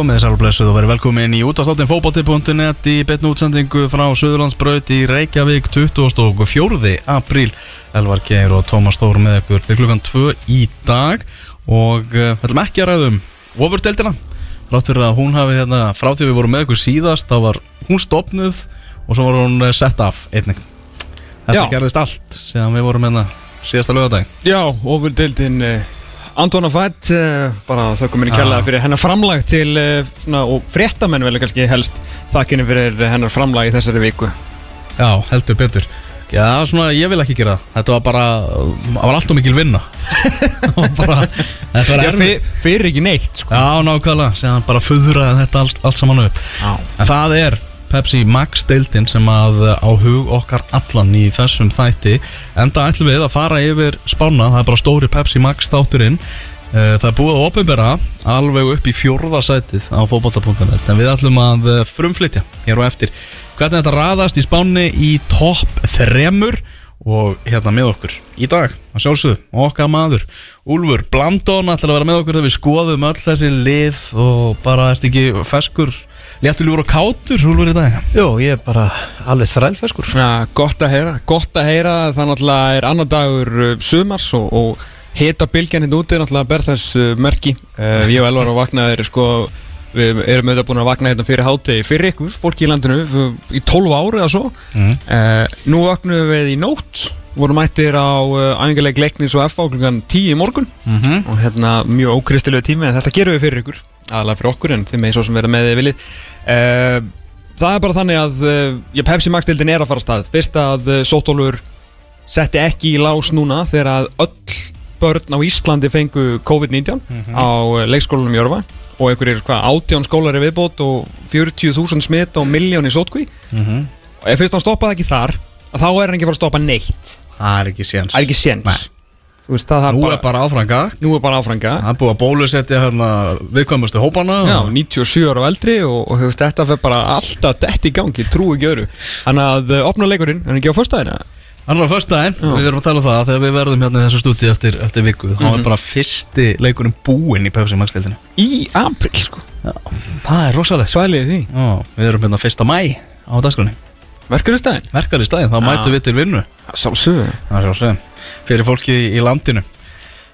komið þessar blessuð og verið velkomin í útastáttin fókbalti.net í betnu útsendingu frá Suðurlandsbraut í Reykjavík 24. apríl Elvar Geir og Tómas Stór með ykkur til klukkan 2 í dag og uh, við ætlum ekki að ræðum ofurdeldina Rátt fyrir að hún hafi hérna frá því við vorum með ykkur síðast þá var hún stopnuð og svo var hún eh, sett af einnig Þetta Já. gerðist allt síðan við vorum hérna síðasta lögadag Já, ofurdeildin uh, Antona Fætt uh, bara þökkum minni Já. kærlega fyrir hennar framlag til uh, svona, og fréttamenn vel kannski helst þakkinni fyrir hennar framlag í þessari viku Já, heldur betur Já, svona, ég vil ekki gera það Þetta var bara, það var alltaf mikil vinna bara, Þetta var Já, erfið fyr, fyrir ekki neitt sko. Já, nákvæmlega, séðan bara föðraði þetta allt, allt saman upp Já. En það er Pepsi Max deildin sem að á hug okkar allan í þessum þætti. Enda ætlum við að fara yfir spána Það er bara stóri Pepsi Max þátturinn. Eh, Það er búið að opinbera alveg upp í fjórða sætið á fótbolta.net En við ætlum að eh, frumflytja hér og eftir Hvernig þetta raðast í spáni í topp þremur Og hérna með okkur í dag, að sjálfsögðu, okkar maður Úlfur Blandón ætlar að vera með okkur þegar við skoðum öll þessi lið Og bara ert ekki feskur, léttur ljúur og kátur í dag. Jó, ég er bara alveg þrælfeskur. Já, gott að heyra, gott að heyra. Það náttúrulega er annar dagur uh, sumars og, og hita bylgjan hérna úti náttúrulega ber þess uh, merki. Uh, ég og Elvar á vaknaðir sko við erum auðvitað búin að vakna hérna fyrir hátegi fyrir ykkur, fólki í landinu f- í 12 ári eða svo. Mm. uh, nú vaknaðum við í nótt vorum mættir á uh, æfingarleik leiknis og FA klukkan 10 í morgun. Mm -hmm. og hérna mjög ókristilegu tími en þetta gerum við fyrir ykkur aðalega fyrir okkur en þeim er svo sem vera með þið viljið. Uh, það er bara þannig að uh, Pepsi Max dildin er að fara stað. Fyrst að uh, Sótólfur setti ekki í lás núna þegar að öll börn á Íslandi fengu COVID-19 á uh, leikskólanum Jörfa og einhverjir hvað átján skólari viðbót og 40.000 smitt og miljón í sótkví. Mhm. og ef fyrst hann stoppaði ekki þar þá er hann ekki fara að stoppa neitt. Það er ekki séns veist, Nú er bara áfranga. Nú er bara áfranga. Það er búið að bólusetja hérna viðkvæmustu hópana Já, og- 97 ára og eldri og, og hefust, þetta fyrir bara alltaf dett í gangi, trú ekki öru Þannig að uh, opna leikurinn, hann ekki á er á föstudaginn, Já. við erum að tala um það að þegar við verðum hérna í þessu stúti eftir, eftir viku þá er bara fyrsti leikurinn búinn í Pepsi Max deildinu Í april sko. Það er rosalegt Svælið því. Já, við erum hérna fyrsta mæ á dagskrunni Verkefnistæðin Verkar í staðinn, þá Já. mætum við til vinnu. Að segja Fyrir fólki í landinu.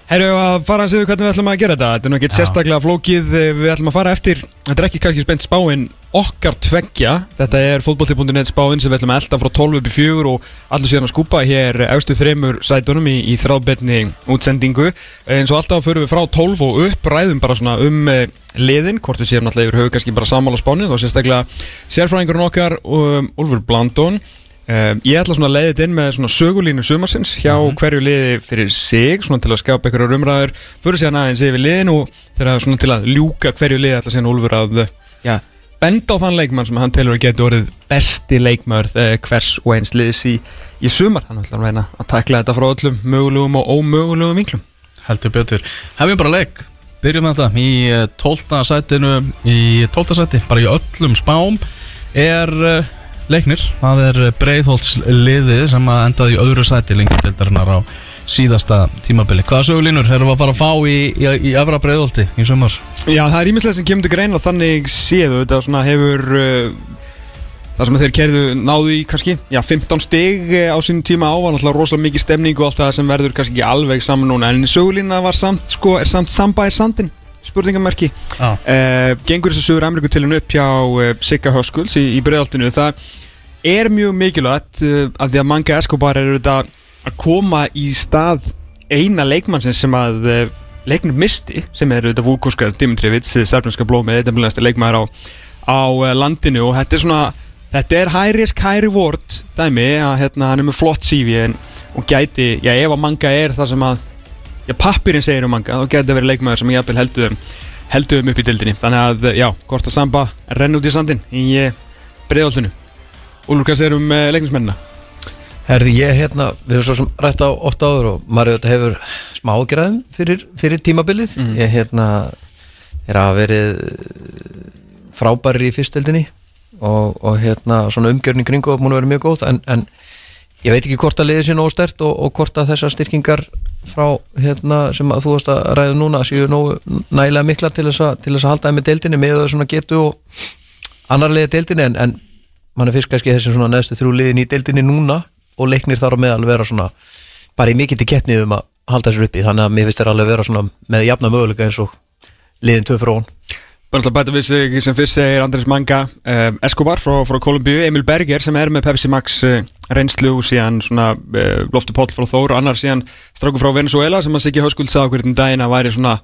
Herru, að fara að segja hvernig við ætlum að gera þetta? Þetta er ekki Já. sérstaklega flókið. Við ætlum að fara eftir Þetta er ekki kannski spennt spáin okkar tveggja. Þetta er fótbolti.net spáin sem við ætlum að elda frá 12 upp í 4 og allir síðan að skúpa hér efstu þremur sætunum í, í þráðbetni útsendingu. Eins og alltaf förum við frá 12 og upp ræðum bara svona um uh, liðin hvort við séum náttúrulega yfir höfu kannski bara sammála spánið og sérstaklega sérfræðingurinn okkar um, Úlfur Blandón. Um, ég ætla svona að þetta inn með svona sögulínu sumarsins hjá hverju liði fyrir sig svona til að skapa einhverjar umræður fyrir síðan aðeins yfir liðin og þeirra svona til að ljúka hverju liði ætla síðan Úlfur að já, benda á þann leikmann sem hann telur að geta orðið besti leikmaður þegar hvers og eins liðis í, í sumar hann ætla að reyna að takla þetta frá öllum mögulegum og ómögulegum vinklum Heldur betur Hefum bara leik Byrjum með þetta í eh, 12. sætinu Í 12. sæti, bara í öllum spám Er uh, leiknir Það er Breiðholts liðið sem að endaði í öðru sæti lengjumdeldarinnar á síðasta tímabili Hvaða sögulínur erum við að fara að fá í, í, í efra Breiðholti í sumar? Já, það er ímislega sem kemur til greina þannig séðu þetta svona hefur uh, það sem þeir kerðu náðu í kannski já, 15 stig eh, á sínum tíma á var náttúrulega rosalega mikið stemning og allt það sem verður kannski ekki alveg saman núna en sögulína var samt, sko, er samt samba er sandin spurningamerki Já. uh, gengur þessu sögur Ameríku til hennu upp hjá uh, Sigga Höskulds í, í breiðaltinu það er mjög mikilvægt að því að manga Escobar er þetta að koma í stað eina leikmannsins sem að uh, leiknum misti sem er þetta Vukoskar Dimitrievits, sérfnarska blómið þetta leikmaður á, á uh, landinu. Og þetta er svona þetta er high risk, high reward dæmi að hérna, hann er með flott CV og gæti, já ef að manga er það sem að já, pappirinn segir um manga þá gæti það verið leikmaður sem ég þeim heldur þeim upp í dildinni þannig að já, hvort að samba renn út í sandin í breiðoltinu Úlur, hvað segir um leiknismennina? Herði, ég hérna, við höfum svo sem rætt á ofta áður og auðvitað hefur smá ágjörðum fyrir, fyrir tímabilið. Ég hérna er að verið frábæri í fyrstöldinni og, og hérna svona umgjörn í kringu og múin að vera mjög góð en, en ég veit ekki hvort að liðið sé nógu stert og, og hvort að þessar styrkingar frá hérna, sem að þú varst að ræða núna séu nógu nægilega mikla til þess að, til þess að halda þeim með deildinni með þau svona getu og annarlega deildinni en, en mann er fyrst kannski þessi svona neðstu þrjú liðin í deildinni núna og leiknir þar á meðal vera svona bara í mikill til keppni um að halda þessar uppi. Þannig að mér finnst þér alveg vera svona með jafna möguleika eins og liðin tvö frá hún Bara alltaf bæta við sig sem fyrst segir Andrés Manga um, Escobar frá, frá Kolumbíu, Emil Berger sem er með Pepsi Max uh, reynslu og síðan svona uh, Loftur Póll frá Þór og annar síðan stráku frá Venezuela sem að Siggi Hauskuld sagði okkur um daginn að væri svona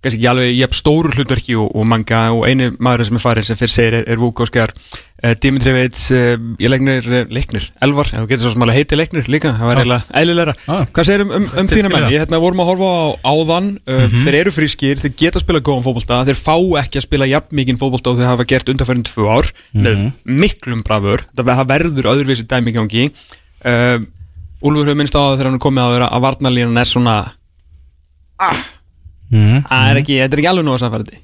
kannski ekki alveg jafn stóru hlutverki og, og Manga. Og eini maður sem er farin sem fyrst segir er, er Vúk Óskar uh, Dimitri Veits, uh, ég leiknir uh, leiknir, Elvar, þú getur svo sem alveg heiti leiknir líka, það var eiginlega eðlilegra. Já. Hvað segir um, um, um þína menn? Ég hérna vorum að horfa á áðan uh, Þeir eru frískir, þeir geta að spila góðan fótbolta Þeir fá ekki að spila jafn mikinn fótbolta og þeir hafa gert undanfærin tvö ár. Með miklum brafur það verður öðruvísi dæmi í gangi. Uh, Úlfur hefur minnst á það þegar hann er komið á þeirra að varnarlínan er svona mm. Það er ekki, þetta er ekki alveg að samfærdi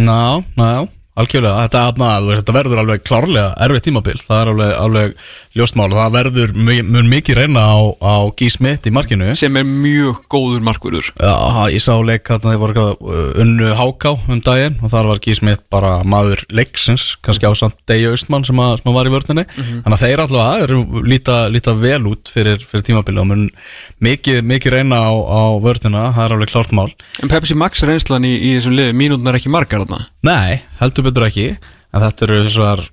Ná, ná, algjörlega þetta, veist, þetta verður alveg klárlega erfið tímabil, það er alveg, alveg ljóstmál og það verður mjög, mjög mikið reyna á, á Guy Smith í markinu. Sem er mjög góður markvörður. Já, ég sá leik að það voru uh, unnu háká um daginn og þar var Guy Smith bara maður leiksins, kannski á samt Degi Austmann sem, að, sem að var í vörninni. Þannig að þeir eru líta, líta vel út fyrir, fyrir tímabili og mun mikið, mikið reyna á, á vörnina, það er alveg klárt mál. En Pepsi Max reynslan í, í þessum liði mínútunar ekki margar þarna? Nei, heldur betur ekki en þetta eru þessar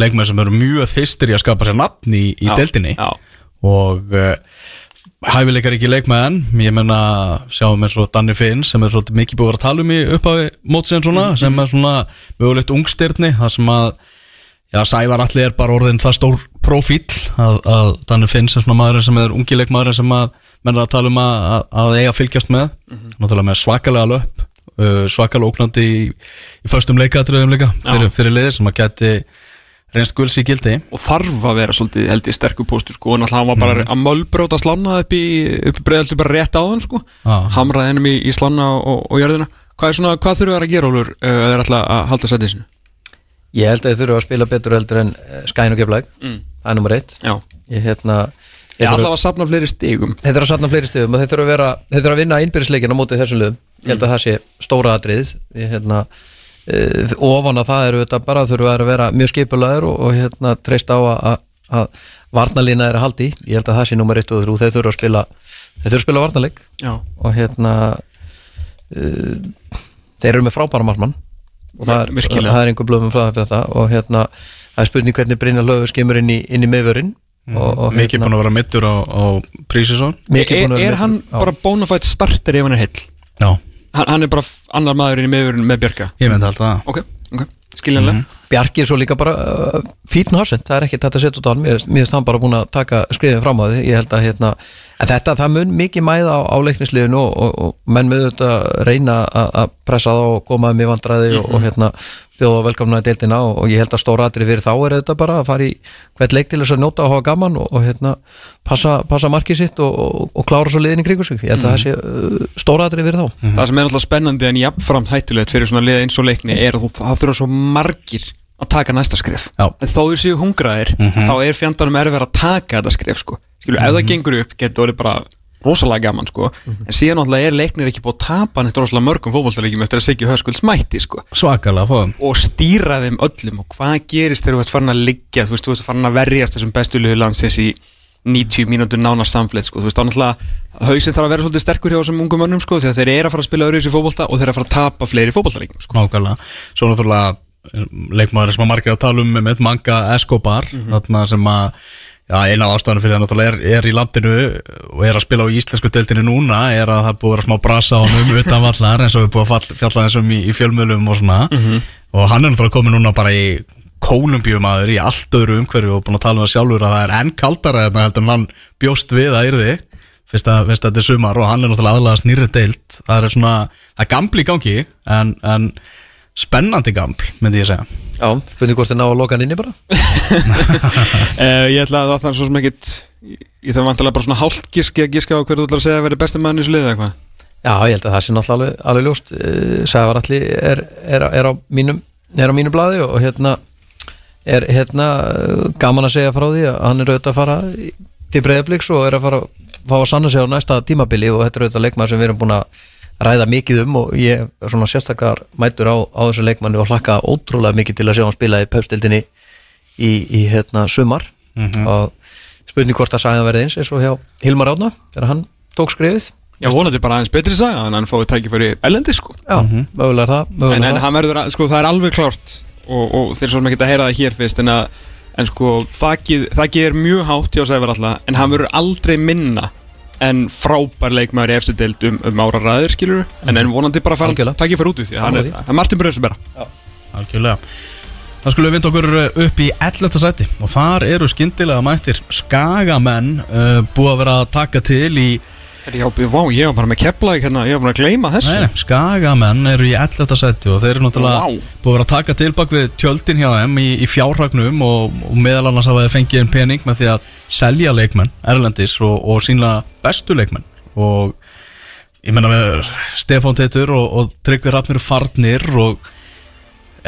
leikmenn sem eru mjög þystir í að skapa sér nafn í, í já. og uh, hæfileikar ekki leikmenn ég menna sjáum eins og Danni Finn sem er svolítið mikið búið að tala um í upphafi mótsinn svona, Mhm. sem er svona mögulegt ungstyrni, það sem að já, Sævar allir er bara orðin það stór profíl að, að Danni Finn sem svona maður sem er ungi leikmaður sem að menn er að tala um að, að, eiga fylgjast með Mhm. náttúrulega með svakalega löp svakalega óknandi í, í föstum leikatriðum líka fyrir, fyrir liði sem að geti reynst guls í gildi. Og þarf að vera svolítið held ég sterkur póstur sko. Og náttúrulega hann var bara að mölbróta slanna upp í, upp í breiðaldi bara rétt á hann sko. Já. hamraði hennum í, í slanna og, og jörðina. Hvað er svona, hvað þurfa þær að gera Ólfur uh, að þeir ætla að halda sætið sinu? Ég held að þið þurfa að spila betur heldur en eh, Skæn og Geflæk Mm. Það er nummer eitt. Já, Ég hérna ég þurfa- að safna fleiri stigum. Þeir þurfa að satna fleiri stöðum og þeir þurfa að að vinna innbyrðisleikin á mótið þessum lögum Ég held að það sé stóra atrið Ég hérna uh, ofan að það eru þetta bara þurfa að vera mjög skipulaður og, og hérna treyst á að, að, varnalína er að haldi ég held að það sé nummer 1 og 3 þeir þurfa að spila þeir þurfa að spila varnaleik Já, og hérna uh, þeir eru með frábæra margmann og það er, það er einhver blöðum frá þetta og hérna það er spurning hvernig Brynjar Löfur skemur inn í, inn í og Mhm. mikið búin að vera mittur á, á prísisón mikið er, búinn að vera er hann. Já. bara bonafide starter ef hann er heill? já, Hann, hann er bara annar maður inn í meðurinn með Björka ég myndi alltaf það. Ok, ok, skiljanlega Bjarki er svo líka bara uh, fítn hásend, það er ekki þetta að setja út á hann. Mér finnst hann bara búin að taka skrifin fram á því. Ég held að hérna, en þetta það mun mikið mæða á áleiknisliðinu og, og, og menn með þetta reyna að að pressa þá og koma um í vandræði og, og hérna bjóða velkomna í deildina og, ég held að stóra atrið fyrir þá er þetta bara að fara í hvert leik til þess að njóta og hafa gaman og, og hérna passa, passa markið sitt og, og, og klára svo liðin í kringu sig, ég held að það sé uh, stóra atrið fyrir þá. Það sem er alltaf spennandi en jafnframt hættulegt fyrir svona liða eins og leikni er að þú, það þurfa svo margir að taka næsta skref Já. en þó þeir séu hungraðir þá er fjandanum erfið að taka þetta skref sko. Skilur, ef það gengur upp getur orðið bara rosalega gaman sko. en síðan náttúrulega er leiknir ekki búið að tapa neitt rosalega mörgum fótbolltalegjum eftir að Siggi Höskuld smætti sko. og stýra þeim öllum og hvað gerist þegar þú ert farin að liggja þú veist, þú ert farin að verjast þessum bestu liðu landsins í 90 mínútur nána samfleitt sko. þú veist, þá náttúrulega hausinn þarf að vera svolítið sterkur hjá þessum ungum mönnum sko, að þeir eru að fara að spila öðru í fótbolta og þeir eru að fara að tapa fleiri fótboltalegjum leikmaður sem að margir að tala um með manga Escobar þarna sem að já, eina af ástæðanum fyrir það er, er í landinu og er að spila á íslensku deildinu núna er að það búið að smá brasa á honum utan vallar eins og við búið að fjalla þessum í, í fjölmjölum og svona. Og hann er náttúrulega komið núna bara í kólumbíumadur í allt öðru umhverju og búin að tala um það sjálfur að það er enn kaldara heldur en hann bjóst við að yrði fyrst að, þetta er sumar og hann er náttúrulega aðlega snýrið deilt það er svona, það er gamli gangi en, en spennandi gaml myndi ég segja. Já, spurning hvort þið ná að loka hann inni bara? Uh, ég ætla að það er svo sem ekkit ég þarf vantilega bara svona hálft giski að giska á hverju þú ætlar að segja að vera besti mann í þessu liði eða eitthvað. Já, ég held að það sé náttúrulega alveg, alveg ljóst. Eh, Sævar Alli er, er, er, á mínum, er á mínu blaði og hérna er hérna eh, gaman að segja frá því að hann er auðvitað að fara til breyðabliks og er að fara að fá að sanna sig á næsta tímabili og þetta er auðvitað leikmaður sem við erum búin að ræða mikið um og ég er svona sérstakar mætur á, á þessu leikmanni og hlakka ótrúlega mikið til að sjá hann spila í pöpstildinni í, í hérna sumar. Og spurning hvort að sagan verði eins eins og hjá Hilmar Átna þegar hann tók skrifið Já, vonandi bara aðeins betri saga en hann fóði tækifæri elendi sko. Já, mögulega er það, mögulega en, en það. hann verður, að- sko, það er alveg klárt og, og þeir svo sem ekki að heyra það hér fyrst en að, en sko, þakkið þakkið er mjög hátt hjá Sævar alltaf en hann verður aldrei minna en frábær leikmaður í eftir deild um, um ára ræðir, skilur en, en vonandi bara fara Algjörlega. takkið fyrir út í því. Að hann er, það er Martin Bröðsubera Algjörlega. Það skulum við vinda okkur uh, upp í 11. sæti. Og þar eru skyndilega mættir skagamenn uh, búið að vera að taka til í Já, vá, ég var bara með kepla hérna, ég var bara að gleyma þessu Nei, skagamenn eru í 11. sæti og þeir eru náttúrulega Vá. búið að vera að taka til bak við tjöldin hjá þeim í, í fjárhagnum og, og meðal annars hafa þeir fengið einn pening með því að selja leikmenn Erlendis og, og sínlega bestu leikmenn og ég menna með Stefán Teitur og, og Tryggvi Rafnir farnir og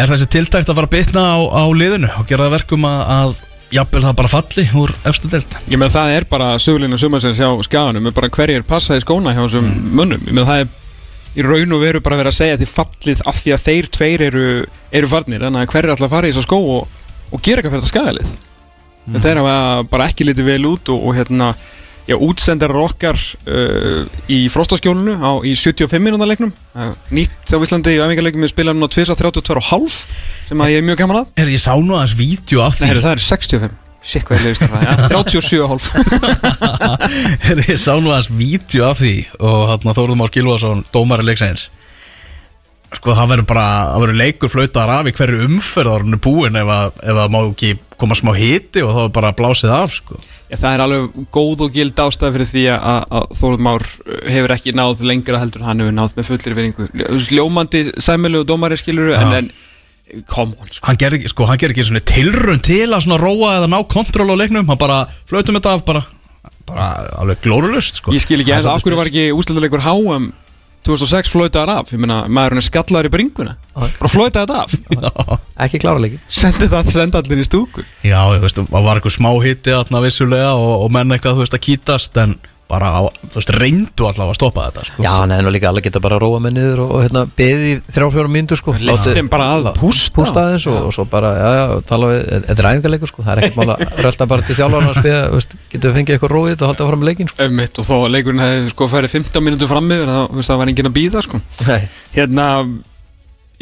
er þessi tiltækt að fara að bitna á, á liðinu og gera það verkum að, að jafnvel það bara falli úr efstu deild. Ég með það er bara sögulinu sumarsins hjá skaganum er bara hverjir passa í skóna hjá þessum mönnum. Ég með það er í raun og veru bara verið að segja því fallið af því að þeir tveir eru, eru farnir þannig að hverjir að fara í þessa skó og, og gera eitthvað fyrir þetta skagalið mm. þeir hafa bara ekki litið vel út og, og hérna já, útsendar okkar uh, í frostaskjólinu á, í 75 minúta leiknum. Uh, nýtt á Íslandi í æfingarleikum við spila núna 2.32,5 sem að ég er mjög gaman að. Er ég sá nú aðeins vídeo af Nei, því. Heyrðu, það er 65 Sikk hvað ég leiðist það, ja, 37,5 Er ég sá nú aðeins vídeo af því og hann Þórður Már Gilvason dómari leiksæðins sko það verður bara það verður leikur flautar af í hverju umferð árunni búin ef að, ef að má ekki koma smá hiti og þá er bara blásið af sko Já, það er alveg góð og gild ástæð fyrir því að, að Þórður Már hefur ekki náð lengra heldur en hann hefur náð með fullir vinningu Ljómandi sæmilu og dómari skiluru en, Já. en come on sko. hann ger ekki, sko, hann ger ekki svona tilrun til að svona róa eða ná kontról á leiknum hann bara flautum þetta af bara bara alveg glórulust sko Ég skil ekki Það eða af hverju var ekki úsleituleikur HM 2006 flötaðar af. Ég meina, maðurinn er skallaður í bringuna. Bara flötaði þetta af. Já, Ekki klára leiki Sendi það, senda allir í stúku. Já, ég veist, það var eitthvað smá hiti þarna vissulega og, og menn eitthvað, þú veist, að kýtast en bara, á, þú veist, reyndu allavega að stoppa þetta sko. Já, hann hefði nú líka alveg geta bara róa með niður og, og hérna, beðið í þrjá fjórum mínútur sko. Þeim bara að pústa. Pústa aðeins og, og svo bara, já, já, tala við Þetta er æfingarleikur sko, það er ekkert mál að rölda bara til þjálfarna að spila, veist, getur við fengið eitthvað róið og haldið fram leikin sko? Ömmitt og þó að leikurinn hefði sko færið 15 mínútur fram með það, var enginn að býða sko. Nei, Hérna,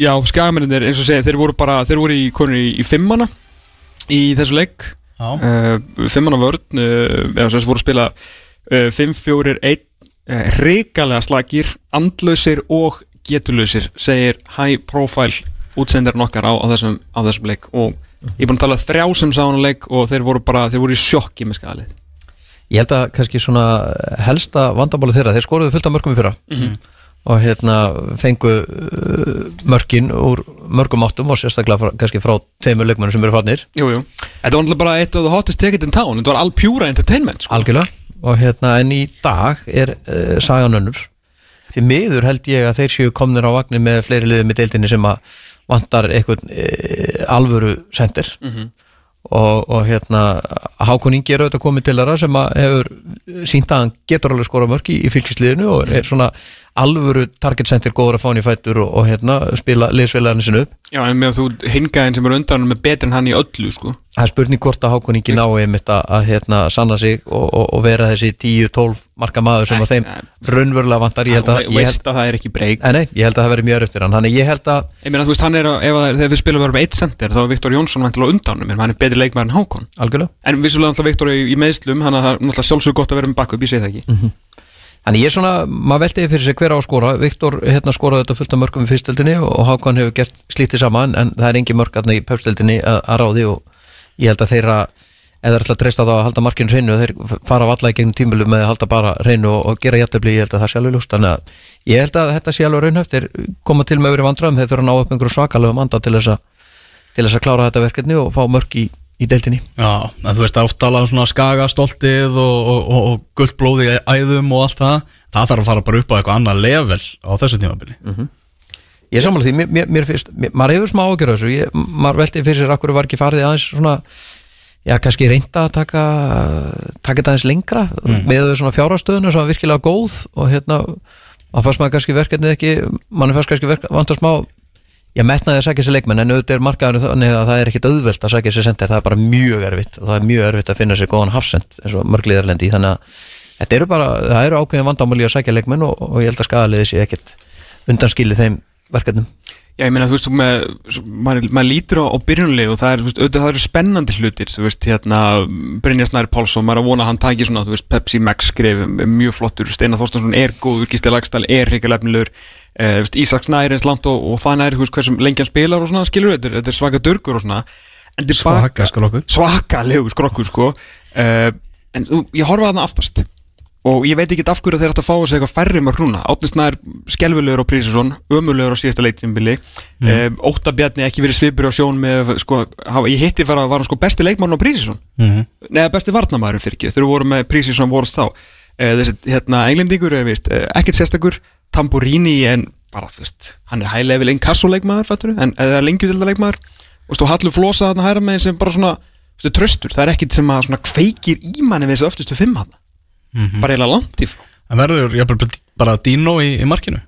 já, skagamennir eins og segja, þeir voru bara, þeir voru í, konur í, í fimmana í þessu leik. Já. uh, fimmana vörn uh, eða sem voru að spila 5-4-1 uh, hrikalega slagir, andlausir og getulausir, segir high profile útsendarinn okkar á, á, þessum, á þessum leik. Og ég er búin að tala þrjá sem sá hann leik og þeir voru bara, þeir voru í sjokki með skagalið Ég held að kannski svona helsta vandamáli þeirra, þeir skoruðu fullt af mörgum í fyrra. Og hérna fengu uh, mörkin úr mörgum áttum og sérstaklega frá, kannski frá tveimur leikmennum sem eru farnir. Jú, jú. Þetta var náttúrulega bara eitt af the hottest ticket in town. Þetta var all pure entertainment sko. algjörlega og hérna en í dag er uh, sagan önnur. Því miður held ég að þeir séu komnir á vagnir með fleiri liðum í deildinni sem að vantar eitthvað uh, alvöru sendir og, og hérna Hákon Ingi er auðvitað komið til þeirra sem hefur sínt að hann getur alveg skora mörk í, fylgisliðinu og er svona alvöru target center góður að fá hann í fætur og, og hérna spila liðsfélagarnir sinni upp. Já, en með að þú hingaðin sem er undan með betur en hann í öllu sko. Það er spurning hvort að Hákon nái einmitt að, að hérna, sanna sig og, og, og vera þessi 10-12 marka maður sem að þeim raunverulega vantar. Ég held að, ég held, að það er ekki breyk nei, nei, ég held að það veri mjög eftir hann. Þannig ég held að Ég meina, veist, er, að- að, þegar við spilum verðum eitt center þá er Viktor Jónsson vantilega undan en hann er betri leikmæður en Hákon. Algjörlega. En vissulega Viktor í, í meðslum hann er náttúrulega sjálfsög gott að vera með backup, ég segi það ekki. Þannig ég er svona, maður veltiði fyrir sig hver á að skora. Viktor hérna skoraði þetta fullt af mörgum í fyrstöldinni og Hákon hefur gert slítið saman en það er engin mörg aðna í pepstöldinni að, að ráði og ég held að þeirra eða ætla að treysta þá að halda markinu hreinu þeir fara valla í gegnum tímulu með að halda bara hreinu og, og gera jættabli, ég held að það sé alveg ljóst. Þannig að ég held að þetta sé alveg raunhæft. Þeir koma til með verið vandræðum, þeir þurfa að ná upp einhverju svakalega manda til þess að til þess að klára þetta verkefni og fá mörg í, í deildinni. Já, en þú veist aftalað svona skagastoltið og, og, og, og gullt blóði í æðum og allt það það þarf að fara bara upp á eitthvað annað level á þessu tímabili Ég sammála því, mér, mér, mér finnst, mér, maður hefur smá ágjör þessu, ég, maður velti fyrir sér akkur var ekki farið aðeins svona já, kannski reynda að taka taka þetta aðeins lengra Mhm. með þau svona fjárhastöðinu sem var virkilega góð og hérna, að fannst maður kannski verkefnið ekki, mann fannst kannski verk, vantar smá ég metnaði að sækja sér leikmenn en auðvitað er markaður þannig að það er ekkit auðvelt að sækja sér sender, það er bara mjög erfitt og það er mjög erfitt að finna sér góðan hafsend eins og mörgliðarlendi, þannig að þetta eru bara, það eru ákveðin vandamáli að sækja leikmenn og, og ég held að skadaliði sé ekkit undanskilið þeim verkefnum Já, ég meina, þú veist, maður, maður lítur á, á byrjunlegu og það er, auðvitað það eru spennandi hlutir, þú veist, hérna, Brynja Snær Pálsson, maður er að vona að hann taki svona, þú veist, Pepsi Max skrif, mjög flottur, Steinar Þorstensson er góður, Gísli Lagstall er hrikalefnilegur, eh, þú veist, Ísak Snær eins langt og, og það nær, þú veist, hversum lengi hann spilar og svona, skilur, þetta, þetta er svaka dörgur og svona, Svaka skrokkur. svakalegu skrokkur sko uh, en þú, ég horfa að það aftast og ég veit ekki af hverju þeir ættu að fá þessi eitthvað færri mörg núna. Átnisnær skelvulegur á Prísesson ömulegur á síðasta leiktimbili mm. uh, Óta Bjarni ekki verið svipur á sjón með sko, hafa, ég hitti fyrir að var hann sko besti leikmann á Prísesson Mhm. neða besti varnamæðurinn fyrir ekki við vorum með Prísesson vorust þá. Uh, þessi hérna englendingur er vist uh, ekkert sérstakur. Tamburini en bara þú veist hann er high level inkassoleikmaður fattur en eða lengjudildaleikmaður og stóð Hallur Flosa þarna hæra með sem bara svona þú veist, tröstur, það er ekkit sem að svona kveikir í manni við þessu öftustu fimm hann bara eiginlega langt í frá. En verður jafnvel bara Dino í, í markinu?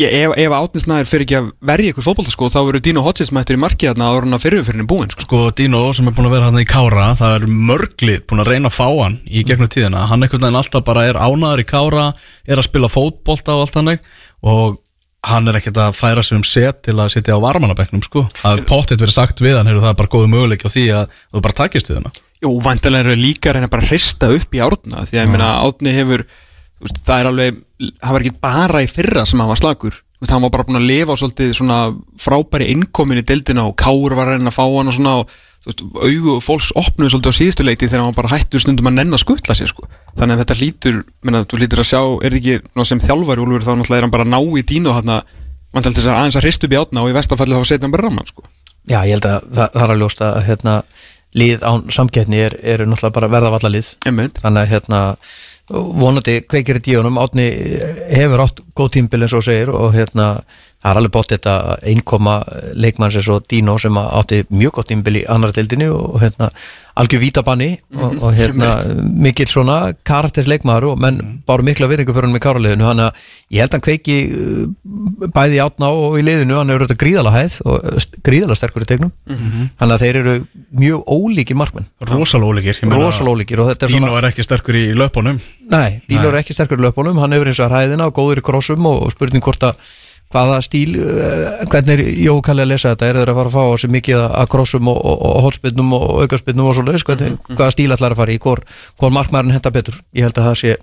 Ég, ef, ef átnisnæður fyrir ekki að verja ykkur fótboltaskóð þá verður Dino Hodges mættur í markið þarna fyrirfyririnn er búinn sko. Sko Dino sem er búin að vera hann í Kára Það er mörglið búin að reyna að fá hann í gegnum tíðina. Hann einhvern veginn alltaf bara er ánaður í Kára Er að spila fótbolta og allt hannig Og hann er ekkert að færa sig um set til að sitja á varmanabeknum sko. Það er pottitt verið sagt við hann Hefur það er bara góðu möguleik á því að þú bara takist við hann Jú, vantilega eru líka reyna bara að hrista upp í árna því að ég meina átni hefur veist, það er alveg, það var ekki bara í fyrra sem hann var slagur, hann var bara búin að lifa á svolítið svona frábæri innkomin í deildina og Kár var reyna að fá hann og svona og veist, augu og fólks opnuðu svolítið á síðustu leiti þegar hann bara hættur stundum að nenn að skuttla sér sko. þannig að þetta lítur, menna, þú lítur að sjá er ekki sem þjálfari Úlfur þá náttúrulega er hann bara ná í dínu og hann sko. Já, ég held að það, það er að ljósta að hérna, lið án samkettni er, eru náttúrulega bara verða valla lið Einmitt. þannig að hérna, vonandi kveikir í díunum, Átni hefur átt góð tímbil eins og segir og hérna, það er alveg bótt þetta einkoma leikmanns eins og Dino sem átti mjög gott tímbil í annar deildinni og hérna, algjör vítabanni og, og hérna, mikill svona karakter leikmaður og menn báru mikla virðingu fyrir hann með káraliðinu, hann að ég held að hann kveiki uh, bæði í átna og í liðinu, hann hefur þetta gríðala hæð og st- gríðala sterkur í tegnum þannig að þeir eru mjög ólíkir markmenn. Rosalega ólíkir rosalega ólíkir og þetta er Dino er ekki sterkur í löpunum. Nei, Dílur er ekki sterkur í löpunum, hann hefur eins og hæðina og góður í krossum og, og spurning hvort að hvaða stíl, uh, hvernig er Jói Kalli að lesa þetta, er þeir að fara að fá á sig mikið að krossum og, og, og hotspinnum og aukarspinnum og svoleiðis, hvernig, hvaða stíl ætlar að fara í, hvor, hvor markmærin henda betur? Ég held að það sé,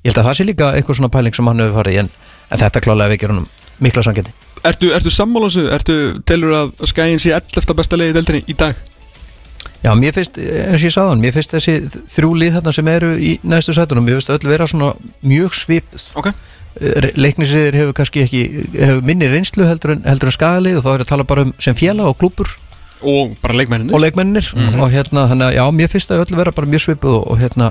ég held að það sé líka eitthvað svona pæling sem hann hefur farið í en, en þetta klálega vekir honum mikla sangjandi Ertu, ertu sammálansu, ertu telur að skæin sé 11. besta leið í deildinni í dag? Já, mér finnst, eins og ég sagði hann, mér finnst þessi þrjú lið þarna sem eru í næstu sætunum, mér finnst öll vera svona mjög svipuð. Ok leiknisriðir hefur kannski ekki hefur minni reynslu heldur en, heldur en skagalið og þá er að tala bara um sem fjela og klúpur Og bara leikmenninni og leikmennir og hérna, þannig að já, mér finnst það öll vera bara mjög svipuð og, og hérna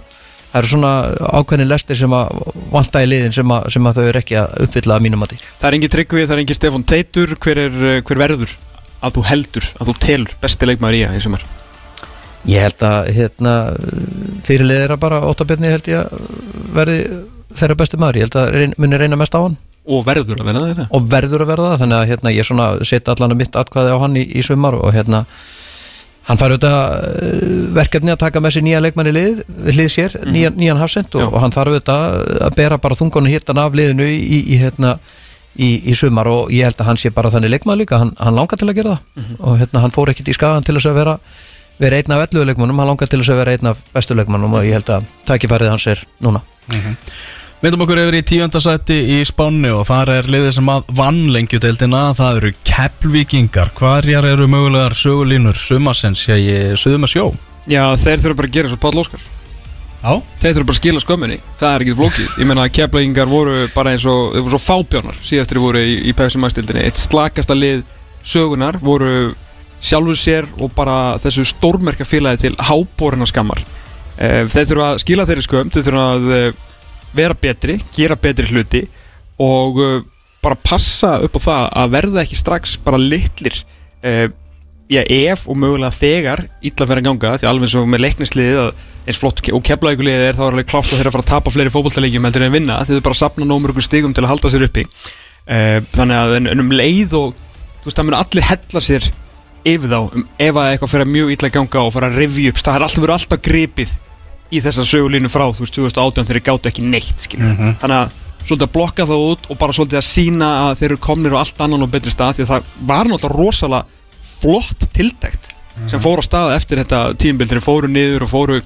það eru svona ákveðin lestir sem að vanta í liðin sem að, sem að þau eru ekki að uppfylla að mínum að því Það er engin tryggvið, það er engin Stefán Teitur. Hver, er, eh, hver verður að þú heldur að þú telur besti leikmaður í að í sumar? Ég held að hérna, fyrirlið er að bara óttabjörni held ég að verði þeirra besti maður, ég held að reyn, muni reyna mest á hann. Og verður að verða þetta og verður að verða það, þannig að hérna, ég setja allan að mitt atkvæði á hann í, í sumar og hérna hann fær auðvitað eh, verkefni að taka með sér nýja leikmann í lið, lið sér, nýjan, nýjan hafsend og, og hann þarf auðvitað að bera bara þungunni hittan af liðinu í, í, í hérna í, í sumar og ég held að hann sé bara þannig leikmann líka, hann, hann langar til að gera það. Og hérna hann fór ekkit í skagan til þess að vera vera einn af 11 leikmannum, hann langar til þess að vera einn af bestu leikmannum og ég held að tækifærið hans er núna Myndum okkur yfir í tíundasætti í Spáni og þar er liðið sem að vann lengjudeildina, það eru Keflvíkingar. Hvarjar eru mögulegar sögulínur sumasens í Suðum að sjó? Já, þeir þurfa bara að gera svo Páll Óskar Já. Þeir þurfa bara að skila skömminni Það er ekki flókið Ég meina að keflagingar voru bara eins og Þeir voru svo fábjörnar Síðastir voru í, í PFC mæstildinni Eitt slakasta lið sögunar Voru sjálfur sér Og bara þessu stórmerka félagi til Háborina skammar Eh, Þeir þurfa að skila þeirri skömm Þeir þurfa að eh, vera betri Gera betri hluti Og eh, bara passa upp á það Að verða ekki strax bara litlir eh, já, ef og mögulega þegar illa fyrir að ganga, því alveg eins og með leiknisliðið að eins flott og keflaugulið er þá er alveg klárt að þeirra fara að tapa fleiri fótballtalegjum heldur en vinna, þið er bara að sapna nómur ykkur stigum til að halda sér uppi. Uh, þannig að en, en um leið og þú veist, það mun allir hella sér yfir þá, um, ef að eitthvað fyrir mjög illa að ganga og fara að revju upp, það er alltaf verið alltaf gripið í þessa sögulínu frá, þú veist, 2018 þeir gátu ekki neitt, skilur þannig að svolítið að blokka það út og bara svolítið að sína að þeir eru komnir á allt annan og betri stað því að það var náttúrulega rosalega flott tiltækt sem fór á stað eftir þetta tímbil þeir fóru niður og fóru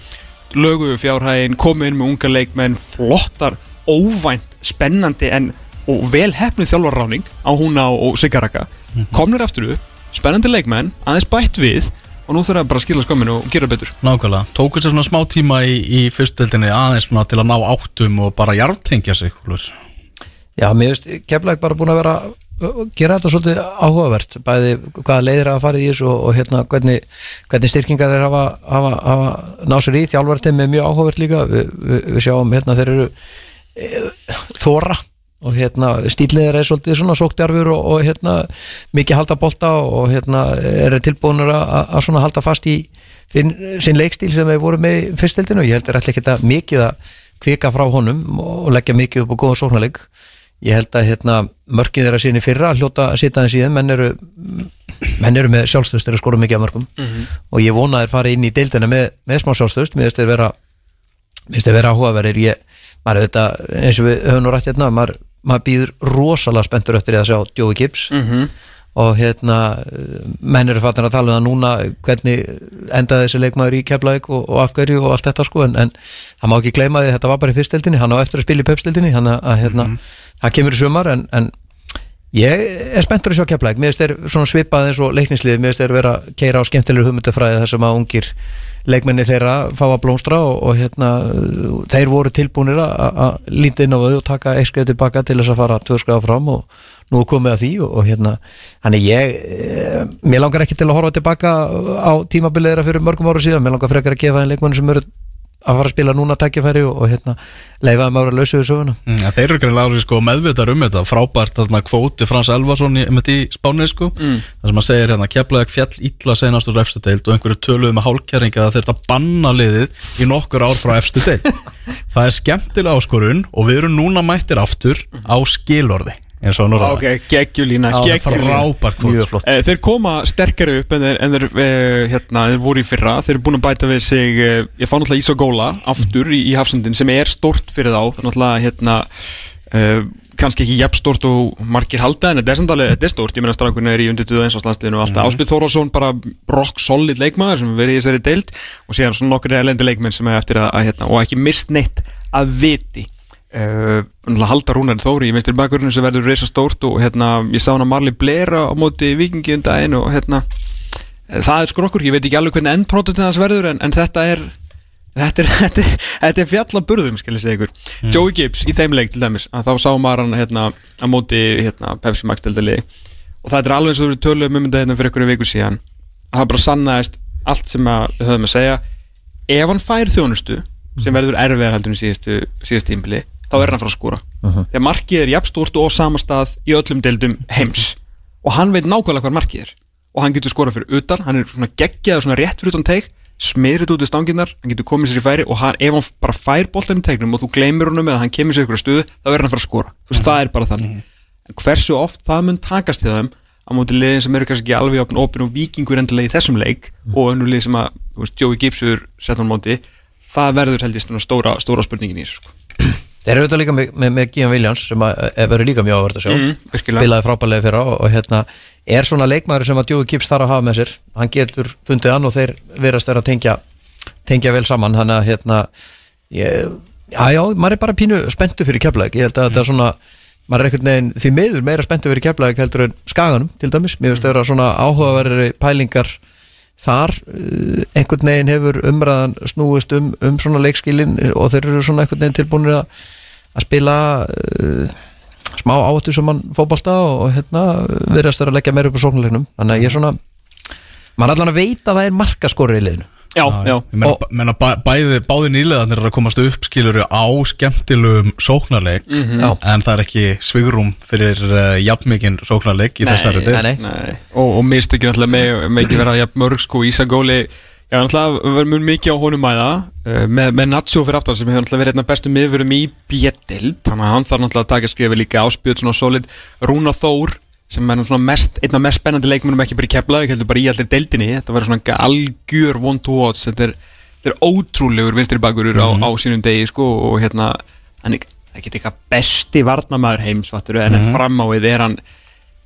lögu fjárhægin, komu inn með unga leikmenn flottar, óvænt spennandi en og vel hefnið þjálfarráning á húna og Sigaraka. Komnir aftur upp, spennandi leikmenn aðeins bætt við og nú þurfa bara að skila skömminu og gera betur. Nákvæmlega, tóku sér svona smá tíma í, í fyrstdeldinni aðeins svona til að ná áttum og bara jartengja sig Úlfur. Já, mér veist, Keflæk bara búin að vera gera þetta svolítið áhugavert bæði hvaða leiðir að fara í þessu og, og hérna hvernig, hvernig styrkingar þeir hafa, hafa, hafa náð sér í. Þjálfartim er mjög áhugavert líka. Vi, vi, við sjáum hérna þeir eru e, þóra og hérna stíliðir er svolítið svona sóktjarfur og, og hérna mikið halda bolta og hérna eru tilbúinur að, að svona halda fast í finn, sinn leikstíl sem þeir voru með í fyrstildinu og ég held er alltaf ekki þetta mikið að kvika frá honum og leggja mikið upp á góðan sóknarleik. Ég held að hérna mörkin þeirra sinni fyrra hljóta að sita þeim. Síðan menn eru, menn eru með sjálfstöðst þeirra skora mikið af mörgum og ég vona að þeir fara inn í deildina með, með smá sjálfstöðst mér finnst þeir vera vera áhugaverðir. Ég, maður er þetta eins og við höfum nú rætt hérna maður, maður býður rosalega spenntur eftir að sjá Joey Gibbs. Og hérna menn eru fattin að tala um það núna hvernig endaði þessi leikmaður í Keflavík og, og afhverju og allt þetta sko en, en það má ekki gleyma því að þetta var bara í fyrstdeldinni hann á eftir að spila í pepstdeldinni hann að, hérna, það kemur í sumar en, en ég er spenntur að sjá Keflavík. Mér finnst þeir svipað eins og leiknislið mér finnst þeir vera að keira á skemmtilegur hugmyndafræði þar sem að ungir leikmenni þeirra fá að blómstra og, og hérna þeir voru tilbúinir að línda inn á þau og taka eitt skrið tilbaka til þess að fara tvö skrið áfram og nú komið að því og, og hérna hann ég, e, mér langar ekki til að horfa tilbaka á tímabilið þeirra fyrir mörgum ára síðan, mér langar frekar að gefa þeim leikmenni sem eru að fara að spila núna takkifæri og, og hérna leifa þeim ára að lausa við söguna. Mm, ja, þeir eru greinlega sko, meðvitar um þetta. Frábært þarna kvóti Frans Elvason í, með því spánir sko. Mm. það sem að segir hérna keflaðið fjall illa senast úr efstu deild og einhverju töluðu með hálkjæringa að þeir þetta banna liðið í nokkur ár frá efstu deild. Það er skemmtilega áskorun og við erum núna mættir aftur á skilorði eins og hann Ok, geggjulína, geggjulína. Eh, Þeir koma sterkari upp en þeir, en þeir, uh, hérna, þeir voru í fyrra. Þeir eru búin að bæta við sig uh, Ég fá náttúrulega Ísagóla aftur í, í Hafsundin sem er stort fyrir þá. Náttúrulega hérna uh, kannski ekki jafn stort og margir halda en þetta er samt alveg, þetta er stort, ég meina strákurinn er í undir 21. landsliðinu og alltaf, mm. Áspið Þórásson bara rock solid leikmaður sem verið í þessari deild. Og síðan svona nokkur erlendi leikmenn sem er eftir að, að hérna, og ekki mist neitt að viti uh, halda Rúnar Þóri í vinstri bakgrunni sem verður reysa stórt og hérna, ég sá hann að Marli Blera á móti vikingi um daginn og hérna eh, það er skrokkur, ég veit ekki alveg hvernig endprótutin hans verður en, en þetta er þetta er, þetta er, þetta er fjallaburðum skal ég segja ykkur, Joey Gibbs í þeim leik til dæmis, að þá sá maður hann hérna á móti hérna, Pepsi Max deildali og það er alveg eins og við töluðum um þetta hérna fyrir einhverju viku síðan. Að það bara sannaðist allt sem að, við höfum að segja. Ef hann fær þjónustu sem verður erfiðar heldur en síðastu, síðastu tímbili þá er hann frá að skúra þegar markið er jafnstort og á sama stað í öllum deildum heims. Og hann veit nákvæmlega hvað markið er. Og hann getur skorað fyrir utan, hann er svona geggjaður svona rétt fyrir utan teik, smirit út í stanginnar hann getur komið sér í færi. Og hann, ef hann bara fær boltanum teiknum og þú gleymir honum eða hann kemur sér ykkur stuðu, þá er hann að fara að skora. Þú veist, það er bara þannig. En hversu oft það mun takast til þeim á móti liðin sem eru kannski ekki alveg opn opin og vikingur endilega í þessum leik og önnur lið sem að, þú veist, Joey Gibsur sett hann á móti, það verður held ég stóra, stóra spurningin í þessu sko. Þeir eru auðvitað líka með, með, með Gian Williams sem að, er verið líka mjög áverð að sjá. Mm, spilaði frábælega fyrir og, og hérna er svona leikmaður sem að Joey Gibbs þarf að hafa með sér. Hann getur fundið hann og þeir verast þeir að tengja, tengja vel saman. Hann að hérna ég, já já, maður er bara pínu spenntu fyrir keflæk ég held að þetta er svona maður er einhvern veginn því miður meira spenntu fyrir keflæk heldur en skaganum til dæmis. Mér finnst þeirra svona áhugaverðari pælingar þar uh, einhvern veginn hefur umræðan snúist um, um svona leikskilin og þeir eru svona einhvern veginn tilbúinir að, að spila uh, smá áttu sem mann fótbolta og, og hérna verðast þeir að leggja meira upp á sóknuleiknum þannig að ég er svona maður allan að veita að það er markaskori í liðinu. Já, já, Ég meina, Og- og, meina bæ, bæði, báði nýlegaðnir eru að komast upp skiluru á skemmtilegum sóknarleik Já. en það er ekki svigrum fyrir uh, jafnmikinn sóknarleik í Nei, þessari. Nei, og, og mistökin alltaf með, með ekki vera jafn mörg sko, Ísagóli Já, alltaf verður mjög mikið á honum mæða uh, með, með Nacho fyrir aftan sem hefur alltaf verið einn af bestu miðurum í bjettild þannig að hann þarf alltaf að taka skrifi líka. Áspjöld svona solid. Rúna Þór sem er mest, einn af mest spennandi leikmennum ekki bara í keflaði, heldur bara í allir deildinni. Þetta verður svona algjör one to watch. Þetta er, þetta er ótrúlegur vinstri bakurur á, á sínum degi sko og hérna, hann er ekki eitthvað besti varnamæður heims fattur, en mm fram á við er hann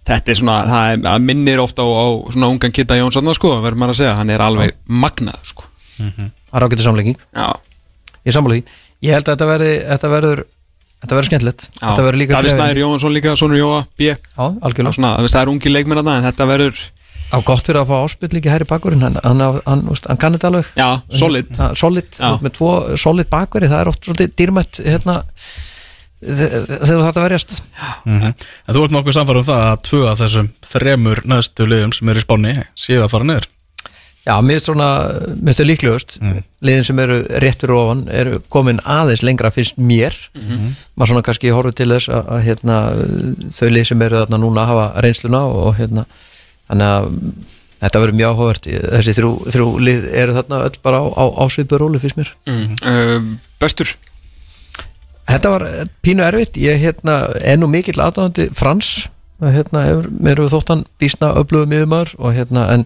þetta er svona, það er, það minnir ofta á, á svona ungan Kitta Jónsson sko, verður maður að segja, hann er alveg magnað sko. Það er ágætið samlenging Ég sammála því. Ég held að þetta verði Þetta verður Þetta verður skemmtilegt. Þetta verður líka Davíð gleðin. Snæður Jónsson líka, Sónur Jóa, B. Já, það algjörlega svona, það er ungi leikmenn þarna, en þetta verður, Á gott fyrir að fá áspill líka hæri bakurinn. Hann, hann, hann, hann, hann kann þetta alveg. Já, solid. Solid, Já. með tvo solid bakveri Það er oft svolítið dýrmætt hérna, Þegar þú þarft að verjast. Mhm. En þú ert nokkuð samfæður um það að tvö af þessum þremur næstu liðum sem eru í spáni séu að fara niður? Já, mér finnst svona, mér finnst þau líklegust. Liðin sem eru rétt fyrir ofan eru komin aðeins lengra fyrst mér. Maður svona kannski horfður til þess að, að hérna, þau lið sem eru þarna núna hafa reynsluna og hérna þannig að þetta verður mjög áhugavert. Þessi þrjú, þrjú lið eru þarna öll bara á, á, á svipur róli fyrst mér. Mm. uh, Bestur Þetta var eh, pínu erfitt, ég hérna ennú mikill aðdáðandi Frans. Hérna, mér hefur þótt hann bísna öflugum miðumar og hérna en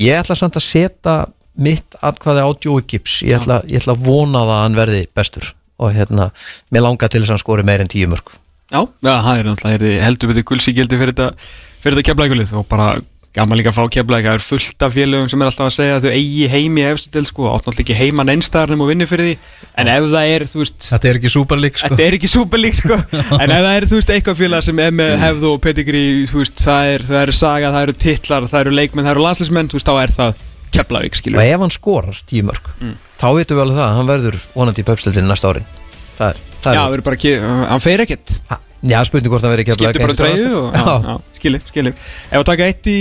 ég ætla samt að setja mitt atkvæði á Joey Gibbs. Ég ætla, ég ætla að vona það að hann verði bestur. Og hérna, mér langar til þess að hann skori meir en tíu mörg Já, það er náttúrulega heldur betur gulsíkildi fyrir þetta fyrir þetta keflækulið og bara gaman líka að fá keflæk það er fullt af félögum sem er alltaf að segja að þau eigi heimi í efstu del sko, átt náttúrulega ekki heiman einstæðarnum og vinni fyrir því, en ef það er þú veist, Þetta er ekki súperlík sko. Þetta er ekki superlík sko, en ef það er þú veist eitthvað félag sem er með hefðu og pedigree þú veist, það er, það eru saga, það eru titlar það eru leikmenn, það eru landslismenn, þú veist, þá er það keflæk, og skilur ef hann skorar tíu mörg þá veitum við alveg það að hann verður það er, það Já, er það er bara spurning hvort það verður ekki skiptir bara um treyju og já, Já, já, skilur, skilur Ef að taka eitt í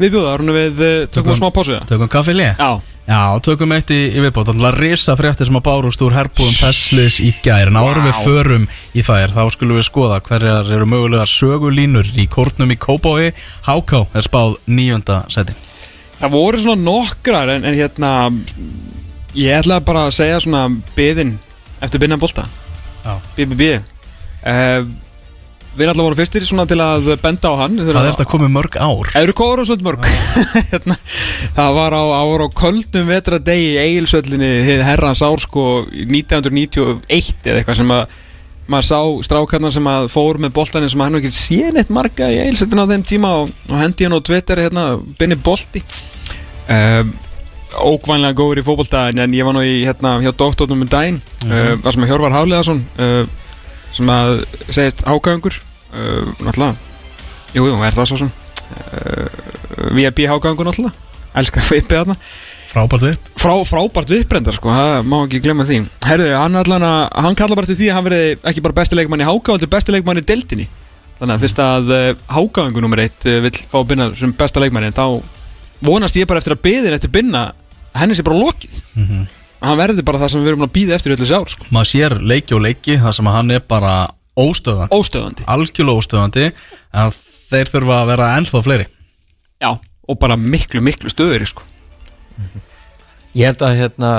viðbjóða, árunum við eh, tökum Tökum- smá pásu það Tökum kaffilé Já, Já, tökum eitt í, í viðbót. Alltaf risa fréttir sem að bárust úr herbúðum Teslis í gær. En árum við förum í þær Þá skulum við skoða hverjar eru mögulega sögulínur Í kórnum í Kópái Háká er spáð nýjönda seti. Það voru svona nokkrar en, en hérna Ég ætla bara að segja svona byðin eftir binnan bolta. Já. BBB Við erum alltaf voru fyrstir svona til að benda á hann. Það er þetta komið mörg ár. Eru kóður og svolítið mörg? Hérna, Það var á, á, á köldum vetradegi í Egilsöllinni hið herrans ár sko 1991 eða eitthvað sem að maður sá strákarnar sem að fór með boltaninn sem að hann var ekki séð neitt marga í Egilsöllinu á þeim tíma og, og hendi hann á Twitter hérna, binni bolti. Um, ókvænlega góður í fótbolta en- ég var nú í hérna hjá doktornum um daginn. Mm Mhm. það sem að Hjörvar Hafleðarsson uh, sem að segist hágöngur uh, náttúrulega. Jú, jú, er það svo sem. Uh, VIP hágöngur náttúrulega. Elskar vippið þarna. Frábært við Frá, frábært viðbrendar sko, það má ekki glemma því. Herðu, hann, allan að, hann kallar bara til því að hann verði ekki bara besti leikmann í Háka, heldur besti leikmann í deildinni. Þannig að fyrst að uh, Hákaðingu nummer eitt uh, vill fá að binna sem besta leikmann þá vonast ég bara eftir að byðin eftir binna henni sé bara lokið. Mhm. að hann verði bara það sem við erum að býða eftir öllu þessi ár sko. Maður sér leiki og leiki Það sem hann er bara óstöðandi Óstöðandi Algjörlega óstöðandi En þeir þurfa að vera ennþá fleiri. Já, og bara miklu, miklu stöður sko. Ég held að hérna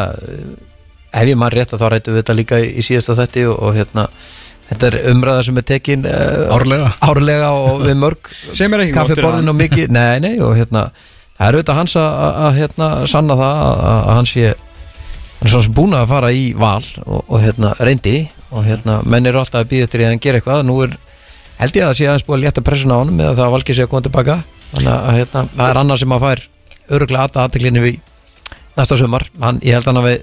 ef ég maður rétt að þá rættum við þetta líka í, síðasta þetti og, og hérna þetta er umræða sem er tekin uh, Árlega. árlega og við mörg er kaffiborðin og mikið, nei, nei og hérna, það er auðvitað hans að, að, að hérna, sanna það að, að hann sé hann er svona búin að fara í val og, og hérna, reyndi og hérna, menn eru alltaf að býða eftir því að hann gera eitthvað. Nú er, held ég að það sé aðeins búið að létta pressuna á honum með að það valgið sé að koma tilbaka. Þannig að hérna, það er annað sem að fær öruglega aðta aðteklinni við næsta sumar, hann, ég held hann að við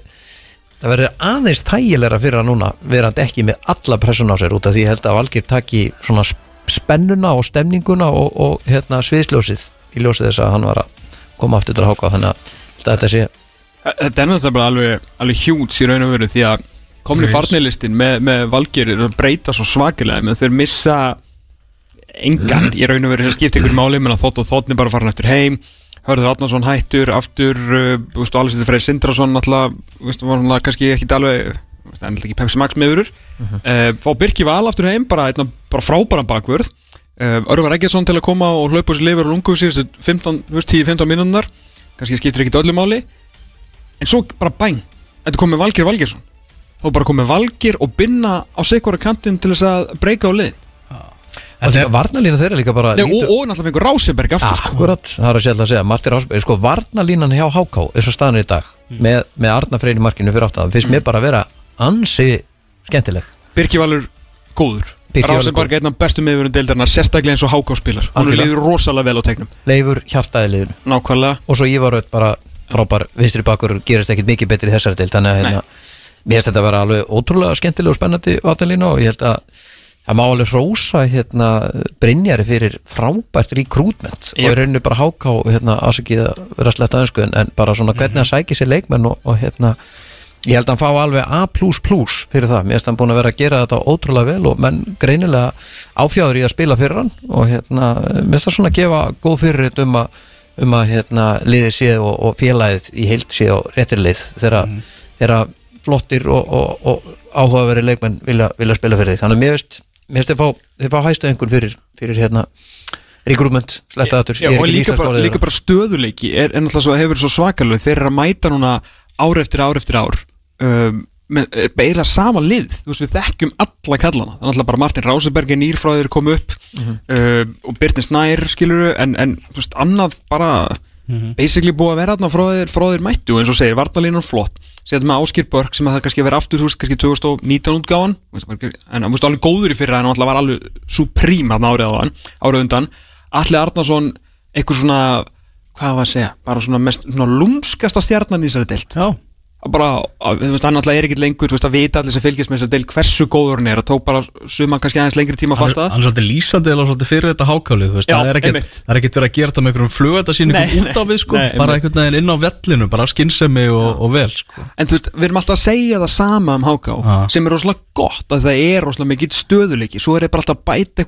það verður aðeins þægilegra fyrir hann núna verandi ekki með alla pressun á sér út af því ég held að Valgir taki svona sp- spennuna og stemninguna og, og hérna sviðsljósið í ljósið þess að hann var að koma aftur til að háka þannig að að þetta sé Þetta er náttúrulega alveg, alveg hjúts í raun og veru því að Praise. farnilistin með, með valgir breyta svo svakilega menn þeir missa engan í raun og veru sem skipta ykkur máli menn að þótt og þóttni bara farin eftir heim Hörður Átnarsson hættur aftur, uh, veist, Alessandr Freyr Sindrason hann kannski ekki alveg, ennlega ekki Pepsi Max meðurur uh, fá Birki Val aftur heim bara, einna, bara frábæran bakvörð. Uh, Örvar Eggertsson til að koma og hlaupa sér lifur og lungu síðustu 15, þú veist, 10-15 mínúndar kannski skiptir ekki öllu máli en svo bara bæng, þetta komið Valgir Valgersson þá bara komið Valgir og binna á sikvara kantinn til þess að breyka á lið Og líka varnalína þeirra líka bara Nei, og, lítur- og náttúrulega fengur Ráseberg aftur sko. Akkurat, það er að sjálf að segja. Martin Rásberg, sko, varnalínan hjá HK er svo staðan í dag með, með Arna Freyr í markinu fyrir aftan, finnst mér bara að vera ansi skemmtileg. Birki Valur góður. Ráseberg er einn af bestu meðurinn deildarna sérstaklega eins og Háká spilar. Hún Algjörlega. líður rosalega vel á tegnum Leifur hjartaði liðinu. Nákvæmlega. Og svo Ívar Rödd bara frábær vinstri bakur gerist ekkit mikið betri í þessari deil þannig að hérna, mér finnst þetta að vera alveg ótrúlega skemmtileg og spennandi varnalína og ég held að það má alveg hrósa hérna, Brynjari fyrir frábært recruitment. Og í rauninu bara háká hérna, afsakið að vera sletta önsku en, en bara svona hvernig að sækja sér leikmenn og, og hérna ég held að hann fá alveg A++ fyrir það. Mér finnst hann búin að vera að gera þetta ótrúlega vel og menn greinilega áfjáður í að spila fyrir hann og hérna mér finnst það svona að gefa góð fyrir um að um að hérna, liðið sé og, og félagið í heild sé og réttir lið þegar, Mhm. þegar flottir og, og, og áhugaveri leikmenn vilja, vilja spila fyrir þig. Þannig að mér finnst, mér finnst þeir fá, þeir fá hæstu einhvern fyrir, fyrir hérna rekrúment, sletta aðtur Já, og líka bara, líka bara stöðuleiki er, er náttúrulega svo, hefur svo svakalög. Þeir eru að mæta núna ár eftir ár eftir ár. Um, eh, eiginlega sama lið, þú veist við þekkjum alla kallana, er náttúrulega bara Martin Ráseberg er nýrfráður kom upp um, og Birnir Snær skilur en, en þú veist annað bara basically búið að vera þarna frá þeir, frá þeir mættu. Eins og segir, Vardalínan flott. Setjum með Áskir Börk sem að það kannski verið aftur þú veist, kannski 2019 útgáfan. En hann veist alveg góður í fyrra en hann var alveg supreme hann árið árið undan. Alli Arnason eitthvað svona, hvað var að segja bara svona mest, svona lúmskasta stjarnan í þessari deilt Já, að bara, að, þú veist, hann alltaf er ekkert lengur þú veist, að vita allir sem fylgjast með þessari deilt hversu góður hann er og tók bara suma kannski aðeins lengri tíma að fatta hann er svolítið lýsandi eða svolítið fyrir þetta hákálið þú veist, Já, það er einmitt. það er ekkert verið að gera þetta með einhverjum flugvældasýningum Nei, út á við sko, nei, bara einhvern veginn inn á vellinu bara skynsemi og, og vel sko. En þú veist, við erum alltaf að segja það sama um HK Já. sem er rosalega gott að það er rosalega mikið stöðuleiki svo er það bara alltaf að bæta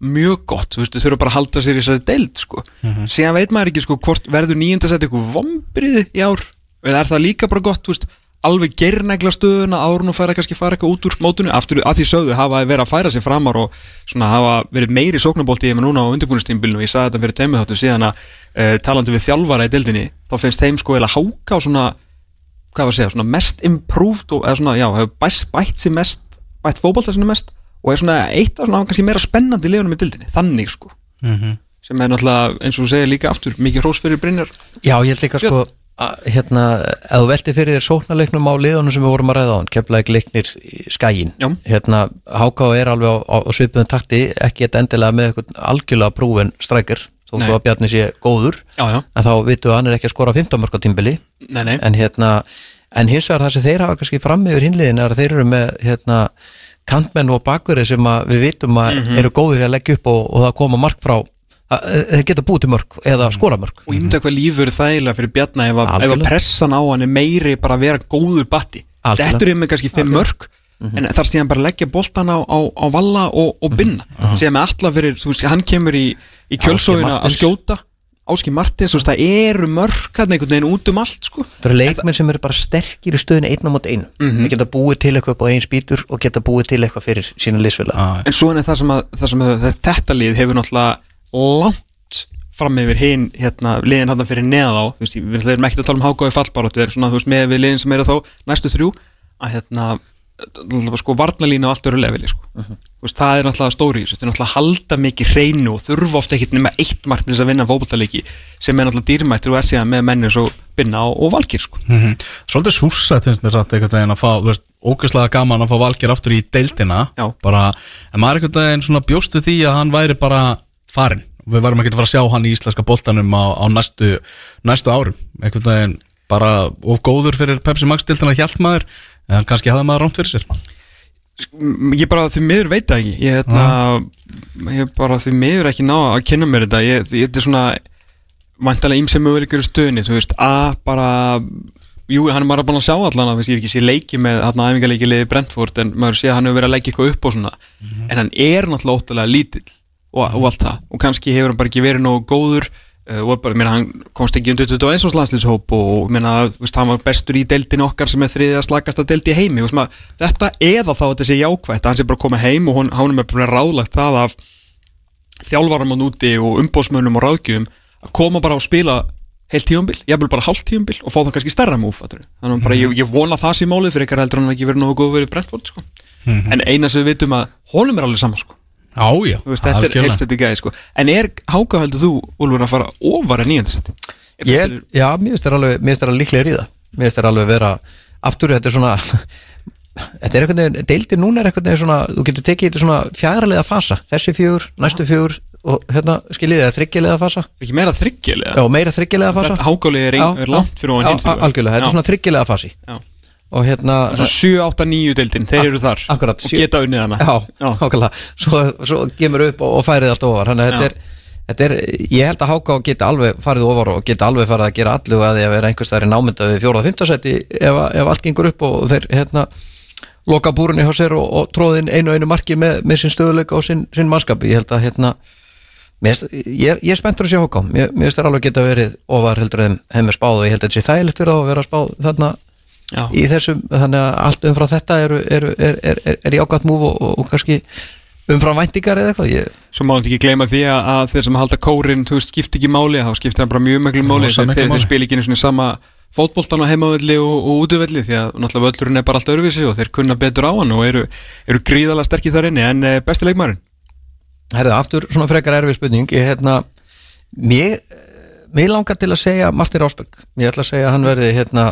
mjög gott, þú veist, þau þurfa bara að halda sér í þessari deild, sko. Síðan veit maður ekki, sko, hvort verður nýjunda sæti eitthvað vombriði í ár? Eða er það líka bara gott, þú veist alveg gerðnægla stöðuna árun og færa kannski fara eitthvað út úr mótunni, aftur að því sögðu hafa verið að færa sig framar og svona hafa verið meiri sóknabólti í þeim núna á undirbúinustímbilinu og ég sagði þetta fyrir teimið þáttu síðan að uh, talandi við þjálfara í deildinni þá finnst þeim sko eða háka á svona hvað var að segja, svona mest improved og, eða svona, já, hefur bætt, sér mest bætt fótbolta sinni mest og er svona eitt af svona kannski meira spennandi liðunum í deildinni, þannig sko. Sem er náttúrulega, eins og þú segir líka aftur mikið hrós fyrir Brynjar. Já, ég held líka sko að, hérna, þú velti fyrir þér sóknarleiknum á liðunum sem við vorum að ræða á hann, keflaði leiknir í skæin Já. hérna, HK er alveg á, á, á svipuðum takti ekki þetta endilega með eitthvað algjörlega prúven strækir, þó svo að Bjarni sé góður. Já, já, en þá vitum við að hann er ekki að skora 15 mörg á tímbili en hérna en hins vegar það sem þeir hafa kannski fram yfir hinliðin er að þeir eru með hérna kantmenn og bakverði sem að við vitum að Mhm. eru góðir að leggja upp og, og það koma mark frá að, þeir geta búið til mörg eða skora mörg og ég myndi eitthvað lífur þægilega fyrir Bjarna ef að, ef að pressan á hann er meiri bara að vera góður batti. Mhm. þetta er með kannski fimm mörg en þar síðan bara að leggja boltan á, á, á valla og, og binna. Síðan með alla fyrir, þú veist, hann kemur í, í kjölsóðina að skjóta Áski Martins, þú veist, það eru mörg hann einhvern veginn út um allt, sko Það eru leikmenn sem eru bara sterkir í stöðinu einn á mót einu. Mhm. Við geta búið til eitthvað upp á einn spýtur og geta búið til eitthvað fyrir sína liðsfélag. ah, en svo er það sem að, það sem að þetta lið hefur náttúrulega langt fram yfir hinn, hérna, liðin hann fyrir neða á, þú veist, við erum ekki að tala um hákáði fallbaróttu, er svona, þú veist, með við liðin sem eru þá næstu þrjú, að hérna sko, varnalína á allt öru leveli, sko, þú veist, það er náttúrulega stóri í þessu, þetta er náttúrulega að halda mikið hreinu og þurfa ofta ekkert nema eitt mark til þess að vinna fótballtaleiki sem er náttúrulega dýrmættur og er síðan með menni svo binna og, og valgir, sko. Mm Svolítið súsætt finnst mér satt einhvern veginn að fá, þú veist, ógeðslega gaman að fá Valgeir aftur í deildina. Bara, en maður einhvern veginn svona bjóst við því að hann væri bara farinn. Við varum ekki að fara að sjá hann í íslenska boltanum á, á næstu, næstu árum. Bara of góður fyrir Pepsi Max deildina hjælt maður en kannski hafði maður rámt fyrir sér. M- ég bara því miður veit ekki. Ég, hérna, ég bara því miður ekki ná að kynna mér þetta. Ég, þetta er svona vantalega ímsið möguleikir í stöðunni þú veist, að bara jú, hann er bara búin að sjá allan að ég hef ekki sé leiki með hann æfingarleiki liði Brentford en maður sé að hann hefur verið að leggja eitthvað upp og svona. En hann er náttúrulega lítill og, og allt það. Og kannski hefur hann bara ekki verið nógu góður og bara, meina, hann komst ekki undir 21 og landslýshóp og meina, veist, hann var bestur í deildin okkar sem er þriðja slagast að deildi heimi veist, maður, þetta eða þá þetta sé jákvætt að hann sé bara að koma heim og hún, hann er bara ráðlagt það af þjálfaramann úti og umbósmönnum og ráðgjöfum að koma bara og spila heilt tíumbil, ég vil bara hálft tíumbil og fá það kannski stærra múf þannig að bara, ég, ég vona það sem málið fyrir eitthvað heldur hann ekki verið nógu góð verið Brentford sko. en eina sem við vitum að honum er alveg sama sko. Já, já, veist, þetta er þetta gæði sko. en er háka heldur þú, Úlfur, að fara ofar en nýjöndasetti? Já, mér finnst alveg líklega í það. Mér finnst þér alveg vera Aftur, þetta er svona Þetta er einhvern veginn, deildir núna er einhvern veginn svona Þú getur tekið þetta svona fjagraliða fasa. Þessi fjögur, næstu fjögur Og hérna, skiljið það, þryggjulega fasa? Ekki meira þryggjulega Já, meira þryggjulega fasa. Hákálið er, er langt fyrir ofan hins Og hérna 7, 8, 9 deildin, þeir eru þar Akkurat, og geta unnið hana. Já, Já. Svo, svo gemur upp og, og færið allt ofar. Þannig að þetta er, þetta er Ég held að Háká geti alveg farið ofar og geti alveg farið að gera allu að því að vera einhvers þar í námynda við fjóraða fymtasæti ef, ef allt gengur upp og þeir hérna loka búrunni hjá sér og, og tróðin einu og einu marki með, með sinn stöðuleika og sinn, sinn mannskap. Ég held að hérna mér, ég, ég er spenntur að sjá Háká. Mér, finnst þér alveg geta verið ofar heldur en hefur spáð og ég held að þetta sé þægilegt fyrir þá að vera spáð þarna Já. í þessum, þannig að allt umfram þetta eru, eru, er, er, er, er jákvæmt múf og, og, og kannski umfram væntingar eða eitthvað ég, Svo má hann ekki gleyma því að, að þeir sem halda kórin þú veist, skipti ekki máli, þá skipti hann bara mjög miklu máli. þeir, þeir, þeir spila ekki einu svona sama fótboltan á heimavelli og, og útivelli því að náttúrulega völlurinn er bara allt öðruvísi og þeir kunna betur á hann og eru, eru gríðalega sterkir þar inni. En eh, besti leikmarin herðu, aftur svona frekar erfið spurning. Ég hérna mér, mér langar til að segja Martin Rásberg, ég ætla að segja að hann verði hérna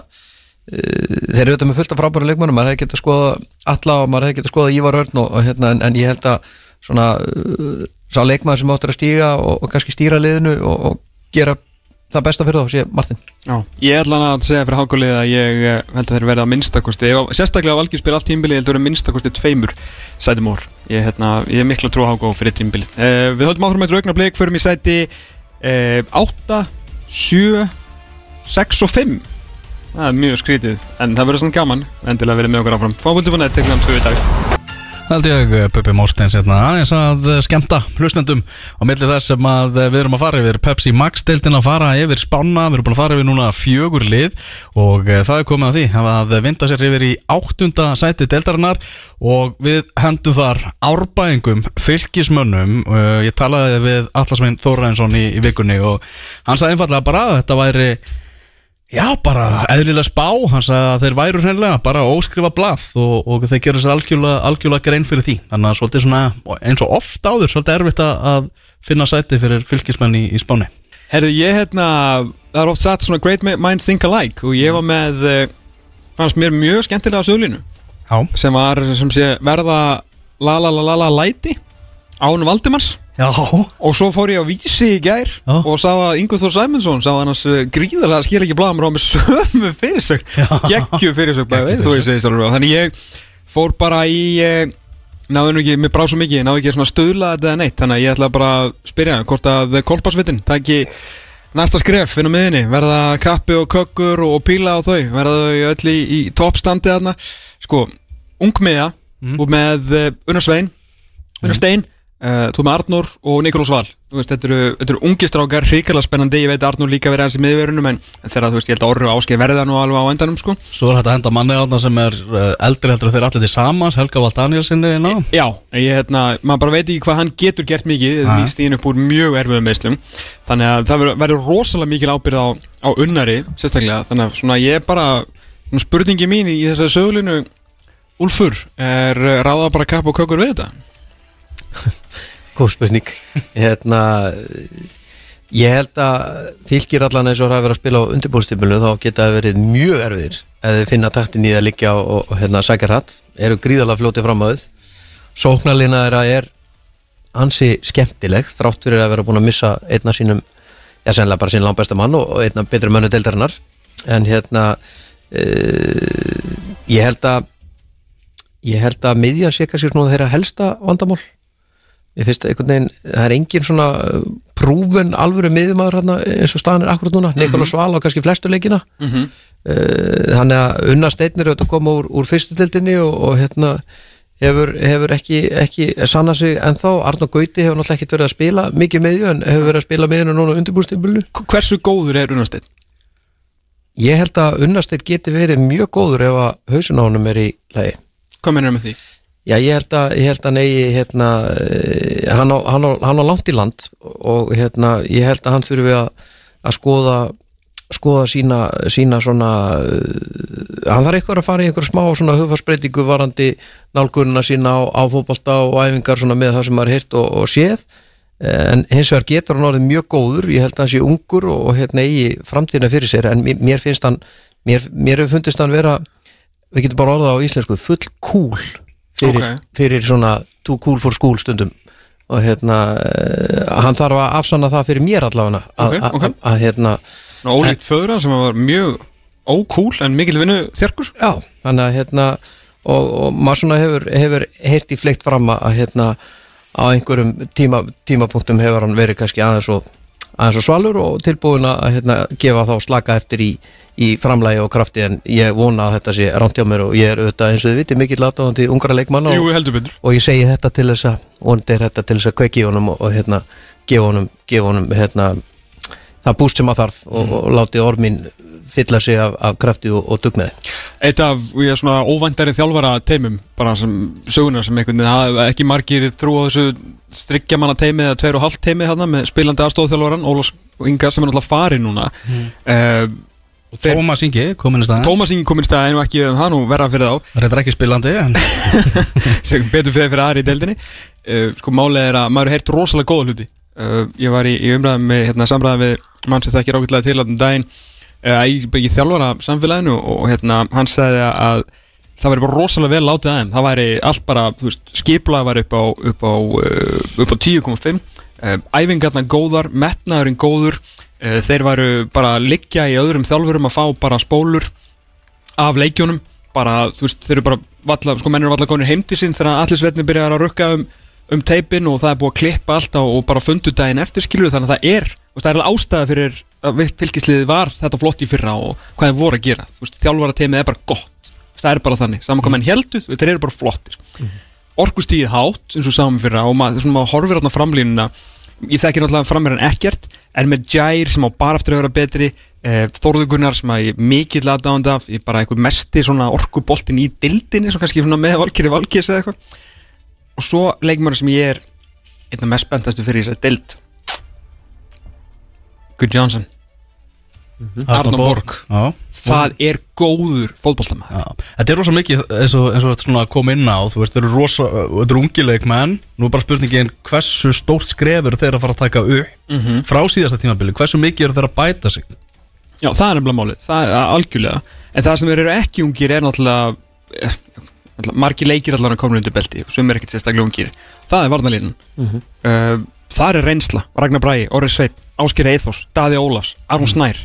þeir eru auðvitað með fullt af frábæra leikmannum, maður hefði getað skoða alla og maður hefði getað skoða Ívar Örn og, og hérna, en, en ég held að svona uh, sá leikmann sem áttur að stíga og, og kannski stýra liðinu og, og gera það besta fyrir þá, sé Martin. Já. Ég ætla hann að segja fyrir hákálið að ég eh, held að þeir verða að minnstakosti ef- sérstaklega á valgjur spil allt tímbili ég held að vera minnstakosti tveimur sætum ór ég, hérna, ég er miklu að trúa háká fyrir tímbilið eh, Við höldum áfram með draugna blik förum í sæti eh, 8, 7 6 og 5 Það er mjög skrítið en það verður svona gaman endilega verið með okkur áfram. Fábúldið.net tekur hann tvö í dag. Held ég eh, Bubbi Mortens hérna aðeins að eh, skemmta hlustendum á milli þess sem að eh, við erum að fara yfir. Pepsi Max deildin að fara yfir spána við erum búin að fara yfir núna fjögur lið og eh, það er komið að því. Að vinda sér yfir í áttunda sæti deildarinnar og við hendum þar árbæðingum fylgismönnum uh, ég talaði við Allasvein Þóraðinsson í, í vikunni og hann sagði einfallega bara að þetta væri Já, bara eðlilega spá, hann sagði að þeir væru hreinlega bara óskrifa blað og, og þeir gera sér algjörlega, algjörlega grein fyrir því. Þannig að svolítið svona, eins og oft áður svolítið erfitt að, finna sæti fyrir fylgismenn í, í spáni. Herðu, ég hérna, það er oft satt svona great minds think alike og ég var með, eh, fannst mér mjög skemmtilega á söglinu Já, sem var, sem sé, verða la la la la la læti án Valdimars já, og svo fór ég á vísi í gær Já. og sá að Ingur Þór Sæmundsson sá hann að gríðarlega skil ekki blamur á með sömu fyrirsögn, geggju fyrirsögn bæði, þú veist og þannig ég fór bara í eh, náðu nú ekki, mér brá svo mikið, náðu ekki svona stöðla þetta eða neitt, þannig að ég ætla bara að spyrja hvort að kolpasvitin taki næsta skref inn á miðinni, verða kappi og kökkur og píla á þau, verða þau öll í, í toppstandi þarna, sko ungmiða, mm. og með uh, Unnar Svein, Unnar Stein uh, þú með Arnór og Nikolás Val. Veist, þetta eru, þetta eru ungi strákar, hrikalega spennandi. Ég veit að Arnór líka verið aðeins í miðverunum en, þegar þú veist, ég held að Orru áskei verða nú alveg á endanum sko. Svo er þetta henda manni átna sem er uh, eldri heldur þeir allir til samans, Helga Vald Danielsinni ná Já, ég, hérna, maður bara veit ekki hvað hann getur gert mikið, Nei. líst í upp úr mjög erfiðum meðslum, þannig að það verður- rosalega mikil ábyrð á, á unnari sérstaklega, þannig að ég er bara spurningi mín í þessari sögulinu Góð spurning hérna, Ég held að fylgir allan eins og það að vera að spila á undirbúrstímulu þá geta það verið mjög erfiðir þið finna taktin í að liggja og, hérna, sækja hratt, eru gríðalega fljótið fram að þið Sóknarlina þeirra er ansi skemmtileg þrátt fyrir að vera búin að missa einna sínum já, sennilega bara sín langt besta mann og einna betri mönnu deildarinnar. En hérna uh, ég held að ég held að miðjan sé kannski svona þeirra helsta vandamál ég finnst að einhvern veginn, það er engin svona uh, prúven alvöru miðjumæður hérna eins og staðan er akkurat núna Nikola Sval á kannski flestu leikina Mhm. uh, þannig að unna steinir auðvitað koma úr, úr fyrstu dildinni og, og hérna hefur, hefur ekki, ekki sanna sig ennþá, Arnó Gauti hefur náttúrulega ekkert verið að spila mikið miðju en hefur verið að spila miðjuna núna undirbúrstímbulinu Hversu góður er Unnarsteinn? ég held að unnasteit geti verið mjög góður ef að honum er í lagi Hvað mennir með því? Já, ég held að, ég held að negi, hérna, eh, hann, á, hann, á, hann á langt í land og hérna, ég held að hann þurfi að, að skoða, skoða sína, sína svona, uh, hann þarf eitthvað að fara í einhver smá svona hugfarsbreytingu varandi nálgununa sína á, á fótbolta og æfingar svona með það sem maður heyrt og, og séð. En hins vegar getur hann orðið mjög góður. Ég held að hann sé ungur og, og hérna eigi framtíðina fyrir sér. En mér finnst hann mér, mér hefur fundist hann vera við getum bara orðað á íslensku full cool fyrir, Ok. fyrir svona too cool for school stundum og hérna uh, hann þarf að afsanna það fyrir mér allavega að, Ok, ok. að, að hérna Ná, Ólíkt föðra sem var mjög ókúl en mikil vinnu þjarkur já, þannig að hérna og, og maður svona hefur, hefur heyrt í fleikt fram að hérna á einhverjum tíma, tímapunktum hefur hann verið kannski aðeins og aðeins og svalur og tilbúin að hérna, gefa þá slaka eftir í, í framlægi og krafti en ég vona að þetta sé rámt hjá mér og ég er auðvitað eins og þið viti mikill aðdáðandi ungra leikmann og, og ég segi þetta til þess að vonandi er þetta til þess að kveiki honum og, og hérna gefa honum, gefa honum hérna, það búst sem að þarf og, og láti ormin fylla sig af, af krafti og, og dugnaði. Eitt af ég, svona óvæntari þjálfara teimum bara sem sögunar sem einhvern veginn ekki margir trú á þessu striggja manna teimi eða tveir og hálft teimi þarna með spilandi afstóðþjálfaran Ólafs og Inga sem er náttúrulega farið núna. Mm. Þeir- Tómas Ingi, komin í staðin Tómas Ingi kominn í staðin og ekki hann nú verða fyrir þá. Reyndar ekki spilandi betur fyrir fyrir aðri í deildinni. Uh, sko málið er að maður heyrt rosalega góða hluti uh, ég var í, í umræðum með hérna, samræðum við mann sem þekkir ágætlega til um daginn uh, í, í þjálfara samfélaginu og, og hérna, hann sagði að það væri bara rosalega vel látið aðeim það væri allt bara, þú veist, skiplega var upp á upp á, uh, upp á 10.5 uh, æfingarna góðar metnaðurinn góður. Þeir væru bara að liggja í öðrum þjálfurum að fá bara spólur af leikjónum bara, þú veist, þeir eru bara valla, sko, menn eru valla konir heim til sín þegar allir svetni byrjar að rukka um, um teipin og það er búið að klippa alltaf og bara fundu daginn eftir skilur þannig að það er, það er ástæða fyrir að fylgisliðið var þetta flott í fyrra og hvað þeir voru að gera, þú veist, þjálfara teimið er bara gott, það er bara þannig, saman hvað menn heldu þeir eru bara flottir. Orkustíðið hátt, eins og sáum fyrra og maður, maður horfir þarna framlínuna ég þekki náttúrulega frammeir en ekkert en með Jair sem á bara eftir að vera betri eh, Þórður Gunnar sem að ég mikill aðdáðand af, ég bara eitthvað mesti orkuboltin í dildinni, svo kannski svona með Valkyri Valkys eða eitthvað og svo leikmur sem ég er einna mest spenntastu fyrir þess að dild Good Johnson Arnór Borg. Já, það er góður já. Þetta er rosa mikið eins og, eins og svona kom inn á Þú veist, þetta eru rosa, þetta eru ungileik menn Nú er bara spurningin hversu stórt skref eru þeir að fara að taka upp Mhm. Frá síðasta tímabili, hversu mikið eru þeir að bæta sig? Já, það er nefnilega málið, það er algjörlega. En það sem eru ekki ungir er náttúrulega margir leikir allan að koma undir belti sem er ekkert sérstaklega ungir. Það er varnalínan Mhm. uh, Það er reynsla, Ragnar Bræi, Orri Sveit, Ásker Eithos, Daði Ólafs, Arnón Snær.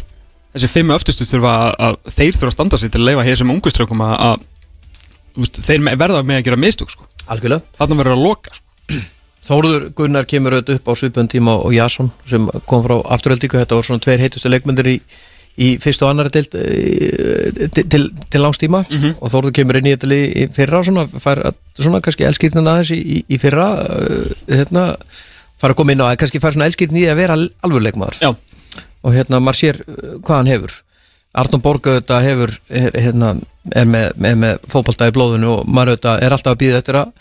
Þessi fimm öftustu þurfa að, að þeir þurfa að standa sig til að leifa hér sem unguströkum að, að þeir verða með að gera mistök sko. algjörlega. Þarna verður að loka sko. Þórður Gunnar kemur auðvitað upp á svipun tíma og Jason sem kom frá afturöldingu þetta voru svona tveir heitustu leikmyndir í, í fyrstu og annari deild e, til, til, til langstíma Mhm. og Þórður kemur inn í þetta lið í fyrra svona, fær svona kannski elskýrnin aðeins í, í, fyrra uh, hérna, fara að koma inn á kannski fær svona elskýrnin í að vera alveg leikmaður. Já, og hérna maður sér uh, hvað hann hefur. Arnón Borg auðvitað hefur hérna, er með, með, með fótbolta í blóðinu og maður auðvitað er alltaf að býða eftir að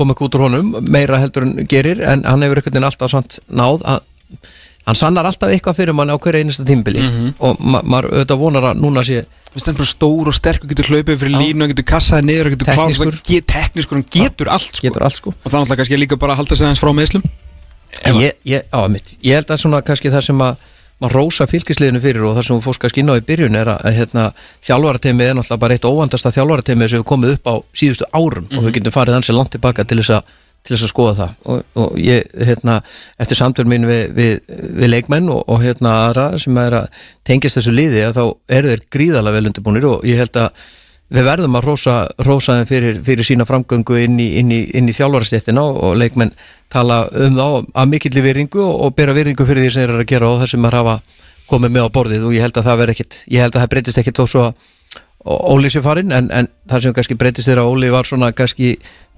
koma út úr honum meira heldur en gerir en hann hefur einhvern veginn alltaf samt náð að, hann sannar alltaf eitthvað fyrir mann á hverju einasta tímbili. Mhm. og ma maður auðvitað vonar að núna sé hann er bara stór og sterk og getur hlaupið fyrir línu og getur kassaði niður og getur og get, teknískur, hann getur allt sko. getur allt sko. Og það er alltaf kannski líka bara að halda sig aðeins frá meðslum ég, ég, á, mitt, ég held að svona kannski það sem að maður rósa fylgisliðinu fyrir og það sem hún fórst kannski inn á í byrjun er að, að hérna, þjálfarateimið er náttúrulega bara eitt óvandasta þjálfarateimið sem hefur komið upp á síðustu árum. Og við getum farið hansi langt tilbaka til þess að til þess að skoða það. Og, og ég, hérna, eftir samtöl mín við, við, við leikmenn og, og hérna aðra sem er að tengjast þessu liði að þá eru þeir gríðalega vel undirbúinir og ég held að við verðum að rósa, rósa þeim fyrir, fyrir sína framgöngu inn í, í, í þjálfarastéttina og, leikmenn tala um þá að mikilli virðingu og, og bera virðingu fyrir því sem þeir eru að gera og þessum að hafa komið með á borðið og ég held að það verði ekkit ég held að það breytist ekkit þó svo að Óli sé farinn en, en það sem kannski breytist þegar Óli var svona kannski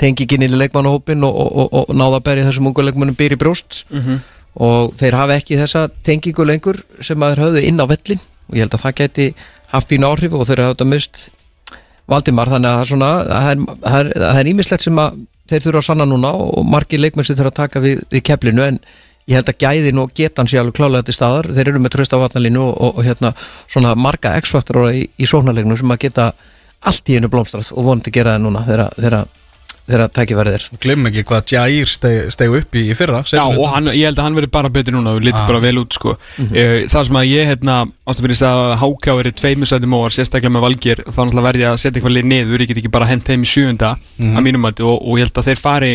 tengikinn í leikmannahópin og, og, og, og náða að berja þessum ungu leikmannum í brjóst. Og þeir hafa ekki þessa tengingu lengur sem að þeir höfðu inn á vellin og ég held að það geti haft bínu áhrif og þeir hafa þetta mist Valdimar. Þannig að það er svona það er- ímislegt sem að þeir þurfa að sanna núna og margir leikmenn sem þurfa að taka við, við keflinu en ég held að gæðin og getan sé alveg klálega til staðar. Þeir eru með tröst á vatnalínu og, og, og hérna svona marga x-faktor í, í sóknarleiknu sem að geta allt í einu blómstrætt og vonandi gera það núna þegar, þegar, þegar tækifærið er. Glimm ekki hvað Jair steg, steg upp í, í fyrra Já, og hann, ég held að hann verið bara betur núna og lítur Ah. bara vel út sko. mm Það sem að ég hérna ástu fyrir þess að háká verið tveimisætum og sérstaklega með valgir þá náttúrulega verði að setja eitthvað lið niður. Ég get ekki bara hent þeim í sjöunda að mínum að og, og ég held að þeir fari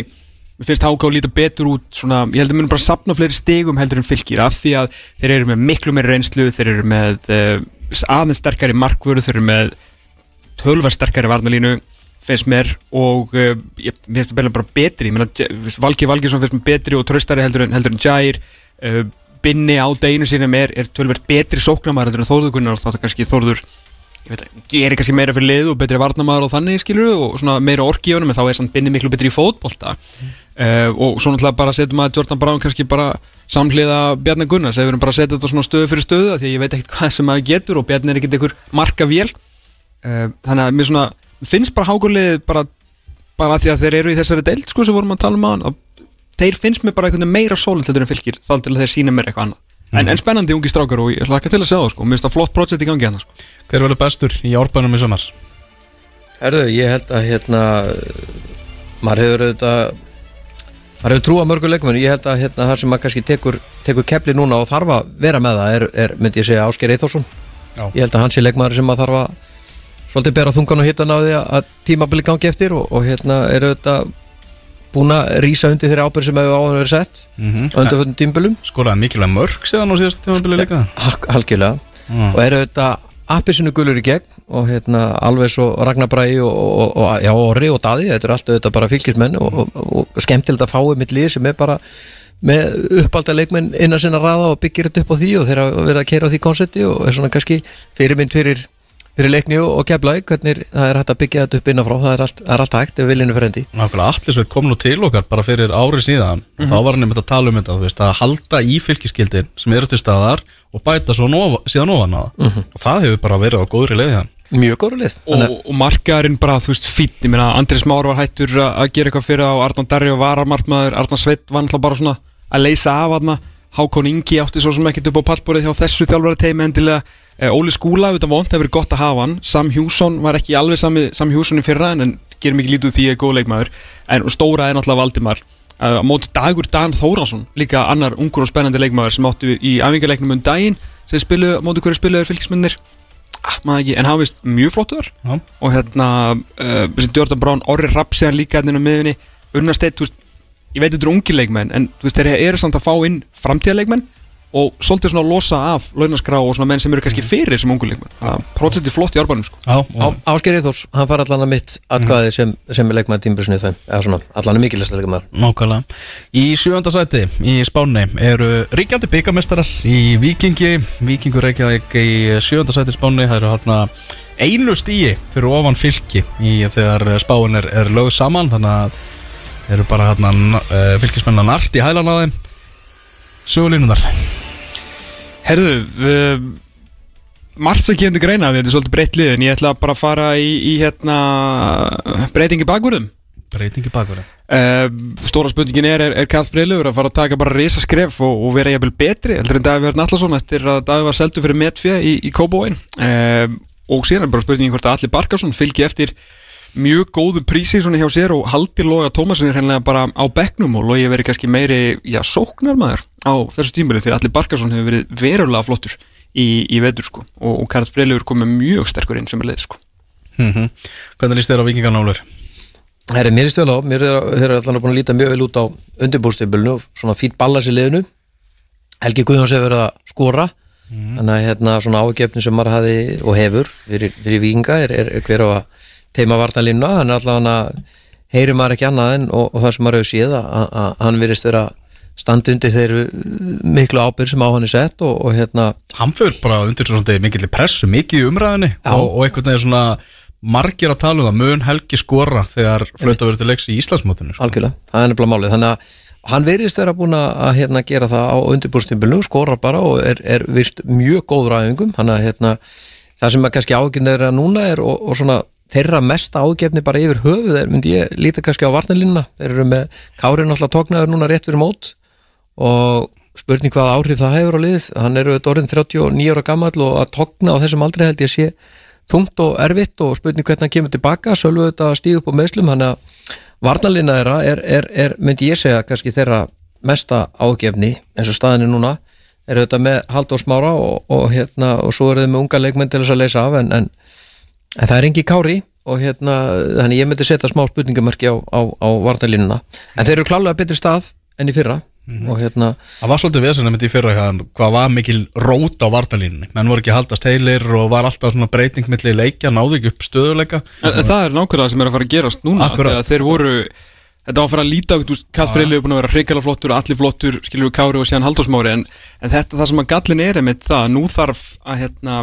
mér finnst háká líta betur út svona, ég held að munum bara sapna fleiri stigum heldur en fylgir af því að þeir eru með miklu meiri reynslu þeir eru með uh, aðeins sterkari markvöru þeir eru með tölvar sterkari varnalínu finnst mér og uh, ég mér finnst það bara betri ég meina, J- Valgi Valgjesson finnst mér betri og tröstari heldur en, heldur en Jair uh, Binni á deginu sínum er, er tölvert betri sóknamaður heldur en Þórður Gunnar og þá er kannski Þórður ég veit að gerir kannski meira fyrir lið og betri varnamaður og þannig skilur og svona meira orki í honum en þá er samt Binni miklu betri í fótbolta. Uh, og svo náttúrulega bara setjum að Jordan Brown kannski bara samhliða Bjarni Gunnars ef við erum bara að setja þetta svona stöðu fyrir stöðu því að ég veit ekkert hvað sem maður getur og Bjarni er ekkert einhver marka vél uh, þannig að mér svona finnst bara hákurlið bara, bara því að þeir eru í þessari deild sko sem vorum að tala um að þeir finnst mér bara einhvern veginn meira sólitt heldur en fylgir þá til að þeir sína mér eitthvað annað en, en spennandi ungi strákar og ég hlaka til að sjá það sko mér finnst það flott projekt í gangi hann sko. Hver verður bestur í árbænum í somars? Herðu, ég held að hérna maður hefur auðvitað maður hefur trú á mörgu leikmenn ég held að hérna, það sem maður kannski tekur, tekur kepli núna og þarf að vera með það er, er myndi ég segja Ásker Eithórsson Já. ég held að hans er leikmaður sem maður þarf að svolítið bera þungan og hittan á því að- að tímabili gangi eftir og, og hérna er auðvitað búin að rísa undir þeirri ábyrð sem hefur áður verið sett Mm -hmm. á undanföldum tímabölum Skoraði mikilvæg mörg síðan á síðast tímabili líka algjörlega mm. og eru auðvitað appisinu gulur í gegn og hérna alveg svo Ragnar Bræði og, og, og, já, Orri og Daði, þetta er alltaf auðvitað bara fylgismenn og, og, og, og skemmtilegt að fáið mitt lið sem er bara með uppálda leikmenn innan sinna raða og byggir þetta upp á því og þeir hafa verið að keira á því konsepti og er svona kannski fyrirmynd fyrir, fyrir leikni og, keflaði hvernig það er hægt að byggja þetta upp innanfrá? Það er allt, það er allt hægt ef viljinu fyrir endi Nákvæmlega Atlisveit kom nú til okkar bara fyrir ári síðan. Og þá var hann einmitt að tala um þetta þú veist, að halda í fylgiskildin sem eru til staðar og bæta svo nofa, síðan ofan á það. Og það hefur bara verið á góðri leiði hann mjög góður lið. Og, og markaðurinn bara, þú veist, fýtt ég meina, Andris Már var hættur að að gera eitthvað fyrir á Arnón Darri og varamartmaður Arnón Sveit var náttúrulega bara svona að leysa af aðna Hákon Ingi átti svo sem ekkert upp á pallborið hjá þessu þjálfari teimi endilega Óli Skúla, auðvitað vond, hefur verið gott að hafa hann. Sam Hjússon var ekki alveg sami Sam Hjússon í fyrra, en, en gerum ekki lítið því að ég er góð leikmaður. En stóra er náttúrulega Valdimar. Uh, móti Dagur Dan Þórásson líka annar ungur og spennandi leikmaður sem áttu í æfingarleiknum um daginn sem spilu, móti hverju spiluður fylgismennir ah, maður ekki, en hann vist mjög flottur. Já. og hérna uh, þessi Jordan Brown, Orri Rapp séðan líka hérna á miðunni, Unnar veist ég veit þetta eru ungi leikmenn, en þeir eru samt að fá inn framtíðarleikmenn og svolítið svona að losa af launaskrá og svona menn sem eru kannski fyrir sem ungu leikmenn þannig að prótsett er flott í árbænum sko. Já, Á, Ásker Eithors, hann far allan að mitt atkvæði sem, sem er leikmaður tímbilsinu þeim. Eða svona, allan að mikilvægsta leikmaður. Nákvæmlega. Í sjöönda sæti í Spáni eru ríkjandi byggamestarar í Víkingi, Víkingur Reykjavík í sjöönda sæti í Spáni, það eru hérna einu stíi fyrir ofan fylki í þegar spáin er, er lögð saman, þannig að eru bara hérna uh, fylkismenn að nart í hælan að þeim. Sögulínunar. Herðu, uh, margt sem kemur greina við þetta er svolítið breytt lið en ég ætla bara að fara í, í hérna breytingi bakvörðum. Breytingi bakverði. Uh, stóra spurningin er, er, er Karl Freylegur að fara að taka bara risa skref og, og vera jafnvel betri heldur en Davíð Verðn Allarsson eftir að Davíð var seldu fyrir metfjö í, í Kóbóin uh, og síðan er bara spurningin hvort að Alli Barkarsson fylgi eftir mjög góðu prísi svona hjá sér og haldir Loga Tómasin er hennilega bara á bekknum og Logi verið kannski meiri, já, sóknarmaður á þessu tímuli þegar Alli Barkarsson hefur verið verulega flottur í, í vetur sko. Og, og Karl Freylegur komið mjög sterkur inn sem er leið sko. Mm Hvernig líst þér á Víkingarnálur? Herri, mér er stjóla á, mér er, þeir eru allan búin að líta mjög vel út á undirbúrstífbölinu og svona fýtt balans í liðinu. Helgi Guðjóns hefur verið að skora. Þannig að hérna svona ágefni sem maður hafi og hefur fyrir, fyrir vikinga er, er, er hver á að teima vartalínuna, hann er allavega heyri maður ekki annað en og, og það sem maður hefur séð að, að, að hann virðist vera standi undir þeirru miklu ábyrg sem á hann er sett og, og hérna Hann fyrir bara undir svona mikilli pressu, mikið í umræðinni og, og einhvern veginn svona margir að tala um það, mun Helgi skora þegar flöta verið til leiks í Íslandsmótinu sko. algjörlega, það er nefnilega málið. Þannig að hann virðist vera búin að hérna, gera það á undirbúrstímbilinu, skora bara og er, er vist mjög góður æfingum. Hann að hérna, það sem að kannski ágefni er að núna er og, og svona þeirra mesta ágefni bara yfir höfuð er, myndi ég líta kannski á varnalínuna þeir eru með Kárin alltaf tóknaður núna rétt fyrir mót og spurning hvað áhrif það hefur á liðið. Hann eru orðin 39 ára gammal og að tókna á þessum aldrei held ég sé þungt og erfitt og spurning hvernig hann kemur tilbaka sölvu þetta að stíða upp á meðslum hann að varnalina þeirra er, er, er, myndi ég segja kannski þeirra mesta ágefni eins og staðinni núna. Er auðvitað með Halldór Smára og, og, hérna, og svo er þau með unga leikmenn til þess að leysa af en, en, en það er engi kári og hérna, þannig ég myndi setja smá spurningamörki á, á, á varnalínuna en þeir eru klálega betri stað enn í fyrra og hérna, Það var svolítið vesen að myndi í fyrra hjá hann, hvað var mikil rót á vartalínunni menn voru ekki að haldast heilir og var alltaf svona breyting milli leikja, náðu ekki upp stöðuleika En, en það er nákvæmlega sem er að fara að gerast núna Akkurat. Þegar þeir voru Þetta var að fara að líta Kall Freyli er búin að vera hreikala flottur, allir flottur, við Kári og síðan Halldórsmári en, en þetta það sem að gallin er einmitt það, nú þarf að hérna,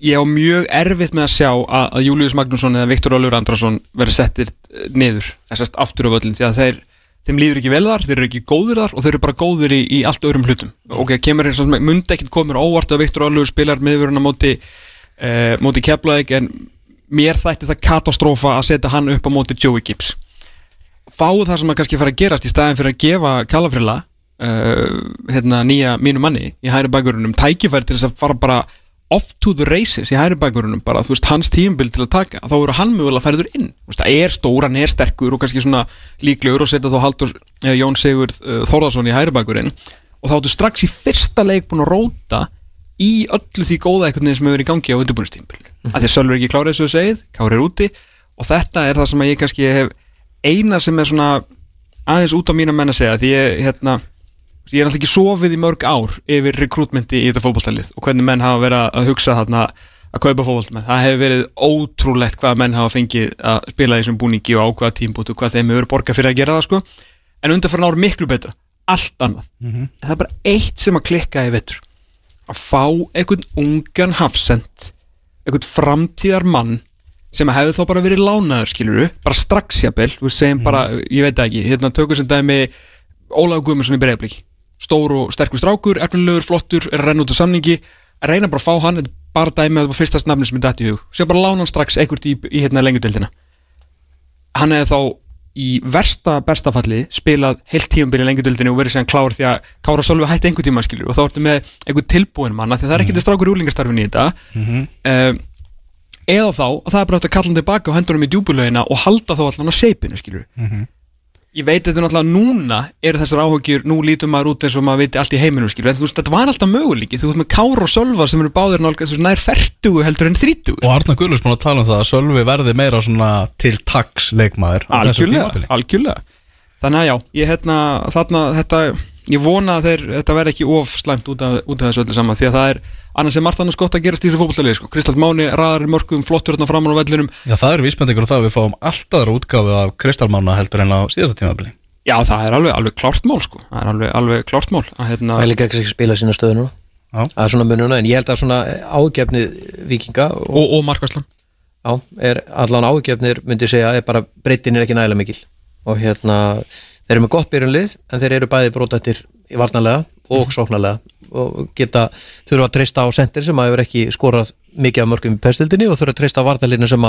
ég á mjög erfitt með að sjá að, að Július Magnússon eða Viktor Ólfur Andrason verður settir niður, þessast aftur á völlin því að þeir, þeim líður ekki vel þar, þeir eru ekki góðir þar og þeir eru bara góðir í, í allt öðrum hlutum. Ok, kemur eins og myndi ekkit komur óvart að Viktor Ólfur spilar miðvöruna móti uh, móti Keflavík en mér þætti það katastrófa að setja hann upp á móti Joey Gibbs. Fáu það sem að kannski fara að gerast í staðin fyrir að gefa Kalafrilla uh, hérna, nýja mínu manni í hæri bakgrunum tækifæri til þess að fara bara off to the races í hæri bakgrunum bara, þú veist, hans tímabil til að taka þá eru hann mögulega færður inn. Þú veist, það er stór, hann er sterkur og kannski svona líklegur og setja þá Haldur eh, Jón Sigurð uh, Þórðarsson í hæri bakgrun og þá áttu strax í fyrsta leik búin að róta í öllu því góða veginn sem hefur verið í gangi á undirbúinustímbil mm -hmm. að því að Sölvi er ekki klárið þessu segið, Kári er úti. Og þetta er það sem að ég kannski hef eina sem er svona aðeins út á mína menn að segja því ég, hérna, ég er alltaf ekki sofið í mörg ár yfir rekrútmenti í þetta fótballtælið og hvernig menn hafa verið að hugsa þarna að kaupa fótballmenn, það hefur verið ótrúlegt hvað menn hafa fengið að spila þessum búningi og á hvaða tímbútu, hvað þeim hefur borgað fyrir að gera það sko, en undanfæra ár miklu betra, allt annað. En það er bara eitt sem að klikka í vetur. Að fá einhvern ungan hafsend einhvern framtíðar mann sem hefði þá bara verið lánaður skiluru, bara strax jafnvel. Við segjum bara, ég veit ekki hérna tökum sem dæmi Ólaf Guðmundsson í Breiðablík stór og sterkur strákur, erfnilegur, flottur, er að renna út á samningi. Reyna bara að fá hann, þetta bara dæmi að það var fyrsta nafni sem er dætt í hug, sem bara lána hann strax einhvert í, í hérna lengjudildina hann hefði þá í versta bestafalli spilað heilt tíumbil í lengjudildinu og verið séðan klár því að Kára Sölvi hætti einhver tíma skilur og þá ertu með einhver tilbúin manna því að það er ekki til strákur úlingastarfin í þetta. Um, eða þá að það er bara hægt að kalla hann tilbaka og hendur hann í djúbulögina og halda þá allan á seipinu skilur ég veit þetta náttúrulega núna eru þessar áhugjur, nú lítum maður út eins og maður viti allt í heiminum skilur, en þú veist, þetta var alltaf möguleiki. Þú veist með Kára og Sölvar sem eru báðir nálgast nær 40 heldur en 30 Og Arna Gullus búin að tala um það að Sölvi verði meira svona til taks leikmaður á þessu algjörlega, algjörlega. Þannig að já, ég hérna þarna, þetta, ég vona að þeir, þetta verði ekki of slæmt út af, út af þessu öllu saman því að það er annars er margt annars gott að gerast í þessu fótballtalið sko. Kristall Máni, raðar í mörgum, flottur hérna framan á vellinum Já, það eru vísbendingur á það að við fáum alltaf aðra útgáfi af Kristalmána heldur en á síðasta tímabili já, það er alveg, alveg klárt mál sko. það er alveg, alveg klárt mál að, hérna, það er líka ekki að spila sína stöðu núna Já. það er svona mununa, en ég held að svona ágefni vikinga og, og, og Markvæslan já, er allan ágefnir myndi segja, er bara breytin er ekki nægilega mikil og hérna, þeir eru með gott byrjunlið en þeir eru bæði brótættir í varnarlega og sóknarlega og geta, þurfa að treysta á sendir sem að hefur ekki skorað mikið af mörgum í pestildinni og þurfa að treysta á varnarlinu sem,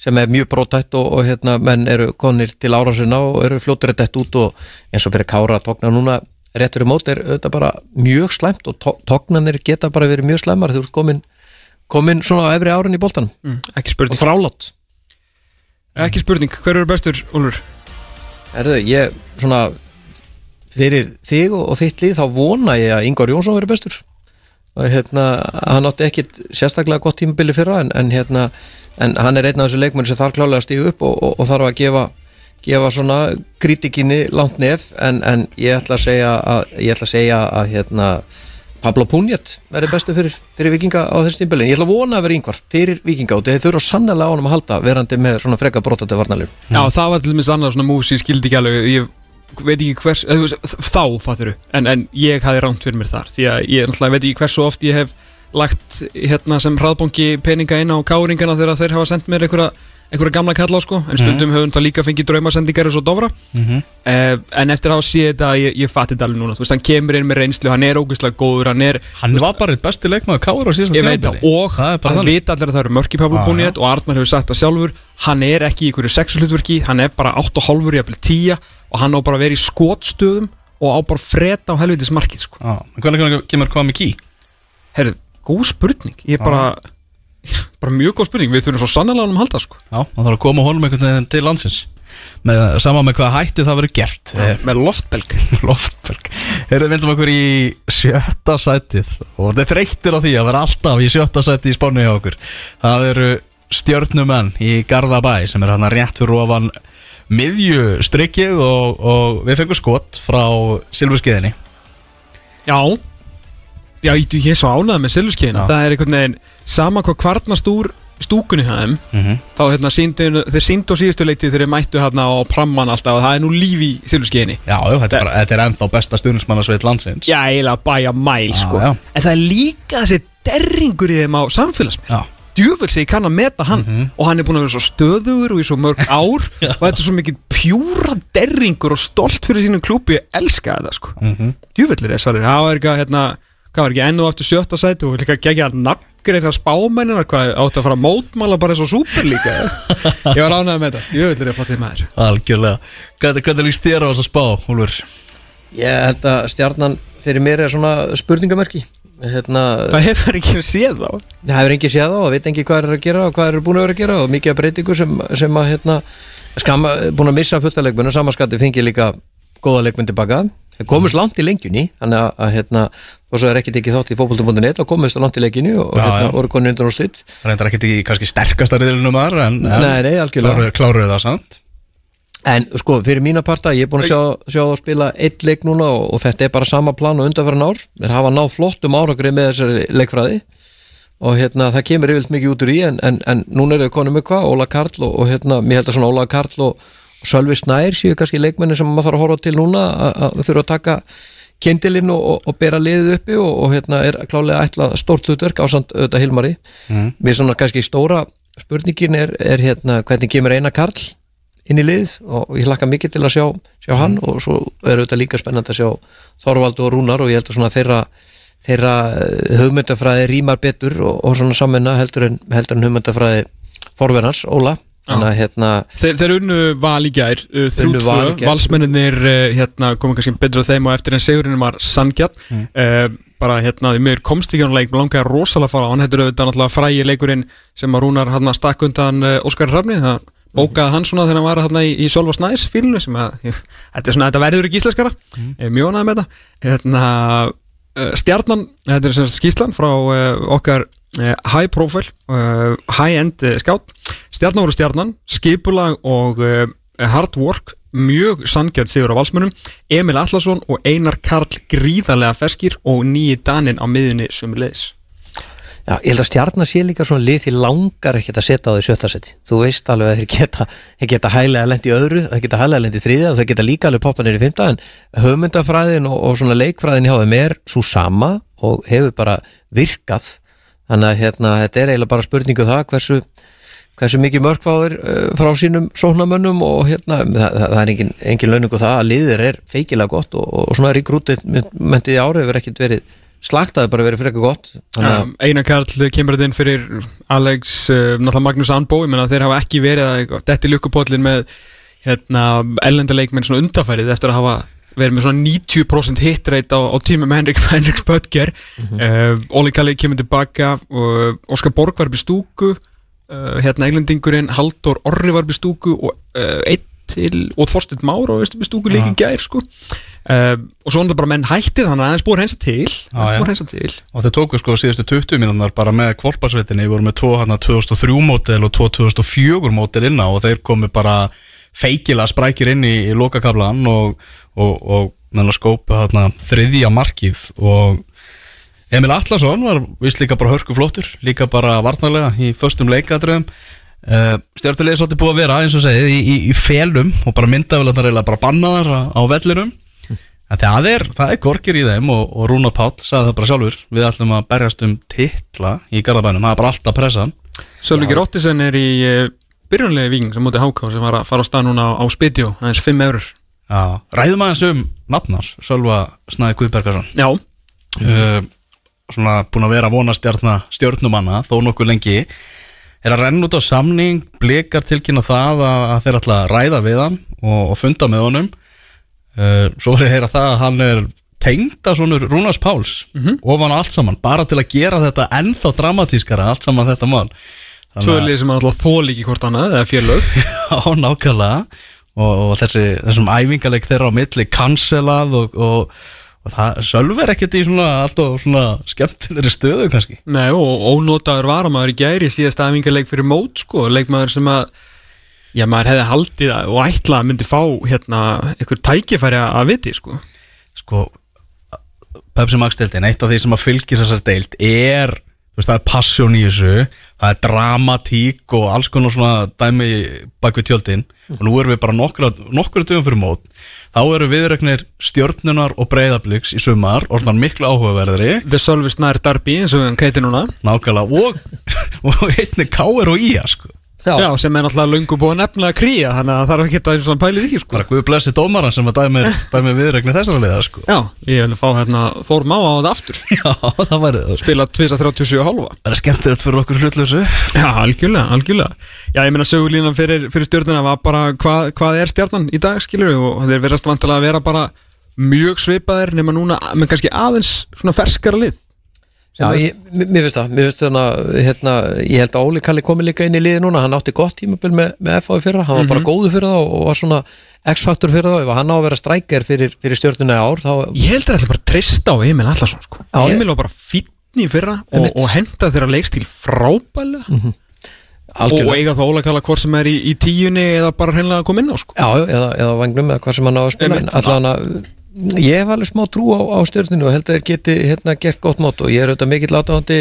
sem er mjög brótætt og, og hérna, menn eru konir til árásina og eru fljóttur dett út og eins og fyrir kára að tókna núna rétt fyrir mót er auðvitað bara mjög slæmt og tóknanir geta bara verið mjög slæmar. Þú ert komin, komin svona á efri árin í boltanum. Mm, og þrálátt ekki spurning, hver eru bestur, Úlfur? Erðu, ég svona fyrir þig og, og þitt lið þá vona ég að Ingvar Jónsson verið bestur. Og hérna, hann átti ekkit sérstaklega gott tímabili fyrra en, en hérna, en hann er einn af þessu leikmenn sem þarf klálega að stígu upp og, og, og þarf að gefa gefa svona kritikinni langt nef en, en ég ætla að segja að, ég ætla að segja að hérna, Pablo Punjat verði bestu fyrir, fyrir vikinga á þessu tímbili ég ætla að vona að vera yngvar fyrir vikinga og þeir þurfa sannlega á honum að halda verandi með svona freka brotandi varnalur Já, það var til dæmis annað svona mús ég skildi ekki alveg ég veit ekki hvers, þú veist, þá fattur en, en ég hafi rámt fyrir mér þar því að ég náttúrulega veit ekki hversu oft ég hef lagt hérna sem hraðbóngi peninga inn á káringana þegar þeir hafa sendt mér einhverja, einhverja gamla kalla sko en stundum höfum það líka fengið draumasendingar eins og dofra Mhm. eh, en eftir að hafa séð þetta ég, ég fatti þetta alveg núna, þú veist, hann kemur inn með reynslu hann er ógeðslega góður, hann er Hann var bara eitt besti leikmaður Káur á síðasta Ég veit það, tímabili. og þannig. vita allir að það eru mörk í Pablo Já, Búniðet og Arnar hefur sagt það sjálfur hann er ekki í einhverju sexuhlutverki hann er bara 8,5 jafnvel 10 og hann á bara að vera í skotstöðum og á bara að freta á helvitis markið sko. En hvernig kemur hvað með ký? Herru, góð spurning ég er bara, bara mjög góð spurning við þurfum svo sannlega hann um að halda sko. Já, það þarf að koma honum einhvern veginn til landsins. Með, Sama með hvað hætti það verið gert. Eh, með loftbelg. Loftberg Erum vindum okkur í sjötta sætið. Og þetta er þreyttir á því að vera alltaf í sjötta sætið í spánu hjá okkur. Það eru stjörnumenn í Garðabæ Sem er hann rétt fyrir ofan miðju strikki og, og við fengum skot frá Silfurskiðinni Já Já, ég, er svo ánægð með silfurskeiðina. Það er einhvern veginn sama hvað kvarnast úr stúkunni það mm -hmm. þá hérna síndu, þeir síndu á síðustu leiti þeir mættu hérna á pramman alltaf og það er nú líf í silfurskeiðinni. Já, jú, þetta, er bara, þetta er ennþá besta stuðnismannasveit landsins. Já, eiginlega bæja mæl Já, sko. já. En það er líka þessi derringur í þeim á samfélagsmið Já, Djúvel sig kann að meta hann Og hann er búin að vera svo stöðugur og í svo mörg ár Og þetta er svo mikið pjúra derringur og stolt fyrir sínum klúpi Ég elska þetta sko. Mm Djúvel er þessari Það var eitthvað hérna Hvað var ekki enn og aftur sjötta sæti? Og líka gegja nagreina spámennina. Hvað átti að fara að mótmála bara eins og súper líka Ég var ánægð með þetta. Djúvel er að fá til maður. Algjörlega. Hvernig, hvernig líst þér á þess að spá, Úlfur? ég held að stjarnan fyrir mér er svona spurningamerki. Hérna, Það hefur ekki séð þá? Það hefur engi séð á og veit engi hvað er að gera og hvað er búin að vera að gera og mikið af breytingu sem, sem að hérna, skama, búin að missa fullt af leikmennu samanskatti fengi líka góða leikmenn tilbaka komist langt í lengjunni þannig að, að hérna, og svo er ekki tekið þátt í fókbaltum.net og komist langt í lengjunni og, Já, hérna, voru konur undan og slitt Reyndar ekki í kannski sterkasta riðlunum þar en, en Nei, nei, kláruðu, kláruðu það samt. En sko, fyrir mína parta, ég er búin að sjá, sjá það spila eitt leik núna og, og þetta er bara sama plan og undanfæran ár. Þeir hafa náð flottum árangri með þessari leikfræði og hérna, það kemur yfirlt mikið út úr í en, en, en núna eru þau konum með hvað, Óla Karl og, og hérna, mér held að svona Óla Karl og Sölvi Snær séu kannski leikmenni sem maður þarf að horfa til núna að þurfa að taka kindilinn og, og, og bera liðið uppi og, og hérna er klálega ætlað stórt hlutverk ásand auðvitað Hilmari. mm. Mér svona kannski stóra spurningin er, er hérna hvernig kemur eina Karl inn í lið og ég hlakka mikið til að sjá, sjá hann og svo er auðvitað líka spennandi að sjá Þorvaldu og Rúnar og ég held að svona þeirra, þeirra eh, hugmyndafræði rýmar betur og, og svona samvinna heldur en, en hugmyndafræði forverðans, Óla þannig að hérna, Þeir, þeir unnu val í gær, uh, þrjú Unnu Val í tvö, gær. valsmenninir uh, hérna, komið kannski betur á þeim og eftir en sigurinn var sangjarn uh, bara hérna, því mér komst ekki á hann leik, mér langaði rosalega að fara á hann, þetta er auðvitað náttúrulega frægi leikurinn sem að Rúnar hann stakk undan uh, Óskar Hrafni, það bókaði hann svona þegar hann var hérna í, í Solva Snæs fílinu sem að, þetta er svona, þetta verður ekki íslenskara. Mm. mjög ánægði með þetta. Hérna, uh, stjarnan, þetta er sem sagt skýslan frá uh, okkar high profile, uh, high end scout, stjarnan voru stjarnan skipulag og hard work, mjög sangjart sigur á valsmunum, Emil Atlasson og Einar Karl gríðarlega ferskir og nýji Danin á miðunni sumulegis já, ég held að stjarnar sé líka svona lið því langar ekkert að setja á því sjötta seti. Þú veist alveg að þeir geta, geta hælega lendi í öðru, þeir geta hælega lendi í þriðja og þeir geta líka alveg poppa nýri í fymta en hugmyndafræðin og, og svona leikfræðin hjá þeim er svo sama og hefur bara virkað þannig að hérna, þetta er eiginlega bara spurningu um það hversu hversu mikið mörgfáður uh, frá sínum sóknamönnum og hérna, það, það, er engin, engin launningu það að liðir er feikilega gott og, og svona ríkrútið mentið í árið hefur ekkert verið slagtaði bara verið frekar gott. Þannig að Um, Einar Karl kemur þetta inn fyrir Alex, uh, náttúrulega Magnús Anbó þeir hafa ekki verið að detti lukkupóllin með hérna, ellendaleikmenn svona undafærið eftir að hafa verið með svona 90% hit rate á, á tíma með Henrik, Henrik Böttger. Uh, Óli Kalli kemur tilbaka og Óskar Borg var upp í stúku. Uh, hérna englendingurinn Haldur Orri var upp í stúku og uh, einn til, og Þorsteinn Már og veist upp í stúku líka í gær sko. Uh, og svo er það bara menn hættið þannig að aðeins búið að reynsa til. Að reynsa til. Og þeir tóku sko síðustu 20 mínúnar bara með kvolparsveitinni, við vorum með 2 hérna 2003 mótel og 2 2004 mótel inna og þeir komu bara feikilega sprækir inn í, í lokakablan og, og, og meðal skópa hérna þriðja markið og Emil Atlasson var vist líka bara hörku flottur líka bara varnarlega í föstum leikadröðum uh, stjórnulegði svolítið búið að vera eins og segið í, í, í felum og bara myndavelarnar eiginlega bara bannaðar á, á vellinum. En það er, það er gorgir í þeim og, og Rúnar Páll sagði það bara sjálfur við ætlum að berjast um titla í Garðabænum, það er bara alltaf pressan Sölviki Rottisen er í uh, byrjunlegi viking sem móti Háká sem var að fara á stað núna á, á Spitjó, aðeins 5 eurur ræðum aðeins um nafnar Sölva Snæði Guðbergarsson Já, uh, svona búin að vera vonastjarna stjórnumanna þó nokkuð lengi. Er að renna út á samning blikar tilkynna það að, að þeir ætla að ræða við hann og, og funda með honum. Uh, svo er ég að heyra það að hann er tengda svonur Rúnars Páls ofan á allt saman, bara til að gera þetta ennþá dramatískara, allt saman þetta mál. Svo er lið sem alltaf þól ekki hvort annað eða félög. Já, nákvæmlega og, og þessi, þessum æfingaleg þeirra á milli cancelað og, og, og það sölver ekkert í svona alltaf svona skemmtilegri stöðu kannski Nei, og ónótaður varamæður í gæri síðast aðvingarleik fyrir mót sko, leikmaður sem að já, maður hefði haldið og ætla að myndi fá hérna, einhver tækifæri að viti sko. sko Pepsi Max deildin, eitt af því sem að fylgir þessar deild er, þú veist það er passion í þessu, það er dramatík og alls konar svona dæmi bak við tjöldin. Og nú erum við bara nokkra, nokkra dögum fyrir mót. Þá eru viðregnir stjörnunar og breyðabliks í sumar, orðan miklu áhugaverðri The Solvi Snær Darby eins og hann keiti núna. Nákvæmlega. Og, og einni Káir og Ía sko Já, sem er náttúrulega löngu búið að nefna að kría þannig að það þarf ekki að svona pælið því sko. bara Guð blessi dómaran sem að dæmi, dæmi viðregni þessara liða sko. Já, ég vil fá hérna Þór Má á þetta aftur. Já, það væri það spila 237 halva Það er skemmtilegt fyrir okkur hlutlösu Já, algjörlega, algjörlega. Já, ég meina sögulínan fyrir, fyrir stjórnuna var bara hvað, hvað er stjarnan í dag, skilur við og þeir verðast vantilega að vera bara mjög svipaðir nema núna með kannski aðeins svona ferskara lið Já, ég, mér finnst það, mér finnst þannig að hérna, ég held að Óli Kalli komi líka inn í liði núna, hann átti gott tímabil með, með FA fyrra, hann var bara góðu fyrir það og var svona X-faktor fyrir það, ef hann á að vera strækjar fyrir, fyrir stjórnuna í ár, þá Ég held að það ætla bara treysta á Emil Allarsson sko. Já, ég- Emil var bara fínn í fyrra og, og henda þeirra leikstíl frábælega og algjörlega, eiga það Óla Kalla hvort sem er í, í tíunni eða bara hreinlega að koma inn á sko. já, já, eða, eða vangnum eða hvað sem hann á að spila, Ég hef alveg smá trú á, á stjórnunu og held að þeir geti hérna gert gott mót og ég er auðvitað mikill átáðandi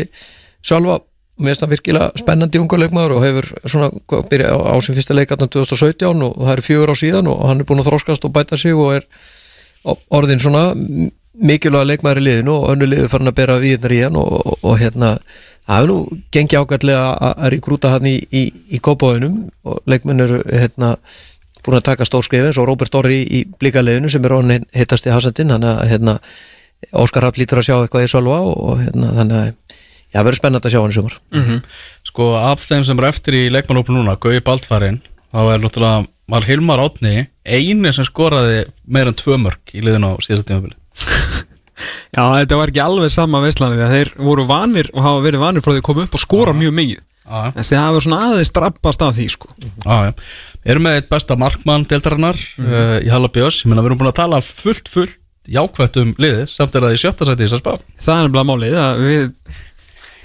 sjálfa, mér finnst það virkilega spennandi unga leikmaður og hefur svona hvað, byrja á, á sem fyrsta leikartan 2017 og það eru fjögur á síðan og hann er búin að þróskast og bæta sig og er orðin svona mikilvæga leikmaður í liðinu og önnu liðu farin að bera viðnar í hann og, og, og hérna það hefur nú gengi ágætlega að, að rekrúta hann í, í, í kópáinum og leikmenn eru hérna búin að taka stór skrif eins og Róbert Orri í blíkaliðinu sem er orðin hittast í Hasandin hann að hérna Óskar Rapp lítur að sjá eitthvað í Sölva og, og hérna þannig að það verður spennandi að sjá hann í sumar. Sko af þeim sem er eftir í leikmannópun núna Gauði Baldfarin þá er náttúrulega var Hilmar Átni eini sem skoraði meira en tvö mörg í liðinu á síðasta tímafili Já, þetta var ekki alveg sama veistlani þegar þeir voru vanir og hafa verið vanir frá því að koma upp og skora mjög mikið Þessi það hefur svona aðeins drabbast af því sko. já, já. Erum með eitt besta markmann deildarinnar uh, í Halla Bjós, ég meina við erum búin að tala fullt, fullt jákvætt um liðið samt er það í sjötta sæti í þessar spá. Það er nefnilega málið að við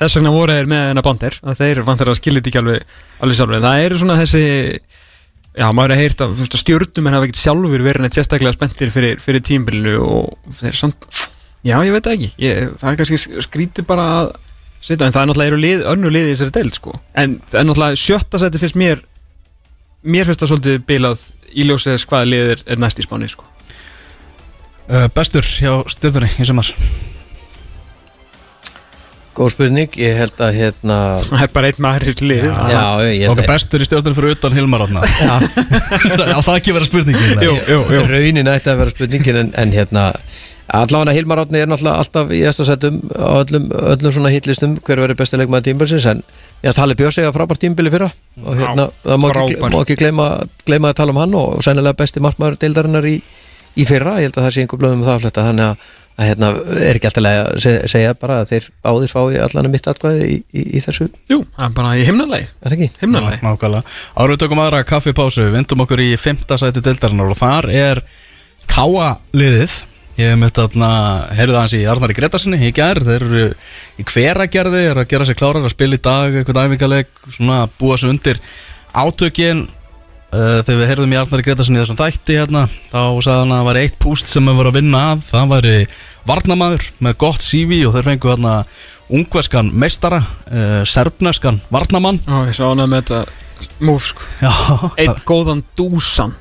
Þess vegna voru þeir með hennar bandir að þeir vantar að skilja þetta ekki alveg, alveg sjálfur Það eru svona þessi Já, maður er að heyrt að stjórnum en hafa ekkert sjálfur verið neitt sérstaklega spenntir fyrir, fyrir tímbilinu og þeir samt Já, ég veit ekki. Ég, Það er kannski skrítið bara að setja, en það er náttúrulega eru lið, önnu lið í þessari deild sko. en það er náttúrulega sjötta seti finnst mér mér finnst það svolítið bilað í ljósið þess hvaða lið er, er næst í spáni sko. uh, Bestur hjá stjórnunni í sumar Góð spurning, ég held að hérna það er bara einn maður í lið Já, ég held Okkar að bestur í stjórnunni fyrir utan Hilmar Átna Já, það ekki vera spurningin Jú, jú, jú. raunin ætti að vera spurningin en, en hérna allavega Hilmar Átni er náttúrulega alltaf í eftir settum á öllum, öllum svona hitlistum hver verið besti leikmaður tímbilsins en ég ætti Halli Björns eiga frábært tímbili fyrra og hérna, það má ekki, má ekki gleyma, gleyma að tala um hann og sænilega besti markmaður deildarinnar í, í fyrra, ég held að það sé einhver blöðum um það að fletta þannig að, að hérna, er ekki alltaf að segja, bara að þeir báðir fái allan mitt atkvæði í, í, í þessu, Jú, það er bara í himnalagi. Er við tökum aðra kaffipásu vindum okkur í fymta sæti deildarinnar og þar er liðið Ég hef mitt að heyrðu aðeins í Arnari Gretarsinni í gær, þeir eru í hveragerði, er að gera sér klárar að spila í dag eitthvað æfingaleg, svona búa sér undir átökin. Uh, þegar við heyrðum í Arnari Gretarsson í þessum þætti hérna þá sagði hann að það var eitt púst sem við vorum að vinna að. Það væri varnamaður með gott CV og þeir fengu hérna ungverskan meistara uh, serbneskan varnamann Já, ég sá hana með þetta múf Já, Einn góðan dúsan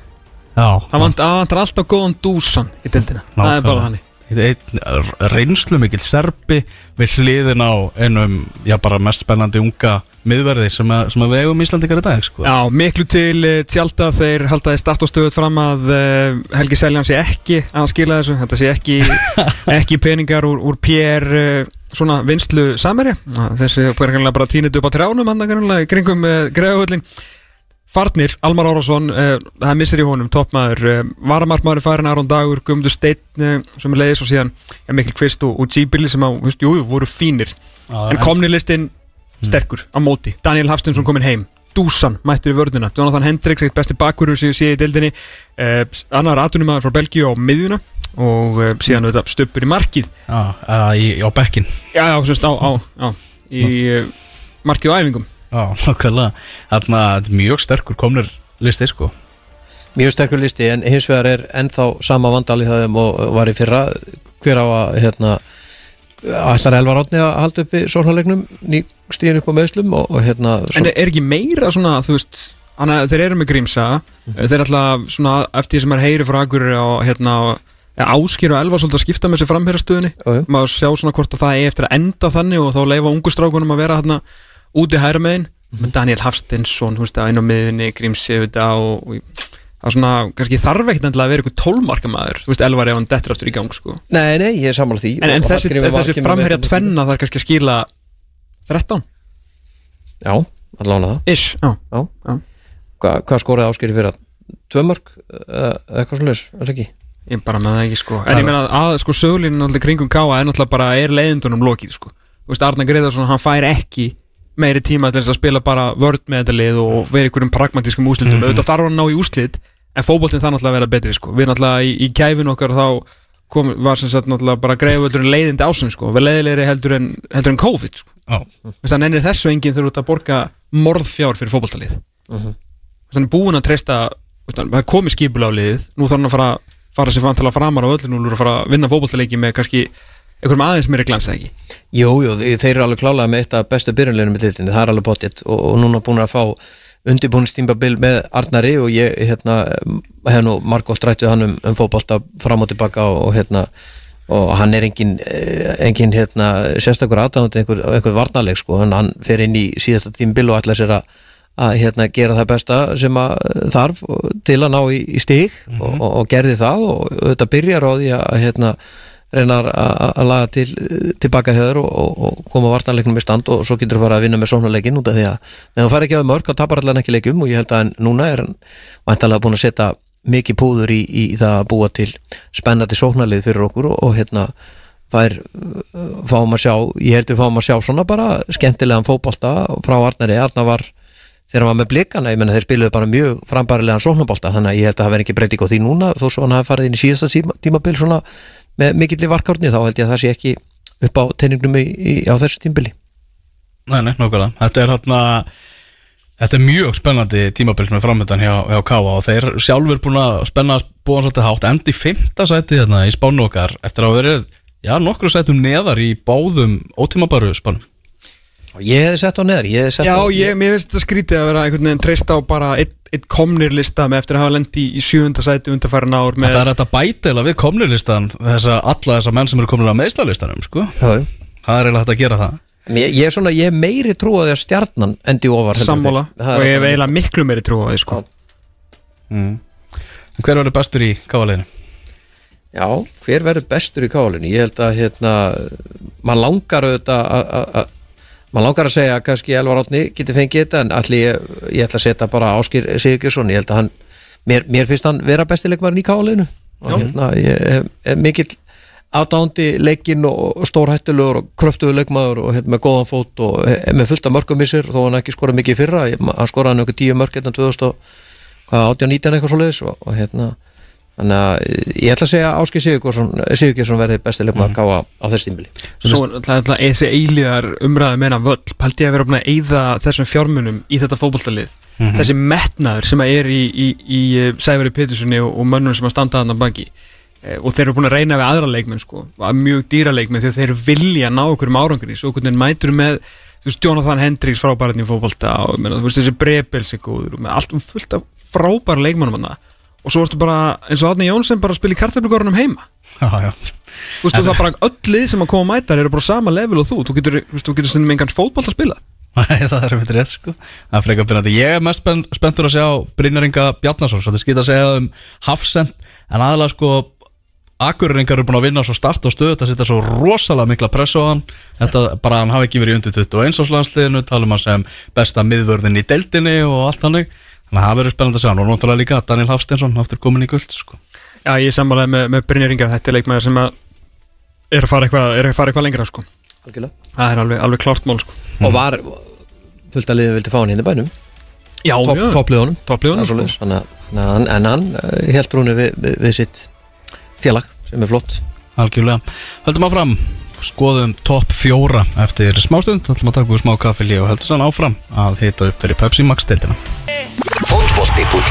Það vant- það vantar alltaf góðan dúsan í dildina Það er bara þannig. Reynslu mikill serbi við hliðin á einum já bara mest spennandi unga miðverði sem, að, sem að við eigum Íslandikar í dag sko. Já, miklu til uh, tjálta þeir haldaði start og stöðut fram að uh, Helgi Seljan sé ekki að skila þessu þetta sé ekki, ekki peningar úr, úr PR uh, svona vinslu samverja þessi bara tínit upp á trjánum hann í kringum uh, greiðuhullin Farnir, Almar Árásson, uh, það missir í honum, toppmaður, uh, varamartmaður farin Aron Dagur, Guðmundur Steinn uh, sem er leiðis og síðan Mikkel Kvist og, og G-Billy sem á, veist, jú, voru fínir. En komni listin sterkur á móti, Daniel Hafstinsson kominn heim. Dúsan mættur í vörðuna, Jonathan Hendricks eitt besti bakkurur sem ég sé í dildinni uh, annar atunumæður frá Belgíu á miðjuna og uh, síðan auðvitað stöppur í markið. Já, uh, í, á bekkin já, já, sérst, á, á, á í uh, markið og æfingum Þetta er mjög sterkur komnir listi sko. Mjög sterkur listi en hins vegar er ennþá sama vandali það þeim og var í fyrra. Hver á að hérna Æsar Elvar Átni að halda uppi sóknarleiknum ný stíðin upp á meðslum og, og hérna En er ekki meira svona, þú veist hana, þeir eru með grímsa þeir er alltaf svona, eftir því sem er heyri frá Akureyri og hérna ja, Áskir og Elva svolítið að skipta með Jú, jú. maður sjá svona hvort að það er eftir að enda þannig og þá leifa ungustrákunum að vera hérna úti hæra megin. Með Daniel Hafstinsson, þú veist, að á miðinni auðvitað og, og það er svona, kannski þarf ekkert að vera ykkur tólmarkamaður, þú veist, Elvar ef hann dettur aftur í gang sko. Nei, nei, ég er sammála því. En, en þessi, þessi framherja tvenna þarf kannski að skila 13, Já, allan það. Ish, já. Já. Hva, Hvað skoraði áskeri fyrir að tvö mörg eða eitthvað leys, er það ekki? Ég bara með það ekki sko. En ég meina að sko sögulínu náttúrulega kringum Káa er náttúrulega bara er leiðindunum lokið sko. Þú veist Arna Greiðarsson hann fær ekki meiri tíma til þess að spila bara vörd með þetta lið og vera ykkur um pragmatískum úslitum mm auðvitað þarf að ná í úslit en fótboltinn þarf náttúrulega að vera betri sko. Við náttúrulega í, í kæfin okkar þá kom, var sem sagt náttúrulega bara greiðvöldurinn leiðindi ásinn sko við leiðilegri heldur en, heldur en COVID sko. Hann ennir þessu enginn ert að borga morðfjár fyrir fótboltalið. Mhm. þannig er búinn að treysta það komið skipula á liðið nú þarf hann að fara, fara sér fantala framar á öllin og að fara að vinna fótboltaleiki með kannski einhverjum aðeins meiri glans eða ekki? Jú, jú, þe- þeir eru alveg klálega með eitt af bestu byrjunleginum í dildinni, það er alveg pottitt og, og núna búin að fá undirbúinstímabil með Arnari og ég hérna, hef nú margótt rættu hann um, um fótbolta fram og tilbaka og, og hérna og hann er engin, eh, engin hérna, sérstakur aðdáðandi einhver, einhver varnaleg sko, hann, hann fer inn í síðasta tímabil og ætla sér að að hérna, gera það besta sem að þarf til að ná í, í stig og, og, og gerði það og þetta byrjar á því að hérna, reyna að- að að laga til tilbaka höður og, og, og koma vartanleiknum í stand og svo getur þú fara að vinna með sóknarleikin út af því að ef þú fær ekki að mörg þá tapar allan ekki leikum og ég held að núna er hann vantalega búin að setja mikið púður í, í það að búa til spennandi sóknarleið fyrir okkur og, og hérna fær, fáum að sjá ég held við fáum að sjá svona bara skemmtilegan fótbolta frá Arnari. Arnar var þegar hann var með blikana, ég menna þeir spiluðu bara mjög frambærilegan sóknarbolta, þannig að ég held að það verði ekki breyting á því núna, þó svo hann hafi farið inn í síðasta tíma, tímabil svona með mikill í varkárni, þá held ég að það sé ekki upp á teiningnum í, í, á þessu tímbili. Nei, nei, nákvæmlega. Þetta er hérna Þetta er mjög spennandi tímabil sem er framöndan hjá, hjá Káa og þeir sjálfur búin að spenna búin svolítið hátt endi fymta sæti hérna í spánu okkar eftir að verið, já, nokkru sætum neðar í báðum ótímabaru spánum ég hefði sett á neðar, ég hefði sett Já, á ég, mér finnst þetta skrítið að vera einhvern veginn treysta á bara einn ein komnir lista með eftir að hafa lendi í sjöfunda sæti undarfærin ár með það er þetta bætela við komnirlistan þessa, alla þessa menn sem eru komin á meðslalistanum sko. Það er eiginlega hægt að gera það ég, ég er svona, ég hef meiri trú á því að stjarnan endi ofar sammála er og ég hef eiginlega miklu meiri trú á því sko. mm. Hver verður bestur í káaliðinu? Já, hver verður bestur í kálinu? Ég held að hérna, maður langar auðvitað að- að að- maður langar að segja að kannski Elvar Átni geti fengið þetta en allir ég, ég ætla að setja bara Áskir Sigurgjörsson, ég held að hann mér, mér finnst hann vera bestileikmarin í kálinu og hérna, ég er, mikill aðdándi leikinn og, stórhættulegur og kröftugur leikmaður og hérna, með góðan fót og með fullt af mörgum í sér þó hann ekki skora mikið fyrra, hann skoraði einhver tíu mörg hérna 2018-19 eitthvað svo leiðis og, og hérna þannig að eh, ég ætla að segja að Áskei Sigurgjörsson verði besti leikmaður gáða á þess tímbili Svo er alltaf alltaf þessi eilíðar umræði meina völl. Paldi að vera búin að eyða þessum fjármunum í þetta fótboltalið? Þessi metnaður sem að er í, í, í eh, Sæfari Péturssoni og, og mönnum sem að standa þarna baki. Eh, og þeir eru búin að reyna við aðra leikmenn sko, að mjög dýra leikmenn að þeir vilja ná okkur um árangri. Svo hvernig mætur með þú veist, Jonathan Hendricks frábæratni í fótbolta og meina, þú veist, þessi Brebels er góður og með allt um fullt af frábæra leikmennum hana og svo ertu bara, eins og Adni Jónsson bara að spila í kartaflugorunum heima. Já, já. Og það er bara öll lið sem að koma að mæta eru bara sama level og þú, þú getur, þú getur stundum engan fótbolt að spila. Nei, það er eitthvað rétt sko. Það er Ég er mest spenn, spenntur að sjá Brynjaringa Bjarnason Svo þetta skýta að segja um Hafsend En aðalega sko Akureyringar eru búin að vinna svo start og stöð Þetta setja svo rosalega mikla press á hann. Þetta bara hann hafi ekki verið undir 21 áslandsliðinu Talum hann sem besta miðvörðin í deildinni Og allt hannig Þannig að það verður spennandi að hann Og náttúrulega líka Daniel Hafsteinsson Aftur komin í guld sko. Já, ég sammálaði með, með Brynjar Inga þetta er leikmaður sem að er að fara eitthvað, er að fara eitthvað lengra sko. Algjörlega. það er alveg, alveg klart mál sko. og var fullt að liðið vildi fá hann hérna í bænum? Já, Topp- já, toppliðunum. Er sko. en hann held rúni við, við, við sitt félag sem er flott. Algjörlega. Höldum áfram Skoðum topp fjóra eftir smástund. Höldum að taka úr smá kaffili og höldum sann áfram Að hita upp fyrir Pepsi Max deildina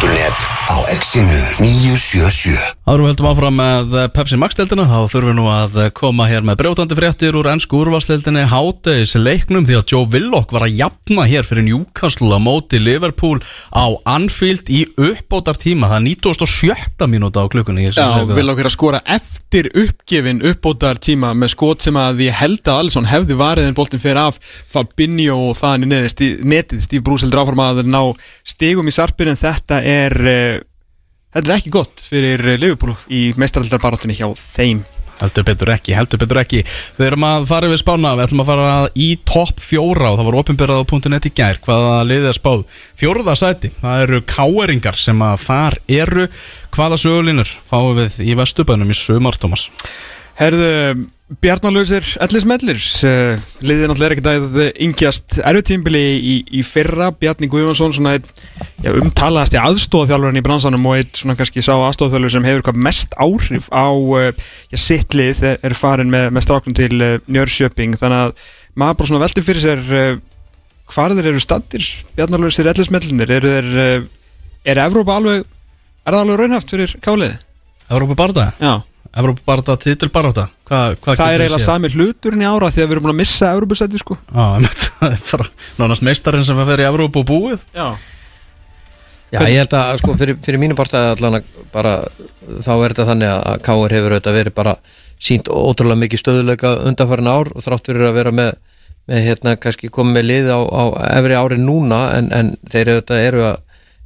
Fótbolti.net á exinu 977 Árum við höldum áfram með Pepsi Max deildina þá þurfum við nú að koma hér með brjótandi fréttir úr ennsku úrvarsdeildinni háttegis leiknum því að Joe Willock var að jafna hér fyrir Newcastle á móti Liverpool á Anfield í uppbótar tíma það er 97. mínúta á klukkunni Já, það. okkur að skora eftir uppgefin uppbótar tíma með skot sem að ég held að Alisson hefði varið en boltin fyrir af Fabinho og það í netið Steve Bruce heldur áfram að ná stigum í sarpin en þetta er uh, þetta er ekki gott fyrir eh, Liverpool. í mestraldarbarátunni hjá þeim. Heldur betur ekki, heldur betur ekki. Við erum að fara við spána, við ætlum að fara í topp fjóra og það var opinberað á .net í gær. Hvaða liðið er spáð? Fjóruða sæti, það eru káeringar sem að þar eru. Hvaða sögulínur fáum við í vestubænum í sumar, Thomas? Herðu, Bjarnalösir, Ellis Mellir uh, liðið náttúrulega er ekkert að yngjast erfutímbili í, í fyrra Bjarni Guðjónsson, svona einn já, umtalaðasti aðstofþjálfurinn í bransanum og einn svona kannski sá aðstofþjálfur sem hefur hvað mest áhrif á uh, já, sitt lið er, farin með, með stráknum til uh, Njörgsjöping þannig að maður bara svona veldi fyrir sér hvar þeir eru stattir Bjarnalösir, Ellis Mellinir eru þeir, er Evrópa alveg er það alveg raunhaft fyrir káliðið? Evrópa Barda? Já Evrópa Barda, titil Baráta? Hva, hvað Það er eiginlega sami hluturinn í ára því að við erum búin að missa Európusæti sko. Já, það er bara nánast meistarinn sem að fer í Evrópa og búið. Já. Já, ég held að sko, fyrir, fyrir mínu part allan bara þá er þetta þannig að Káur hefur auðvitað verið bara sínt ótrúlega mikið stöðuleika undanfærin ár og þrátt fyrir að vera með, með hérna kannski komið með lið á, á efri ári núna en, en þeir auðvitað eru að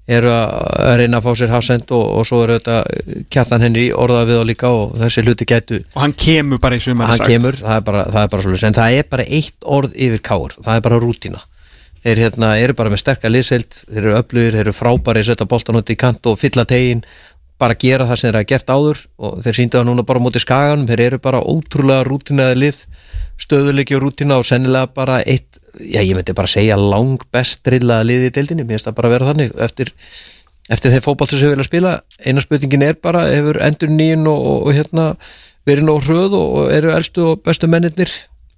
eru að reyna að fá sér hafsend og, og svo eru auðvitað kjartan henni orðað við og líka og þessi hluti gætu Og hann kemur bara í sumar hann kemur, það er bara, það er bara svolítið en það er bara eitt orð yfir káur það er bara rútína. Þeir hérna, eru bara með sterkar liðseild þeir eru öflugir, þeir eru frábæri setja boltan út í kant og fylla tegin bara gera það sem þeir hafa gert áður og þeir síndu það núna bara móti skaganum. Þeir eru bara ótrúlega rútinaði lið stöðuleiki og rútina og sennilega bara eitt, já ég myndi bara segja lang best drillaða lið í deildinni. Mér finnst það bara að vera þannig eftir, eftir þeir fótboltur sem við vilja spila. Eina spurningin er bara, hefur endur nýjun og, og, og hérna verið nóg hröð og, og eru elstu og bestu mennirnir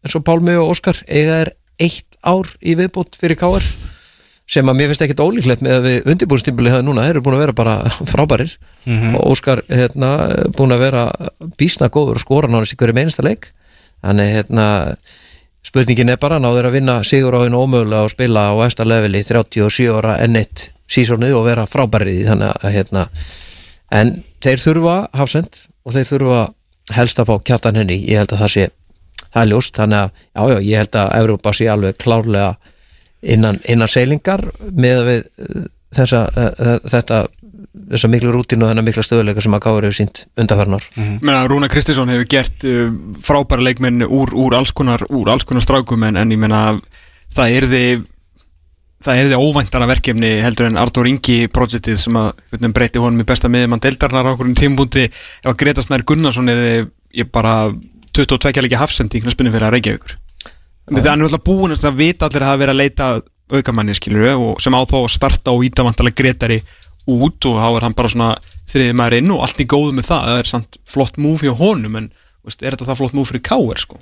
eins og Pálmi og Óskar eiga er eitt ár í viðbót fyrir káar sem að mér finnst ekkit ólíklegt með að við undirbúinstimbili hefði núna, þeir eru búin að vera bara frábærir. Og Óskar hérna, búin að vera bísna góður og skora nánast í hverju meinasta leik. Þannig hérna spurningin er bara náður að vinna sigur á einu ómögulega og spila á eftir leveli 37 ára ennitt sísónu og vera frábærið í þannig að hérna en þeir þurfa hafsend og þeir þurfa helst að fá kjartan henni ég held að það sé, það er ljóst. Þannig að já, já, ég held að Európa sé alveg klárlega innan, innan seilingar með við uh, þessa, uh, þetta þessa miklu rútínu og þennan mikla stöðuleika sem að Káur hefur sínt undarfernar Menna, Rúna Kristinsson hefur gert uh, frábæra leikmenn úr, úr alls konar úr alls konar strákum en, en ég menna það er þið það er þið óvæntara verkefni heldur en Artur Ingi projektið sem að hvernig, breyti honum í besta miðum hann deildarnar á okkur um tímbúndi ef að Greta Snær Gunnarsson er þið ég bara 22 leiki hafsend í knarspinni fyrir að reykja ykkur það er náttúrulega búin að vita allir að hafa verið að leita aukamanni skilur og sem á þá að starta og íta vantalega Gretari út og þá er hann bara svona þriði maður inn og allt í góðu með það. Það er samt flott múf hjá honum en veist, er þetta það flott múf fyrir Káir sko?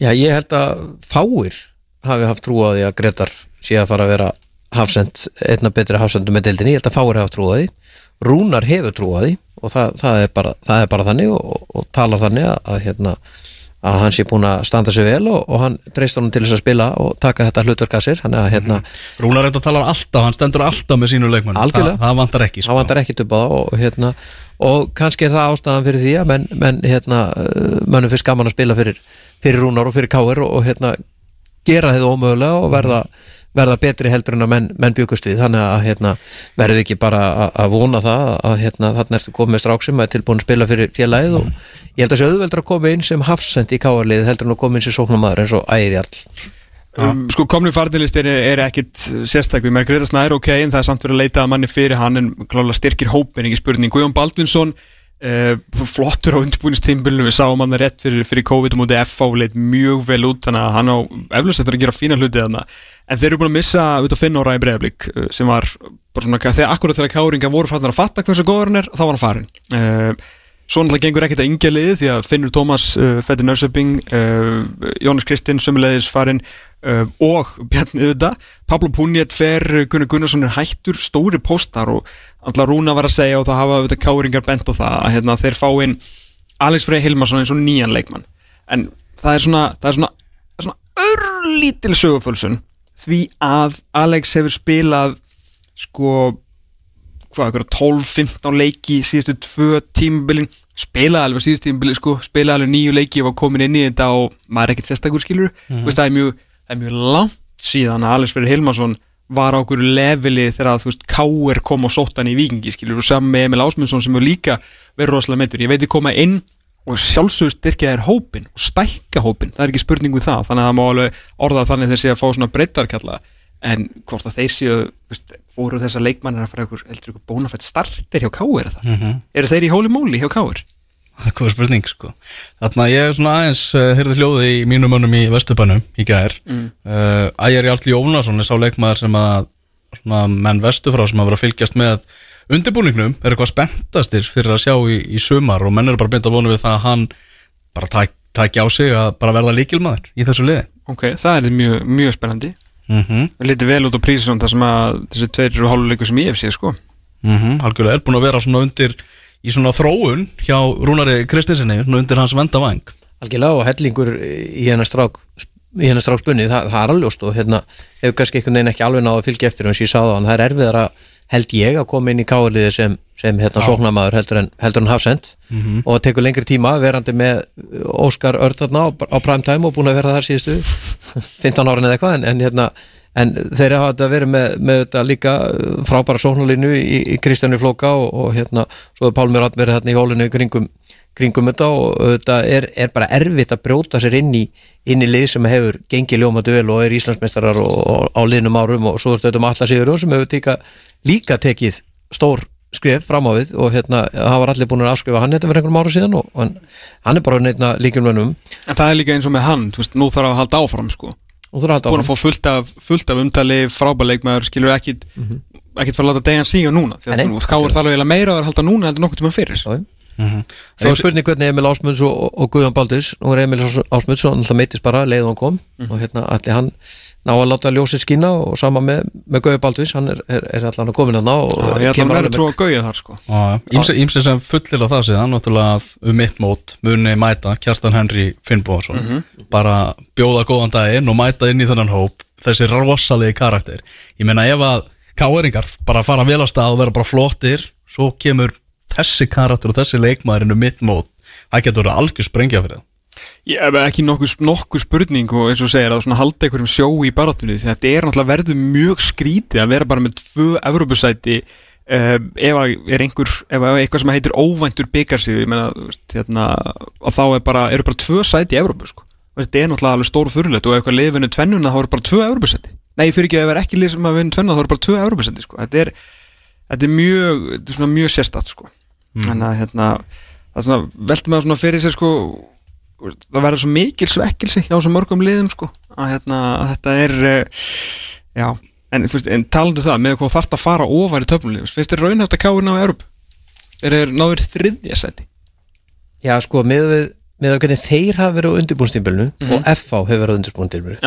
Já, ég held að fáir hafi haft trú á því að Gretar sé að fara að vera hafsend, einna betri hafsendum með deildinni, ég held að fáir hafa trú á því. Rúnar hefur trú á því og það, það, er, bara, það er bara þannig og, og talar þannig að, að, hérna, að hann sé búin að standa sig vel og, og hann dreist honum til þess að spila og taka þetta hlutverk að sér, hann er að hérna Rúnar þetta talar alltaf, hann stendur alltaf með sínu leikmann Algjörlega. það, það vantar ekki sko. hann vantar á það og, hérna, og kannski er það ástæðan fyrir því að menn, menn hérna, uh, mönnum fyrst gaman að spila fyrir, fyrir Rúnar og fyrir Káir og, hérna, gera þið ómögulega og verða, verða betri heldur en að menn, menn bjökust við. Þannig að hérna, verðum við ekki bara að, að vona það að hérna, þarna ertu komið strák sem er tilbúin að spila fyrir félagið og ég held að sé auðveldur að koma inn sem hafsend í Káarlið heldur en að koma inn sem sóknamaður eins og ægir jarl um, Sko komni farnilistir er, er ekkit sérstak við Margreta Snær ok, en það er samt verið að leita að manni fyrir hann en klála styrkir hópin, ekki spurning. Guðjón Baldvinsson Uh, flottur á undirbúinistímbilinu við sáum hann rétt fyrir, fyrir COVID mútið FH leit mjög vel út þannig að hann á eflust að gera fína hluti þarna. En þeir eru búin að missa út að finna ára í breiðablík uh, sem var bara svona þegar akkurat þegar káringa voru fannar að fatta hversu góður hann er þá var hann farin uh, svo náttúrulega gengur ekkert að yngja liði því að Finnur Tómas uh, fættir Nörsöping Jónas Kristinn sömulegis farin uh, og Bjarni Uda Pablo Punjet fer, Gunnar Gunnarsson er hættur stóri póstar og alltaf Rúna var að segja og það hafa auðvitað káringar bent á það að hérna, þeir fá inn Alex Frey Hilmarsson eins og nýjan leikmann. En það er svona, það er svona, það er svona örlítil sögufölsun því að Alex hefur spilað sko hvað, eitthvað 12-15 leiki í síðustu tvö tímabilin spilaði alveg síðustu tímabilin sko, spilaði alveg nýju leiki og var komin inn í þetta og maður er ekkert sérstakur skilur mm -hmm. það, er mjög, það er mjög langt síðan að Alex Freyr Hilmarsson var á okkur leveli þegar að þú veist K.R. kom og sótt hann í vikingi skilur og saman með Emil Ásmundsson sem hefur líka verið rosalega meittur, ég veit ég koma inn og sjálfsögur styrkja þér hópin og stækka hópin, það er ekki spurning við það þannig að það má alveg orða þannig séu að fá svona breyttarkalla en hvort að þeir séu veist, fóru þessar leikmannir að fara ykkur, ykkur bónafætt starter hjá K.R. það mm -hmm. eru þeir í hóli móli hjá K.R. Það er hvað spurning sko Þarna ég er svona aðeins uh, heyrði hljóði í mínum mönnum í Vesturbænum í gær Mm. uh, Ægir Jarl Jónason er sá leikmaður sem að svona menn vestufrá sem að vera að fylgjast með undirbúningnum er eitthvað spenntastir fyrir að sjá í, í sumar og menn eru bara beint að vona við það að hann bara tæk, tækja á sig að bara verða líkilmaður í þessu liði ok, það er mjög, mjög spennandi mm -hmm. lítið vel út á prísisón þar sem að þessi tveir eru hálfuleikur sem ég hef séð sko. Mm Algjörlega er búin að vera svona undir í svona þróun hjá Rúnari Kristinsinni svona undir hans vendavæng algjörlega og hellingur í hennar strák í hennar strák spunni, það, það er alveg og hérna hefur kannski einhvern veginn ekki alveg náðu að fylgja eftir eins og ég sáða hann, það er erfiðar að held ég að koma inn í káliði sem, sem hérna sóknamaður heldur en, heldur en hafsend og það tekur lengri tíma verandi með Óskar Örd þarna á, á prime time og búin að vera þar síðustu 15 árin eða eitthvað en, en hérna en þeir hafa þetta verið með, með þetta líka uh, frábæra sóknalínu í, í Kristjáni Flóka og, og hérna svo er Pálmur Ratt verið hérna í hólinu kringum kringum þetta og þetta er, er bara erfitt að brjóta sér inn í inn í lið sem hefur gengið ljómatu vel og er Íslandsmeistarar og, og á liðnum árum og svo er þetta um Alla Sigurjón sem hefur líka, líka tekið stór skrif fram á við og hérna það var allir búin að afskrifa hann þetta fyrir einhverjum ára síðan og, hann, hann er bara neitna líkjumlönum en það er líka eins og með hann, þú veist, nú þarf að halda áfram sko. Búin að fá fullt af, fullt af umtali frábæleikmaður, skilur ekkit ekkit fara að láta degjan síga núna því að þú skáur þarf eiginlega meira að halda núna heldur nokkuð tíma fyrir Já, Svo er spurning hvernig Emil Ásmunds og, og, Guðjón Baldurs nú er Emil Ásmunds og hann alltaf meittist bara leið og hann kom og hérna allir hann ná að láta ljósið skína og sama með, með Guðjón Baldurs hann er, er, er allan að komin hann á og ég ætla að kemur vera trú að gauja þar sko. Ímsi, ímsi sem fullir á það síðan náttúrulega að um mitt mót muni mæta Kjartan Henry Finnbóðarsson bara bjóða góðan daginn og mæta inn í þennan hóp þessi rosalegi karakter. Ég meina ef að káeringar bara fara vel að stað og vera bara flottir svo kemur þessi karakter og þessi leikmaður inn um mitt mót. Það getur verið algjör sprengja fyrir það Ég hef ekki nokkuð, nokkuð spurning og eins og segir að halda einhverjum sjó í barátunni því þetta er náttúrulega verður mjög skrítið að vera bara með tvö Evrópusæti uh, ef að er einhver ef að eitthvað sem heitir óvæntur byggarsíður ég veist, hérna að þá er bara, eru bara tvö sæti í Evrópu sko. Þetta er náttúrulega alveg stóru fyrirlegt og ef eitthvað liðvinni tvennuna þá eru bara tvö Evrópusæti Nei, fyrir ekki að ef er ekki að vinna tvennuna þá eru bara tvö Evrópusæti sko. þetta, er, þetta er mjög þetta er svona mjög sérstætt sko. þannig að hérna það er svona, veltum maður svona fyrir sér sko það verður svo mikil svekkilsi hjá svo mörgum liðum sko að, hérna, að þetta er eh, já, En, en talandi um það, með hvað þarft að fara ofar í töfnulíð, finnst þér raunhæft að káir ná í Európ? Er þeir náður þriðja seti? Já, sko, með að hvernig þeir hafa verið á undirbúnstímbilinu og FH hefur verið á undirbúnstímbilinu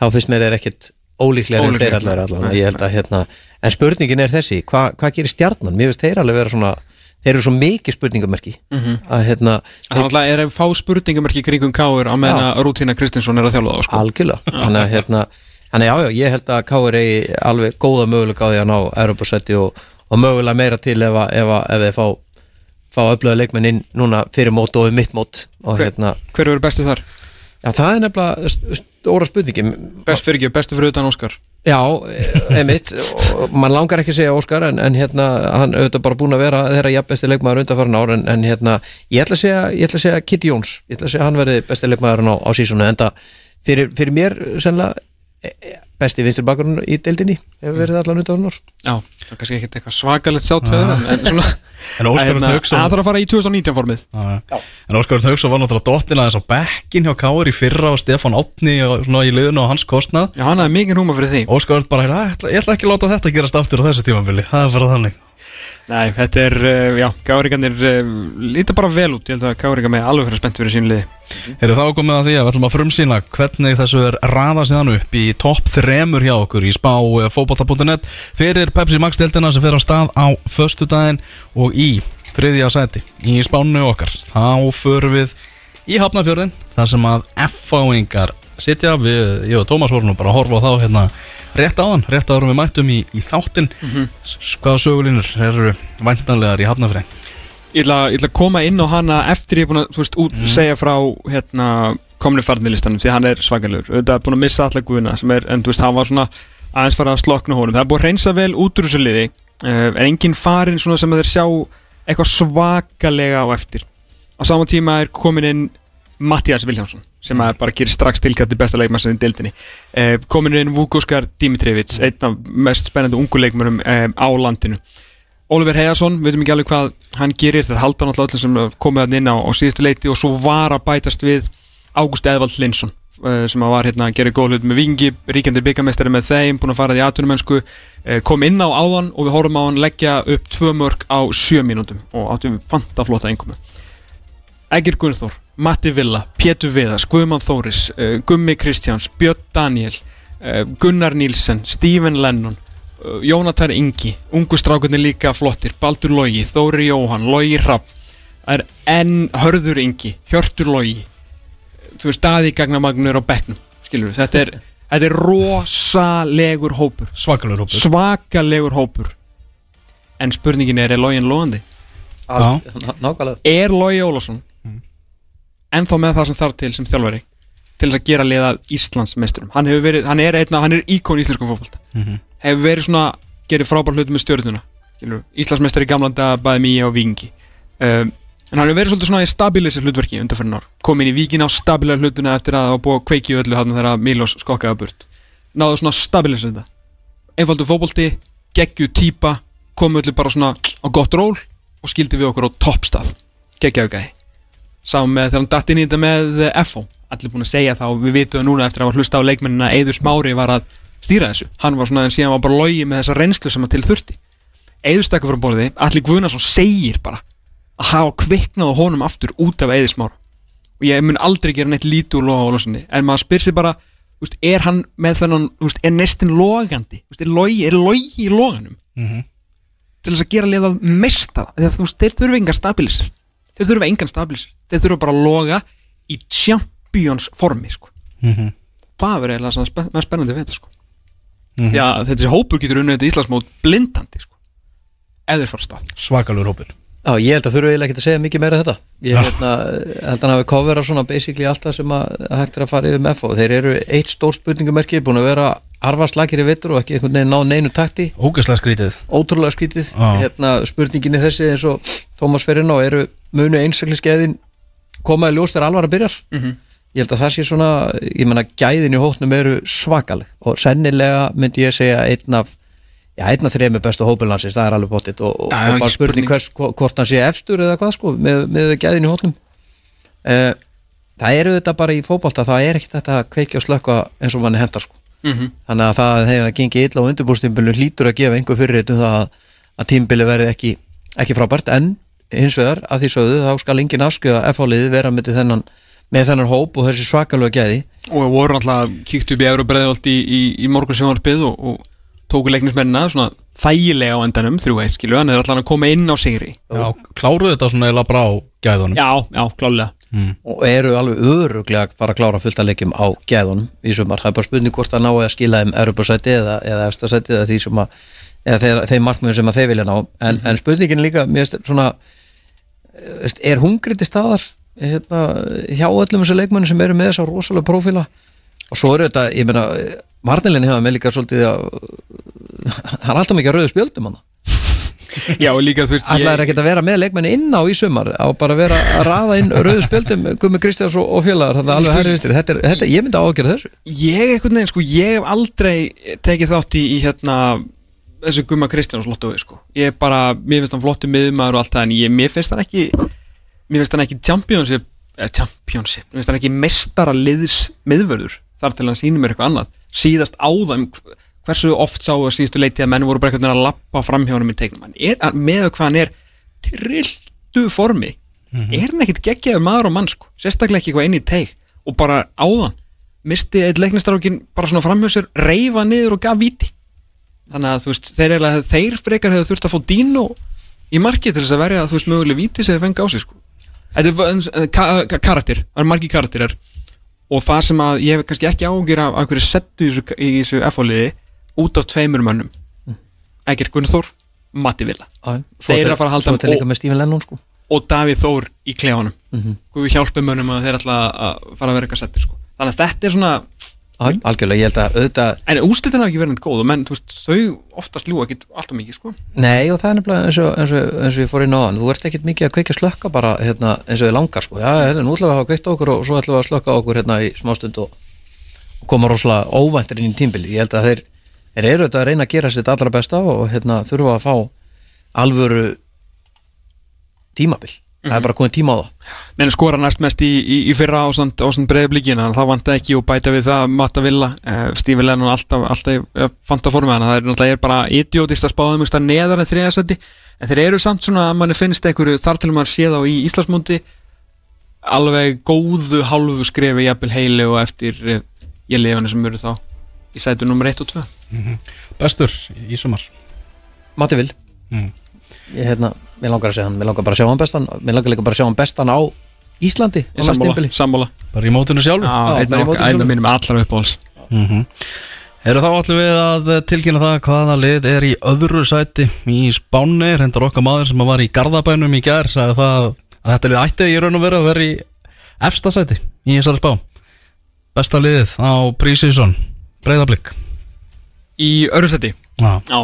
þá finnst mér þeir ekkit ólíklega en þeir allar allan. Ég held að hérna, en spurningin er þessi hva, hvað gerir stjarnan, mér finnst þeir alveg vera svona þeir eru svo mikið spurningamerki. Að hérna, það er alltaf er fá spurningamerki kringum káir á meðan að Rútína Kristinsson er að þjálfa þá, sko. algjörlega. Þannig að hérna, þannig að já, já, ég held að Káur eigi alveg góða mögulega á því að ná Europasetti og, og mögulega meira til ef, að- ef, að- ef þeir fá fá öflöða leikmenn inn núna fyrir mót og við mitt mót. Og Hver- hérna, Hver eru bestu þar? já, það er nefnilega st- stóra spurningi Best fyrir ekki, bestu fyrir utan Óskar Já, emitt mann langar ekki að segja Óskar en, en hérna, hann auðvitað bara búin að vera þeirra jafn besti leikmaður undanfærin ár en, en hérna, ég ætla að segja, segja Kitty Jóns, ég ætla að segja hann verði besti leikmaðurinn á, á sísonu, en það fyrir, fyrir mér sennilega besti vinstir bakurinn í deildinni hefur verið allan undanfærin ár. Já, það er kannski ekkert eitthvað svakalegt sjátt hjá þér, en, en svona En Það þarf að fara í 2019 formið. Já. En Óskar Hauksson var náttúrulega dottin aðeins á bekkin hjá Káur í fyrra og Stefán Átni og svona í liðinu á hans kostnað. Já, hann hafði mikið húma fyrir því. Óskar bara, "Heyrðu, ég ætla, ég ætla ekki að láta þetta gerast aftur á þessu tímabili. Það er bara þannig Nei, þetta er, uh, já, gáringarnir uh, líta bara vel út, ég held að gáringar með alveg fyrir spennt fyrir sínu liði. Heyrðu þá komið að því að við ætlum að frumsýna hvernig þessu er raða síðan upp í topp þremur hjá okkur í spá fótbolta.net fyrir Pepsi Max deltina sem fer á stað á föstudaginn og í þriðja sæti í spánu okkar. Þá förum við í Hafnafjörðin þar sem að F-fáingar sitja. Við, ég og Tómas vorum bara að horfa á þá hérna rétt áðan, rétt áður en við mættum í, í þáttin hvaða sögulínur eru væntanlegar í Hafnafjörðin Ég ætla, að koma inn á hana eftir ég er búin að, þú veist, út, segja frá hérna, komni farnilistanum því hann er svakalegur, auðvitað er búin að missa alla guðuna sem er, en þú veist, hann var svona aðeins fara að slokna honum, það er búin að reynsa vel út úr þessu liði, uh, en engin farin svona sem þeir sjá eitthvað svakalega á eftir. Á sama tíma er komin inn Mattias Viljánsson sem að bara gerir strax tilkætti besta leikmann í deildinni. Uh, komin inn Vukoskar Dimitrievits einn af mest spennandi ungu leikmannum uh, á landinu. Oliver Heiðarsson, við veitum ekki alveg hvað hann gerir þegar halda náttúrulega öllum sem komið hann inn á, á síðustu leiti og svo var að bætast við Ágúst Eðvald Linsson uh, sem að var hérna að gera góð hlut með Vingi ríkjandi byggamestari með þeim, búin að fara því aðtunumensku uh, kom inn á áðan og við horfum á hann leggja upp tvö mörg á sjö mínútum og áttum fanta flotta einkomu Egger Gunnþór, Matti Villa, Pétur Viðas, Guðmann Þóris, uh, Gummi Kristjáns, Björn Daniel, uh, Gunnar Nílsen, Stephen Lennon, uh, Jónatar Ingi, ungu strákunni líka flottir, Baldur Logi, Þóri Jóhann, Logi Rapp, það er enn Hörður Ingi, Hjörtur Logi, þú veist, Daði Gagnamagnur á bekknum, skilur við, þetta er, þetta er rosalegur hópur, Svakalegur hópur. Svakalegur hópur, en spurningin er, er Login loðandi? Ná- Nákvæmlega. Er Logi Ólafsson ennþá með það sem þarf til sem þjálfari til þess að gera liða Íslands mesturum hann verið, hann er er íkon í íslensku fótbolta. Hefur verið svona gerir frábær hluti með stjórnuna Íslandsmeistari í gamlanda bæði mýja og vingi um, en hann hefur verið svolítið svona í stabilisir hlutverki undanferðin ár. Kom inn í víkin á stabilar hlutuna eftir að það var búið að kveiki öllu hann þegar Milos skokkaði burt. Náðu svona stabilisir þetta einfaldu fótbolti, geggju típa komu öllu bara svona á gott ról og skildi við okkur á toppstað. Geggjaðu gæði saman með þegar hann datt inn í þetta með FO allir búin að segja það og við vitum það núna eftir að hlusta á leikmennina að Eiður Smári var að stýra þessu. Hann var svona en síðan var bara logi með þessa reynslu sem að til þurfti. Eiður stakkur frá borði allir Guðnarsson segir bara að hafa kviknað á honum aftur út af Eiður Smára. Og ég mun aldrei gera neitt lítið úr loga Ólafssoni en maður spyr sér bara úst, er hann með þennan, úst, er nestin logandi? Úst, er logi, er logi í loganum? Til þess að gera liðað mestara því að þú veist, þeir þurfa engan stabilisir þeir þurfa engan stabilisir þeir þurfa bara að loga í champions formi sko. það verður eiginlega spen með spennandi þetta sko. já, þessi hópur getur unnið þetta Íslandsmót blindandi sko. eða þeir fara stað. Svakalegur hópur. Já, ég held að þurfu eiginlega ekki að segja mikið meira um þetta. Ég hérna, held að hann hafi coverað svona basically alltaf sem að hægt er að fara yfir með og þeir eru eitt stór spurningamerki búin að vera arfarslakir í vittur og ekki einhvern veginn ná neinu takti. Ógæslega skrítið. Ótrúlega skítið Já. hérna, spurninginni þessi eins og Tómas fer inn á eru munu einstakliskeiðin koma í ljós þegar alvar að byrjar ég held að það sé svona ég menna gæðin í hótnum eru svakaleg og sennilega myndi ég segja einn af já, einn af þrejum bestu hópinlandsins, það er alveg bóttið og, og, Já, og bara spurning hvers, hvo- hvort hann sé efstur eða hvað sko með, með gæðin í hótnum uh, það eru þetta bara í fótbolta það er ekkert þetta að kveikja og slökka eins og manni hendar sko. Mhm. þannig að það hefur gengið illa á undirbúrstímbilinu hlýtur að gefa einhver fyrirrit um það að, að tímbili verði ekki, ekki frábært en hins vegar að því sögðu þá skal engin afskjöða F-áliði vera með þennan, með þennan hóp og þessi svakalega gæði. Og við vorum alltaf kíkt upp í Euróbreðolt í, í, í morgun sjónvarpið og, og tóku leiknismennina svona þægilega á endanum þrjú eitt skilu, hann er alltaf að koma inn á sigri. Já, kláruðu þetta svona eða bara á gæðunum. Já, já, klálega og eru alveg öruglega að fara að klára fullt að leikjum á gæðunum í sumar, það er bara spurning hvort að ná að skila þeim Europasæti eða, eða efstasæti eða því sem að eða þeir, þeim markmiðum sem að þeir vilja ná. En, en spurningin er líka, mér finnst svona er hungri til staðar hérna, hjá öllum þessu leikmennu sem eru með þessa rosalega prófíla? Og svo eru þetta, ég meina Martinlinn hefur með líka svolítið að hann er alltaf mikið að rauðu spjöldum hann. Já, og líka þú veist Alltaf er ekkert að vera með leikmenni inn á í sumar á bara að vera að raða inn rauðu spjöldum Gumi Kristjáns og, og félagar þannig að alveg herri vinstri. Þetta er, þetta, ég myndi að ágjöra þessu. Ég einhvern veginn, sko, ég hef aldrei tekið þátt í, í hérna þessu Gumma Kristjáns lottói, sko. Ég er bara, mér finnst hann flottu miðumæður og allt það en ég, mér finnst hann ekki mér finnst hann ekki championship eh, championship, mér finnst hann ekki mestara liðs miðvörður, þar til hann sýnir mér eitthvað annað. Síðast áðan hversu oft sá að síðustu leiti að menn voru bara veginn að lappa fram hjá hann í tegnum hann er, með hvað hann er trilltu formi. Er hann ekkit geggjaður maður og mann sko? Sérstaklega ekki eitthvað inn í teig og bara áðan misti eitt leiknistrákin bara svona framhjá sér reyfa niður og gaf víti þannig að þú veist þeir, eiginlega, þeir frekar hefur þurft að fá Dino í markið til þess að verja þú veist möguleg víti sem þeir fengi á sig sko þetta er eh, ka karakter, það er margi karakterar og það sem að ég hef kannski ekki ágjur af hverju settu í þessu, þessu F-fóliði út af tveimur mönnum Egger Gunnþór, Matti Villa Þeir eru að fara að halda hann og- sko og Davíð Þór í klefanum mm. -hmm. Guð hjálpi mönnum að þeir ætla að fara að vera eitthvað settir sko. þannig að þetta er svona algjörlega, ég held að auðvitað en úslitin hafa ekki verið neitt góð og menn, veist, þau oftast ljúa ekki alltaf mikið sko. Nei og það er nefnilega eins og, eins og, eins og ég fór inn á hann Þú ert ekkert mikið að kveikja slökka bara hérna, eins og þið langar sko. Já, hérna, nú ætlum við að hafa kveikt okkur og svo ætlum við að slökka okkur hérna í smástund og, og koma rosalega óvæntir inn í tímbili Ég held að þeir, þeir eru auðvitað að reyna að gera sitt allra besta og hérna, þurfa að fá alvöru tímabil Það er bara komið tíma á það. Menn skora næst mest í, í, í fyrra ásand, ásand breiði blíkina en það vant ekki og bæta við það Matta Villa, uh, Stífi Lennon alltaf, alltaf uh, fant að forma þannig að það er náttúrulega bara idiotist að spáða mjög stað neðar en þriðasetti en þeir eru samt svona að manni finnst einhverju þar til maður sé þá í Íslandsmúndi alveg góðu hálfu skrefi jafnvel heili og eftir ég lefani sem eru þá í sætu nummer 1 og 2 Bestur í sumar? Matti Vil Mm. Ég hérna, mér langar að segja hann Mér langar bara að sjá hann bestan Mér langar líka bara að sjá hann bestan á Íslandi á sammála, tímabili. sammála. Bara í mótinu sjálfu Já, einn bara í af mótinu okkar- einn sjálfu. af mínum allar uppáhalds. Mm Eru þá allir við að tilkynna það hvaða lið er í öðru sæti í Spáni, reyndar okkar maður sem var í Garðabænum í gær sagði það að þetta lið ætti í raun og vera að vera í efsta sæti í þessari spá. Besta liðið á Prísísson Breiðablík í öru seti Já, Já,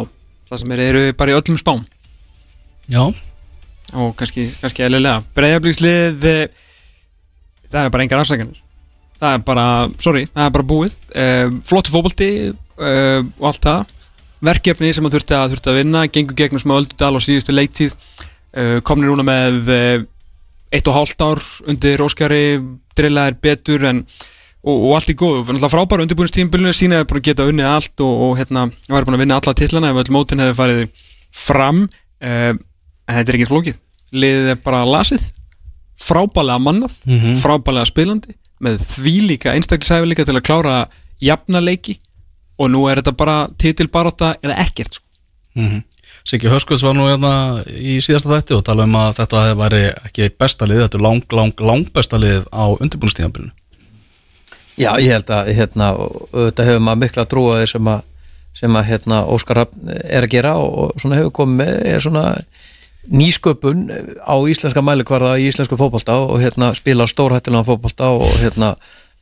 það sem er, eru bara í öllum spám. Já, og kannski, kannski eðlilega. Breyðablíkslið það er bara engar afsækjanir það er bara, sorry, það er bara búið. Uh, flottu fótbolti uh, og allt það. Verkefni sem að þurfti að, þurfti að vinna gengur gegnum smá öldudal á síðustu leiktíð. Uh, komnir núna með eitt og hálft ár undir Óskari drillaðir betur en og, og allt í góðu, náttúrulega frábæra undirbúinstímbilinu sínaði bara að geta unnið allt og, og hérna, búin að vinna alla titlana ef öll mótin hefði farið fram. Uh, en þetta er ekkert flókið liðið er bara lasið frábælega mannað, Mhm. frábælega spilandi með því líka einstaklisæfi til að klára jafna leiki og nú er þetta bara titilbarátta eða ekkert sko. mm Siggi Höskulds var nú hérna í síðasta þætti og tala um að þetta væri ekki besta lið, þetta er lang, lang, lang besta lið á undirbúinstíðanbílinu Já, ég held að hérna, auðvitað hefur maður mikla trúa því sem að, sem að hérna, Óskar Rafn er að gera og, og svona hefur komið með er svona nýsköpun á íslenska mælikvarða í íslensku fótbolta og hérna spila stórhættilega fótbolta og hérna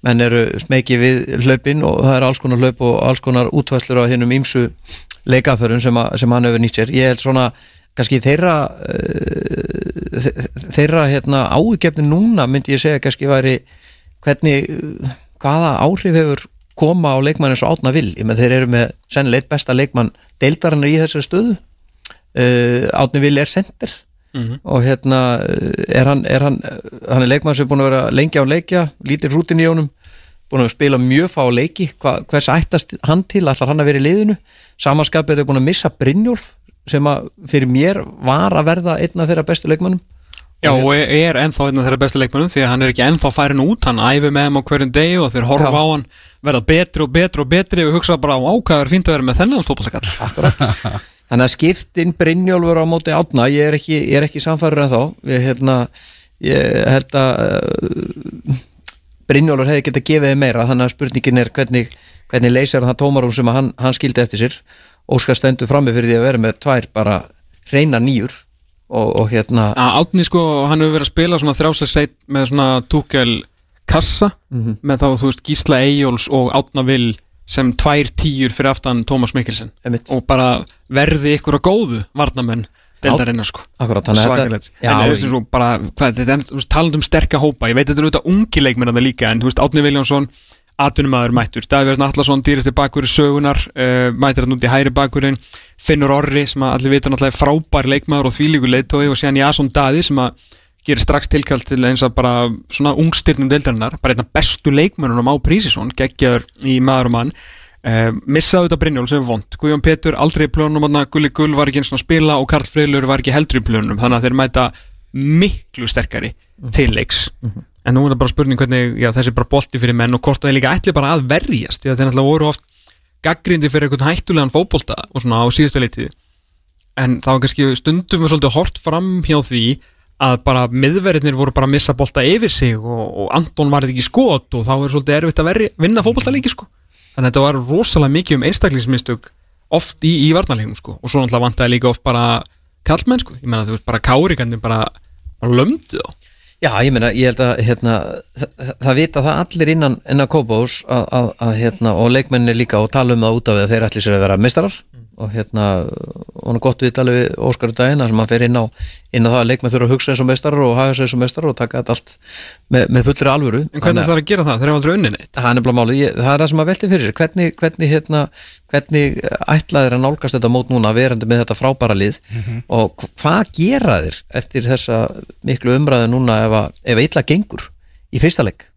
menn eru smekið við hlaupin og það er alls konar hlaup og alls konar útvæslur á hinnum ímsu leikaförun sem, sem hann hefur nýtt sér. Ég held svona kannski þeirra þe- þeirra hérna ágefni núna myndi ég segja kannski væri hvernig, hvaða áhrif hefur koma á leikmann eins og átna vil ég með þeir eru með sennilega eitt besta leikmann deildarinnar í þessari stöðu uh, átni vil er sender og hérna uh, er hann, er hann, hann er leikmann sem er búin að vera lengi á leikja lítir rútin í honum búin að spila mjög fá leiki. Hva, hvers ættast hann til, ætlar hann að vera í liðinu? Samanskapið er búin að missa Brynjólf sem að fyrir mér var að verða einn af þeirra bestu leikmannum Já, og er- ennþá einn af þeirra bestu leikmennum því að hann er ekki ennþá færin út, hann æfi með þeim á hverjum degi og þeir horfa Já. á hann verða betri og betri og betri og hugsa bara á ákvæður fínt að vera með þennan Akkurat Þannig að skiptin Brynjólfur á móti átna ég er ekki, er ekki samfærður en þá ég, hérna, ég held að uh, Brynjólfur hefði getað gefið þeim meira þannig að spurningin er hvernig, hvernig leysir hann það tómarum sem að hann, hann skildi eftir sér. Óskar stendur frammi fyrir því að vera með tvær bara reyna nýjur og, og hérna að Átni sko, hann hefur verið að spila svona þrjásesseit með svona túkel kassa með þá þú veist Gísla Eyjóls og Átna Vil sem tvær tíur fyrir aftan Tómas Mikkelsen. Einmitt. og bara verði ykkur að góðu varnamenn deildarinnar sko. Akkurat, þannig að þetta- svakalegt Já, en þú veist eins og bara, hvað, þetta er talandi um sterka hópa, ég veit þetta er auðvitað ungi leikmenn að það líka, en þú veist, Átni Viljánsson atvinnumæður mættur, Davíð Allarsson dýrasti bakur í sögunar, uh, mættir hann út í hæri bakurinn, Finnur Orri sem að allir vita náttúrulega er frábær leikmaður og þvílíkur leitói og síðan Jason Daði sem að gerir strax tilkall til eins að bara svona ungstyrnum deildarinnar, bara einna bestu leikmennunum á Prísisson, geggjaður í maður og mann. Uh, missaðu þetta Brynjól sem er vond Guðjón Petur aldrei í plönum Gulli Gull var ekki eins og að spila og Karl Freylur var ekki heldur í plönum þannig að þeir mæta miklu sterkari til leiks. En nú er það bara spurning hvernig já, þessi er bara bolti fyrir menn og hvort að þeir líka ætli bara að verjast því að þeir náttúrulega voru oft gaggrindi fyrir einhvern hættulegan fótbolta og svona á síðustu leitið en það var kannski stundum við svolítið hort fram hjá því að bara miðverðinir voru bara að missa bolta yfir sig og, og Anton var ekki skot og þá er svolítið erfitt að verja, vinna fótbolta líki sko. þannig að þetta var rosalega mikið um einstaklingsmistök oft í, í varnarleiknum sko. og svo náttúrulega vantaði líka oft bara kallmenn sko, ég menna þú veist bara kárikandi bara, bara lömdu þá Já, ég meina, ég held að hérna, það, það vita það allir innan, innan Kópós að, að, að hérna, og leikmenni líka og tala um það út af því að þeir ætli sér að vera mistarar og hérna, og hann er gott við tala við Óskar í daginn, þar sem hann fer inn á inn á það að leikmenn þurfa að hugsa eins og mistarar og haga eins og mistarar og taka þetta allt með, með fullri alvöru. En hvernig Þannig það að gera það, þeir hafa aldrei unni neitt. Það er nefnilega málið, það er það sem að velti fyrir sér. Hvernig, hvernig, hérna, hvernig ætlaðir að nálgast þetta mót núna verandi með þetta frábæra lið? Og hv- hvað gera þér eftir þessa miklu umræðu núna ef að, ef að illa gengur í fyrsta leik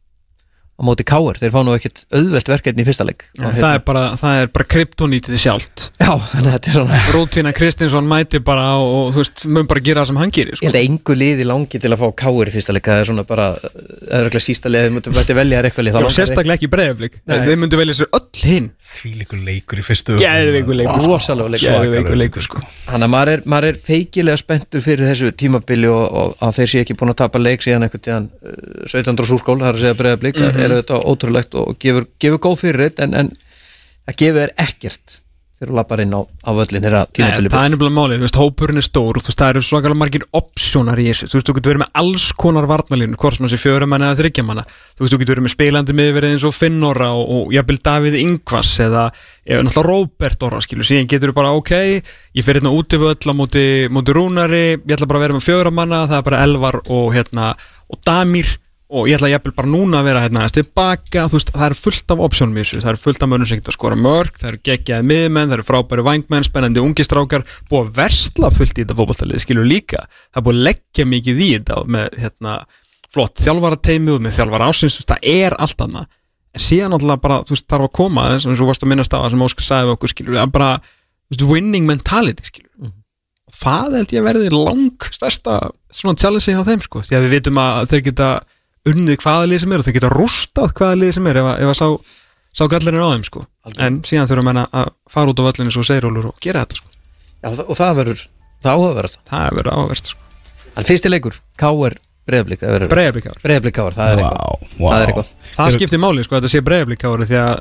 á móti káir, þeir fá nú ekkert auðvelt verkefni í fyrsta leik. Og, það er bara, það er bara kryptonítið sjálft. Já, þannig að þetta er svona Rútína Kristinsson mæti bara og, og þú veist, mun bara gera það sem hann gerir ég sko. held að engu liði langi til að fá káir í fyrsta leik. Það er svona bara, það er ekki sísta þið mútum þetta velja eitthvað lið sérstaklega ekki breyðaflik Nei. þeir myndu velja sér öll hinn. Því líkur leikur í fyrstu Geðveikur leikur. Leikur. Leikur sko. Þannig að maður er, maður er feikilega spenntur fyrir þessu tímabili og, og að þeir sé ekki búin að tapa leik síðan einhvern tíðan 17. súrskól, það að segja breiðablík þetta ótrúlegt og gefur, gefur góð fyrir þetta en, en það gefur ekkert þegar þú lappar inn á, á völlin þeirra Nei, tímabili það er nefnilega málið, þú veist, hópurinn er stór og þú veist, það eru svakalega margir opsjónar í þessu. Þú veist, þú getur verið með alls konar varnalínu hvort sem þessi fjörumanna eða þryggjamanna þú veist, þú getur verið með spilandi miðverið eins og Finnora og, og jafnvel Davíð Ingvas eða, eða náttúrulega Róbert Orra skilur, síðan getur þú bara, ok ég fer hérna út yfir öll á móti, móti Rúnari ég ætla bara að vera með fjörumanna, það er bara Elvar og hérna, og Damir og ég ætla jafnvel bara núna að vera hérna aðeins tilbaka, þú veist, það er fullt af opsjónum í þessu, það er fullt af mönnum sem geta að skora mörg það eru geggjaði miðmenn, það eru frábæri vangmenn spennandi ungistrákar, búið að versla fullt í þetta fótballtalið, skilur líka. Það er búið að leggja mikið í þetta með hérna, flott þjálfarateimi og með þjálfara ásins, þú veist, það er allt annað. En síðan alltaf bara, þú veist, þarf að koma eins og varst að minnast á það sem Óskar sagði við okkur, skilur, að bara, þú veist, winning mentality, skilur og það held ég að verði lang stærsta svona challenge hjá þeim sko. Því að við vitum að þeir geta unnið hvaða lið sem er og þeir geta rústað hvaða lið sem er ef að, ef að sá, sá gallir er á þeim sko. En síðan þurfum menna að fara út á völlinu svo seirólur og gera þetta sko. Já, og það verður, það áhugaverðast það. Er verið áverst sko. En fyrsti leikur, káir breiðablík verður breiðablík káir, það er eitthvað. Það er eitthvað. Það skiptir máli sko að þetta sé breyðablíkáður því að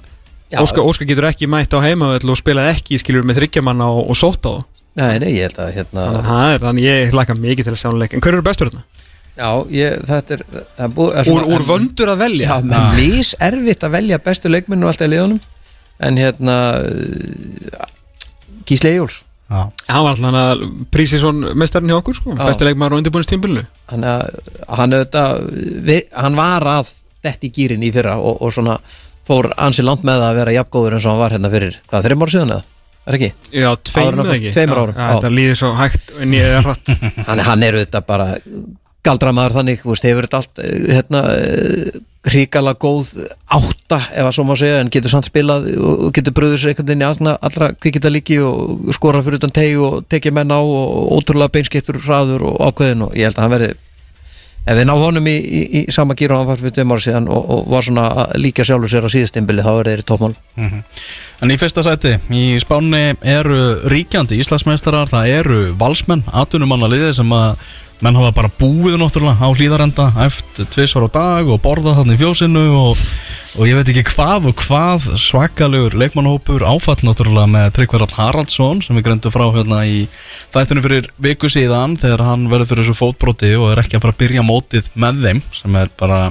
Já, Óskar, Óskar getur ekki mætt á heimavöll og spilað ekki skilur með þryggjamanna og, og sótt á það Nei, nei, ég held að hérna þannig að það er, þannig ég hlaka mikið til að sjá hann leik en hver eru bestur þarna? Já, ég, þetta er, það er búið Úr, úr vöndur að velja? Já, menn mis erfitt að velja bestu leikmennu alltaf í liðunum En hérna uh, Gísli Jóls Já. hann var alltaf hann að Prísisson mestarinn hjá okkur sko, Já. besti leikmaður á undirbúinistímbilinu Hann, að- hann, hann var að detti í gýrin í fyrra og, og svona fór ansi langt með að vera jafngóður eins og hann var hérna fyrir, hvað, þreim ára síðan eða? Er ekki? Já, hann fór- ekki tveimur árum, já. Þetta líður svo hægt en ég er hratt Hann, hann er auðvitað bara galdramaður þannig, þú veist, hefur þetta allt eh, hérna, eh, hrikala góð átta ef að svo má segja en getur samt spilað og getur bröður sér einhvern veginn í allra, allra kvikita líki og skora fyrir utan teg og tekja menn á og ótrúlega beinskettur hraður og ákveðin og ég held að hann verði ef við ná honum í, í, í sama gíru og hann var fyrir tveim ára síðan og, og var svona líka sjálfur sér á síðustimbili þá er þeir í toppmál En í fyrsta sæti, í Spáni eru ríkjandi Íslandsmeistarar, það eru valsmenn, að menn hafa bara búið náttúrulega á hlýðarenda eftir tvisvar á dag og borðað þannig í fjósinu og, og ég veit ekki hvað og hvað svakalegur leikmannhópur áfall náttúrulega með Tryggverðar Haraldsson sem við gröndum frá hérna í þættunum fyrir viku síðan þegar hann verður fyrir þessu fótbroti og er ekki að fara að byrja mótið með þeim sem er bara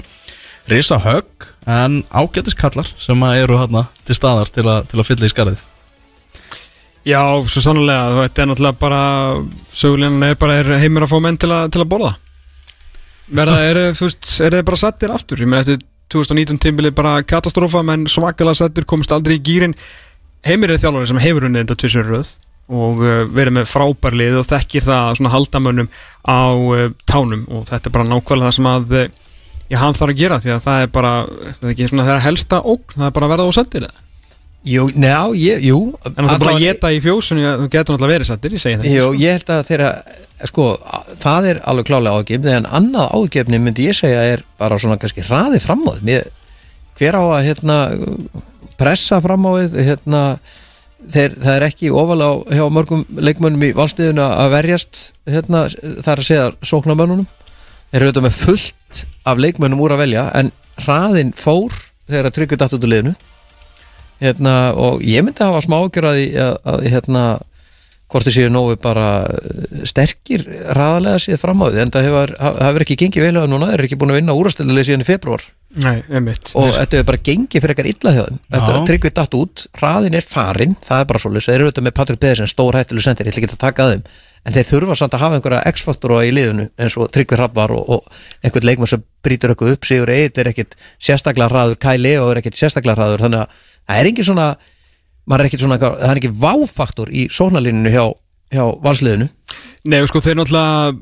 risa högg en ágætiskallar sem eru hérna til staðar til að, til að fylla í skarðið Já, svo sannlega, þetta er náttúrulega bara sögulegin er bara er heimir að fá menn til að, til að borða. Verða, er, er þið bara settir aftur? Ég meina eftir 2019 tímbili bara katastrófa menn svakalega settir, komist aldrei í gýrin heimir er þjálfari sem hefur unnið þetta tvisur röð og uh, verið með frábærlið og þekkir það svona haldamönnum á uh, tánum og þetta er bara nákvæmlega það sem að ég hann þarf að gera því að það er bara það er ekki svona það er helsta ógn, það er bara að verða á settir eða Jú, neða, ég, jú. En er bara geta í fjósun Þú getur náttúrulega verið sættir, ég segi það Jú, ég held að þeirra, sko, það er alveg klálega ágefni en annað ágefni myndi ég segja er bara svona kannski hraði fram á því. Hver á að hérna pressa fram á því hérna, þeir, það er ekki ofalega hjá mörgum leikmönnum í valstíðuna að verjast hérna, það er að segja sóknarmönnunum. Þeir eru auðvitað með fullt af leikmönnum úr að velja en hraðin fór þegar að tryggja datt út úr liðinu hérna, og ég myndi hafa smá ágjör að, að, hérna hvort þið séu nógu bara eh, sterkir raðalega síðan fram á því en það hefur, hefur ekki gengið vel að núna þeir eru ekki búin að vinna úrastöldulegi síðan í februar Nei, einmitt. Og þetta hefur bara gengið fyrir ekkar illa þeim. Þetta tryggvið datt út, hraðin er farin það er bara svolítið, þeir eru auðvitað með Patrik Pedersen stór hættileg sendir, ég ætla ekki að taka að þeim. En þeir þurfa samt að hafa einhverja x-faktora í liðinu eins og tryggvið hrapp var og, og einhvern leikmann sem brýtur eitthvað upp Sigur Eitt er ekkit sérstaklega hraður, Kai Leo er ekkit sérstaklega hraður þannig að það er engin svona maður er ekkit svona, það er ekki váfaktor í sóknarlininu hjá, hjá valsliðinu. Nei, sko, þeir náttúrulega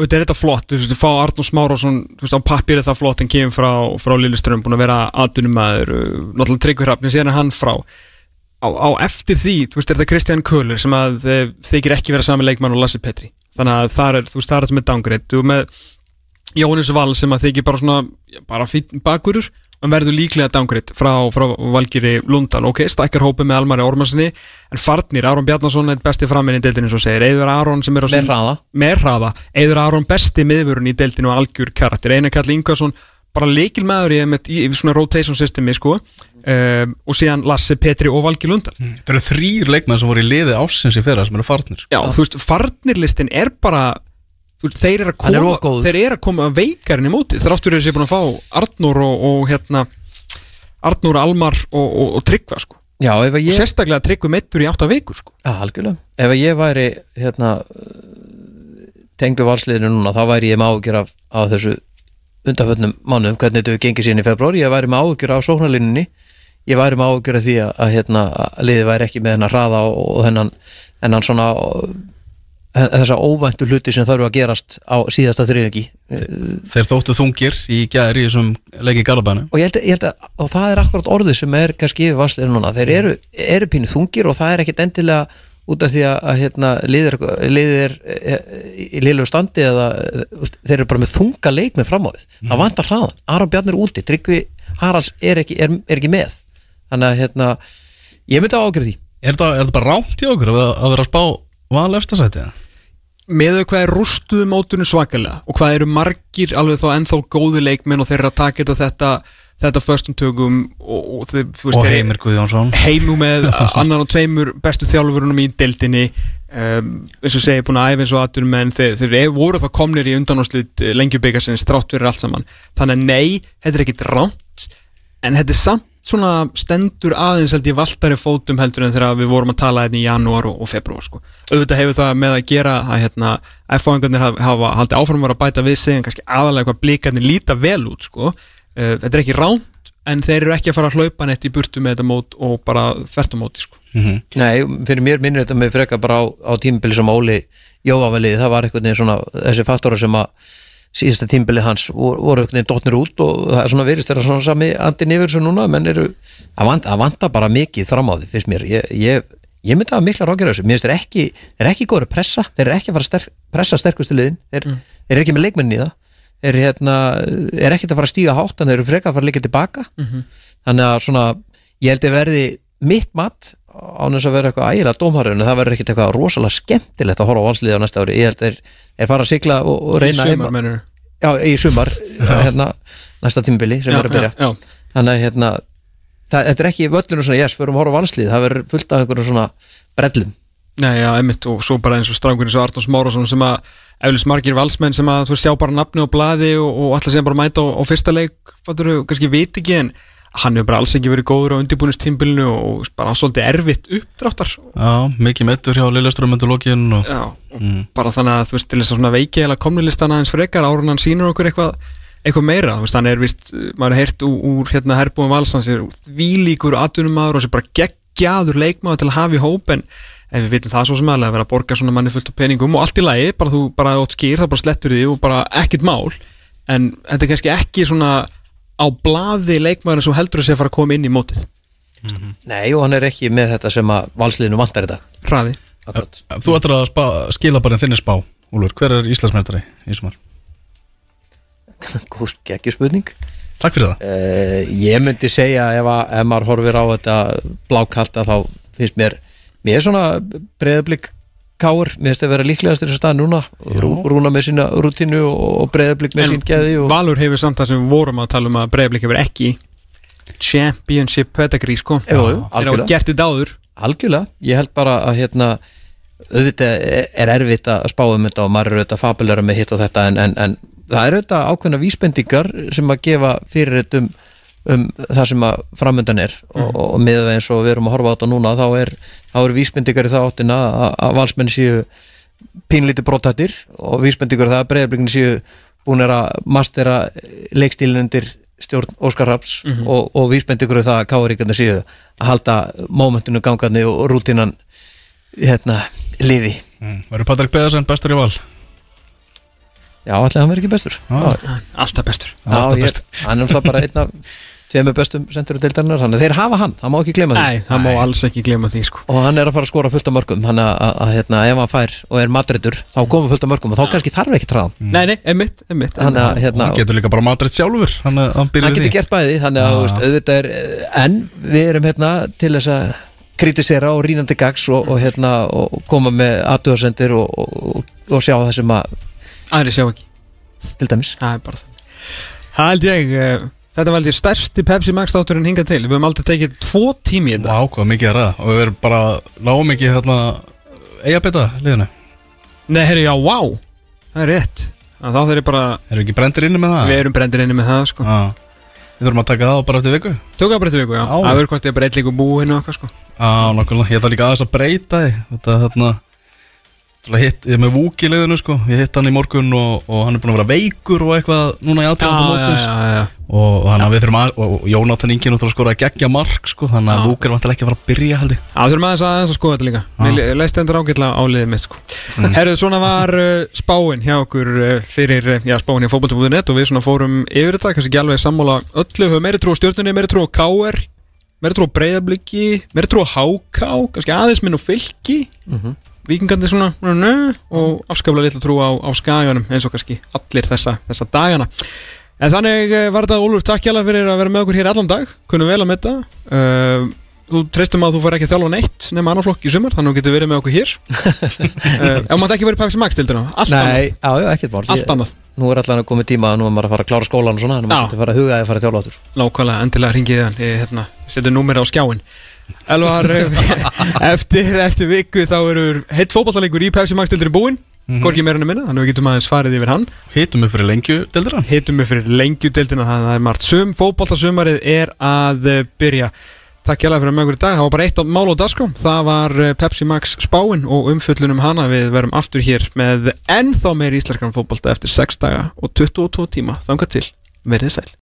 Þetta er þetta flott, þú veist, þú fá Arnur Smárásson Þú veist, á pappir er það flott en kemur frá, frá Lilleström, búin að vera aðdunumæður Náttúrulega Tryggvi Hrafn, síðan er hann frá. Á, á eftir því, þú veist, er þetta Kristján Köhler sem að eh, þykir ekki vera sami leikmann og Lassi Petri. Þannig að það er, þú veist, það er þetta með downgrade. Þú með Jóhannes Val sem að þykir bara svona, bara fínn bakurur en verður líklega downgrade frá, frá Valgiri Lundan, ok, stækkar hópi með Almari Ormarsinni, en farnir. Aron Bjarnason er besti framinn í deildinu, svo segir. Eður Aron sem er á með sín- hraða. Með hraða. Eður Aron besti miðvörun í deildinu og algjör karakter. Einar Karl Ingarsson bara leikil maður í, í, í svona rotation systemi sko. um, og síðan Lasse Petri og Valgi Lundal. Það eru þrýr leikmenn sem voru í liði ásins í fyrra sem eru farnir. Já, þú veist, farnirlistin er bara veist, þeir eru er koma góður. þeir eru að koma veikarinn í móti þráttur er þessi búin að fá Arnur og, og hérna Arnur, Almar og, og, og Tryggva sko. Já, ef að og ég, sérstaklega Tryggvi meittur í átta vikur sko. já, algjörlega Ef ég væri hérna tengdu valsliðinu núna, þá væri ég með ágjur af, af þessu undanföllnum mannum, hvernig þetta við gengið síðan í februar ég væri með ágjur af sóknarlinninni ég væri með ágjur af því að, að, hérna, að liðið væri ekki með hennar hraða og, og hennan, hennan svona þessa óvæntu hluti sem þarf að gerast á síðasta þriðjöki Þeir þóttu þungir í gæri í þessum leiki Garabænu og að og það er akkurat orðið sem er kannski yfir vassleir núna, þeir eru, eru pínu þungir og það er ekkit endilega út af því að, að hérna, liðir, liðir í liðlegu standi eða þeir eru bara með þunga leik með framávið, það vantar hraðan Aron Bjarnir er úti, Tryggvi Haralds er ekki, er, er ekki með. Þannig að hérna, ég myndi á ágjörð því. Er þetta er þetta bara rámt í okkur að, að vera að spá val eftirsæti? með þau hvað er rústuðu mótunum svakalega og hvað eru margir alveg þá ennþá góði leikmenn og þeir eru að taka þetta þetta, þetta förstum tökum og, og, þeir, veist, Og Heimir Guðjónsson. Heimu með annan og tveimur bestu þjálfurunum í deildinni. Um, eins og segi búin að æfa eins og aðturum menn þeir, þeir voru það komnir í undanáslut lengjubikarsins strátt fyrir allt saman. Þannig að nei, þetta er ekkit ránt en þetta er samt svona stendur aðeins held ég valtari fótum heldur en þegar við vorum að tala hérna í janúar og, og februar sko. auðvitað hefur það með að gera að hérna, F-fáingarnir hafa, hafa haldið áfram að bæta við sig en kannski aðalega hvað blikarnir líta vel út sko. uh, þetta er ekki ránt en þeir eru ekki að fara að hlaupa neitt í burtu með þetta mót og bara þvert á móti sko. mm Nei, fyrir mér minnir þetta með freka bara á, á tímabili sem Óli Jóaveli, það var veginn svona þessi faktora sem að síðasta tímbili hans voru, einhvern veginn dotnir út og það er svona verist þeirra svona sami andin yfir þessu núna menn eru, það vantar bara mikið fram á því fyrst mér, ég, ég, ég myndi að mikla rákjör þessu, mér finnst þeir ekki þeir ekki góður að pressa, þeir eru ekki að fara að sterk, pressa sterkustu liðin, þeir, þeir eru ekki með leikmennin í það. Þeir eru hérna, er ekki að fara að stíga hátt en þeir eru freka að fara að líka tilbaka þannig að svona, ég held að verði mitt mat án þess að vera eitthvað ægilega dómharður en það verður ekkit eitthvað rosalega skemmtilegt að horfa á valsliði á næsta ári. Ég held þeir, þeir fara að sigla og, og Í reyna sumar, meinarðu? já, í sumar hérna, næsta tímabili sem verður að byrja. já, já. þannig að hérna, það, þetta er ekki völlunum svona, yes, við erum að horfa á valslið það verður fullt af einhverjum svona brellum. Nei, já, einmitt og svo bara eins og strákurinn svo Arnórs Márásson sem að eflis margir valsmenn sem að þú sjá bara nafni og blaði og, og alltaf sem bara mæta á, á fyrsta leik fattur kannski veit ekki en hann hefur bara alls ekki verið góður á undirbúinistímbilinu og bara svolítið erfitt uppdráttar. Já, mikið meittur hjá Lilleström undir lokin og Já, og bara þannig að þú veist til þess að veiki eða komnilistan aðeins frekar árun hann sýnur okkur eitthvað eitthvað meira, þú veist, hann er vist maður er heyrt úr, úr hérna herbúum vals hann sér þvílíkur atvinnumadur og sér bara geggjaður leikmaður til að hafa í hóp en ef við vitum það svo sem aðlega að vera að borga svona manni fullt af peningum og allt í lagi, bara þú bara átt skýr, það bara slettur því og bara ekkit mál. En þetta er kannski ekki svona á blaði leikmaður sem heldur að sé að fara að koma inn í mótið. Nei og hann er ekki með þetta sem að valsliðinu vantar í dag. Hraði. Þú ættir að spa, skila bara þinni spá Úlfur, hver er Íslandsmeistari í sumar? góð geggjurspurning Takk fyrir það. Uh, ég myndi segja ef, að, ef maður horfir á þetta blákalta þá finnst mér mér er svona breyðablík káur, mér finnst að vera líklegast þessu stað núna, Rú, rúna með sína rútinu og, breyðablík með sín geði og, Valur hefur samt það sem við vorum að tala um að Breiðablik hefur ekki Championship pedigree sko. Þeir hafa gert þetta áður. Algjörlega, ég held bara að hérna auðvitað er erfitt að spá um þetta og maður er auðvitað fabulegra með hitt og þetta en, en, en það er auðvitað ákveðna vísbendingar sem að gefa fyrir þetta um, um það sem að framöndan er og, og, og með eins og við erum að horfa á þetta núna þá er, þá er vísbendingar í það áttina að, að valsmenn séu pínlítið brottættir og vísbendingar það að breyðarblikni séu búin að mastera leikstílinn undir stjórn Óskar Raps og, og vísbendingur það að káaríkarnir séu að halda mómentinu gangandi og rútinan hérna, lifi mm. Verður Patrik Beðarsen bestur í val? Já, allir hann verður ekki bestur. Já, Alltaf bestur alltaf bestur. hann er alltaf bara einn af tveimur bestum sendur og deildarinnar, þannig að þeir hafa hann, það má ekki glema því. Nei, það má alls ekki glema því sko. Og hann er að fara að skora fullt af mörgum þannig að, að, að hérna, ef hann fær og er madridur þá komum fullt af mörgum og þá kannski þarf ekki tráðan Nei, nei, emitt, emitt þannig að hérna, Hann getur líka bara Madrid sjálfur Hann, hann byrjar hann í getur gert bæði þannig að veist, auðvitað er en við erum hérna til þess að kritisera og rínandi gags og, og, hérna, og koma með aðtöðarsendir og, og, og sjá það sem að Aðri sjá ekki, til dæmis. Það er bara það Það held ég, eh, þetta var ég stærsti Pepsi Max þátturinn hingað til. Við höfum aldrei tekið tvo tími í þetta. Vá, hvað mikið að? Ræða Og við erum bara lágum ekki hérna Eyjabita liðinu. Nei, herri, já, vá, það er rétt. Þá þeir bara, Erum við ekki brendir inni með það? við erum brendir inni með það sko. Já. Við þurfum að taka það bara eftir viku. Tökum það bara til viku, já. Það verður hvort ég bara eitt líka búinn og eitthvað sko. Já, nokkulega, ég ætla líka aðeins að breyta því. Þetta, hérna hitt, Ég er með Vúk í liðinu, sko Ég hitt hann í morgun og, og hann er búin að vera veikur og eitthvað Núna í aðtæðanda mótsins já, já, já. Og þannig að við þurfum að Og, og Jónatan Ingi náttúrulega skora að gegja mark, sko Þannig að. Vúk er vantilega ekki að fara að byrja, held ég Já, þurfum aðeins að, aðeins að skoða þetta líka. Við leist endur ágætla á liðið mitt sko. Mm. Herruð, svona var uh, spáin hjá okkur uh, fyrir, uh, já, spáin hjá fótbolti.net og við svona fórum yfir þetta, kannski ekki alveg sammála öllu, höfum meiri trú á á á á á vikingandi svona og afskaplega litla trú á, á skaganum eins og kannski allir þessa, þessa dagana. En þannig uh, var þetta Ólfur takk hjá fyrir að vera með okkur hér allan dag. Kunum vel að metta uh, þú treystum að þú fær ekki þjálfa neitt nema annar flokk í sumar, þannig að þú getur verið með okkur hér. Uh, ef maður ekki verið Pepsi Max til þetta allt Nei, annað, já, já, allt Ég- annað. Nú er allan koma tíma að nú er maður að fara að klára skólan og svona þannig að maður getur fara að huga að fara að þjálfa áttur nákvæmlega endilega ringið Elvar, eftir, eftir viku þá eru heitt fótballalegur í Pepsi Max til búinn. Mhm. Gorki en að minna, þannig að við getum aðeins farið yfir hann. Hittum við fyrir lengju, deildir hann Hittum við fyrir lengjudeildina, það er margt sum. Fótballtasumarið er að eh, byrja. Takk hjá fyrir að okkur í dag. Það var bara eitt mál og dagskrám. Það var eh, Pepsi Max spáin og umfjöllunum hana. Við verum aftur hér með ennþá meiri íslenskan fótballta eftir 6 daga og 22 tíma. Þangað til, verið sæl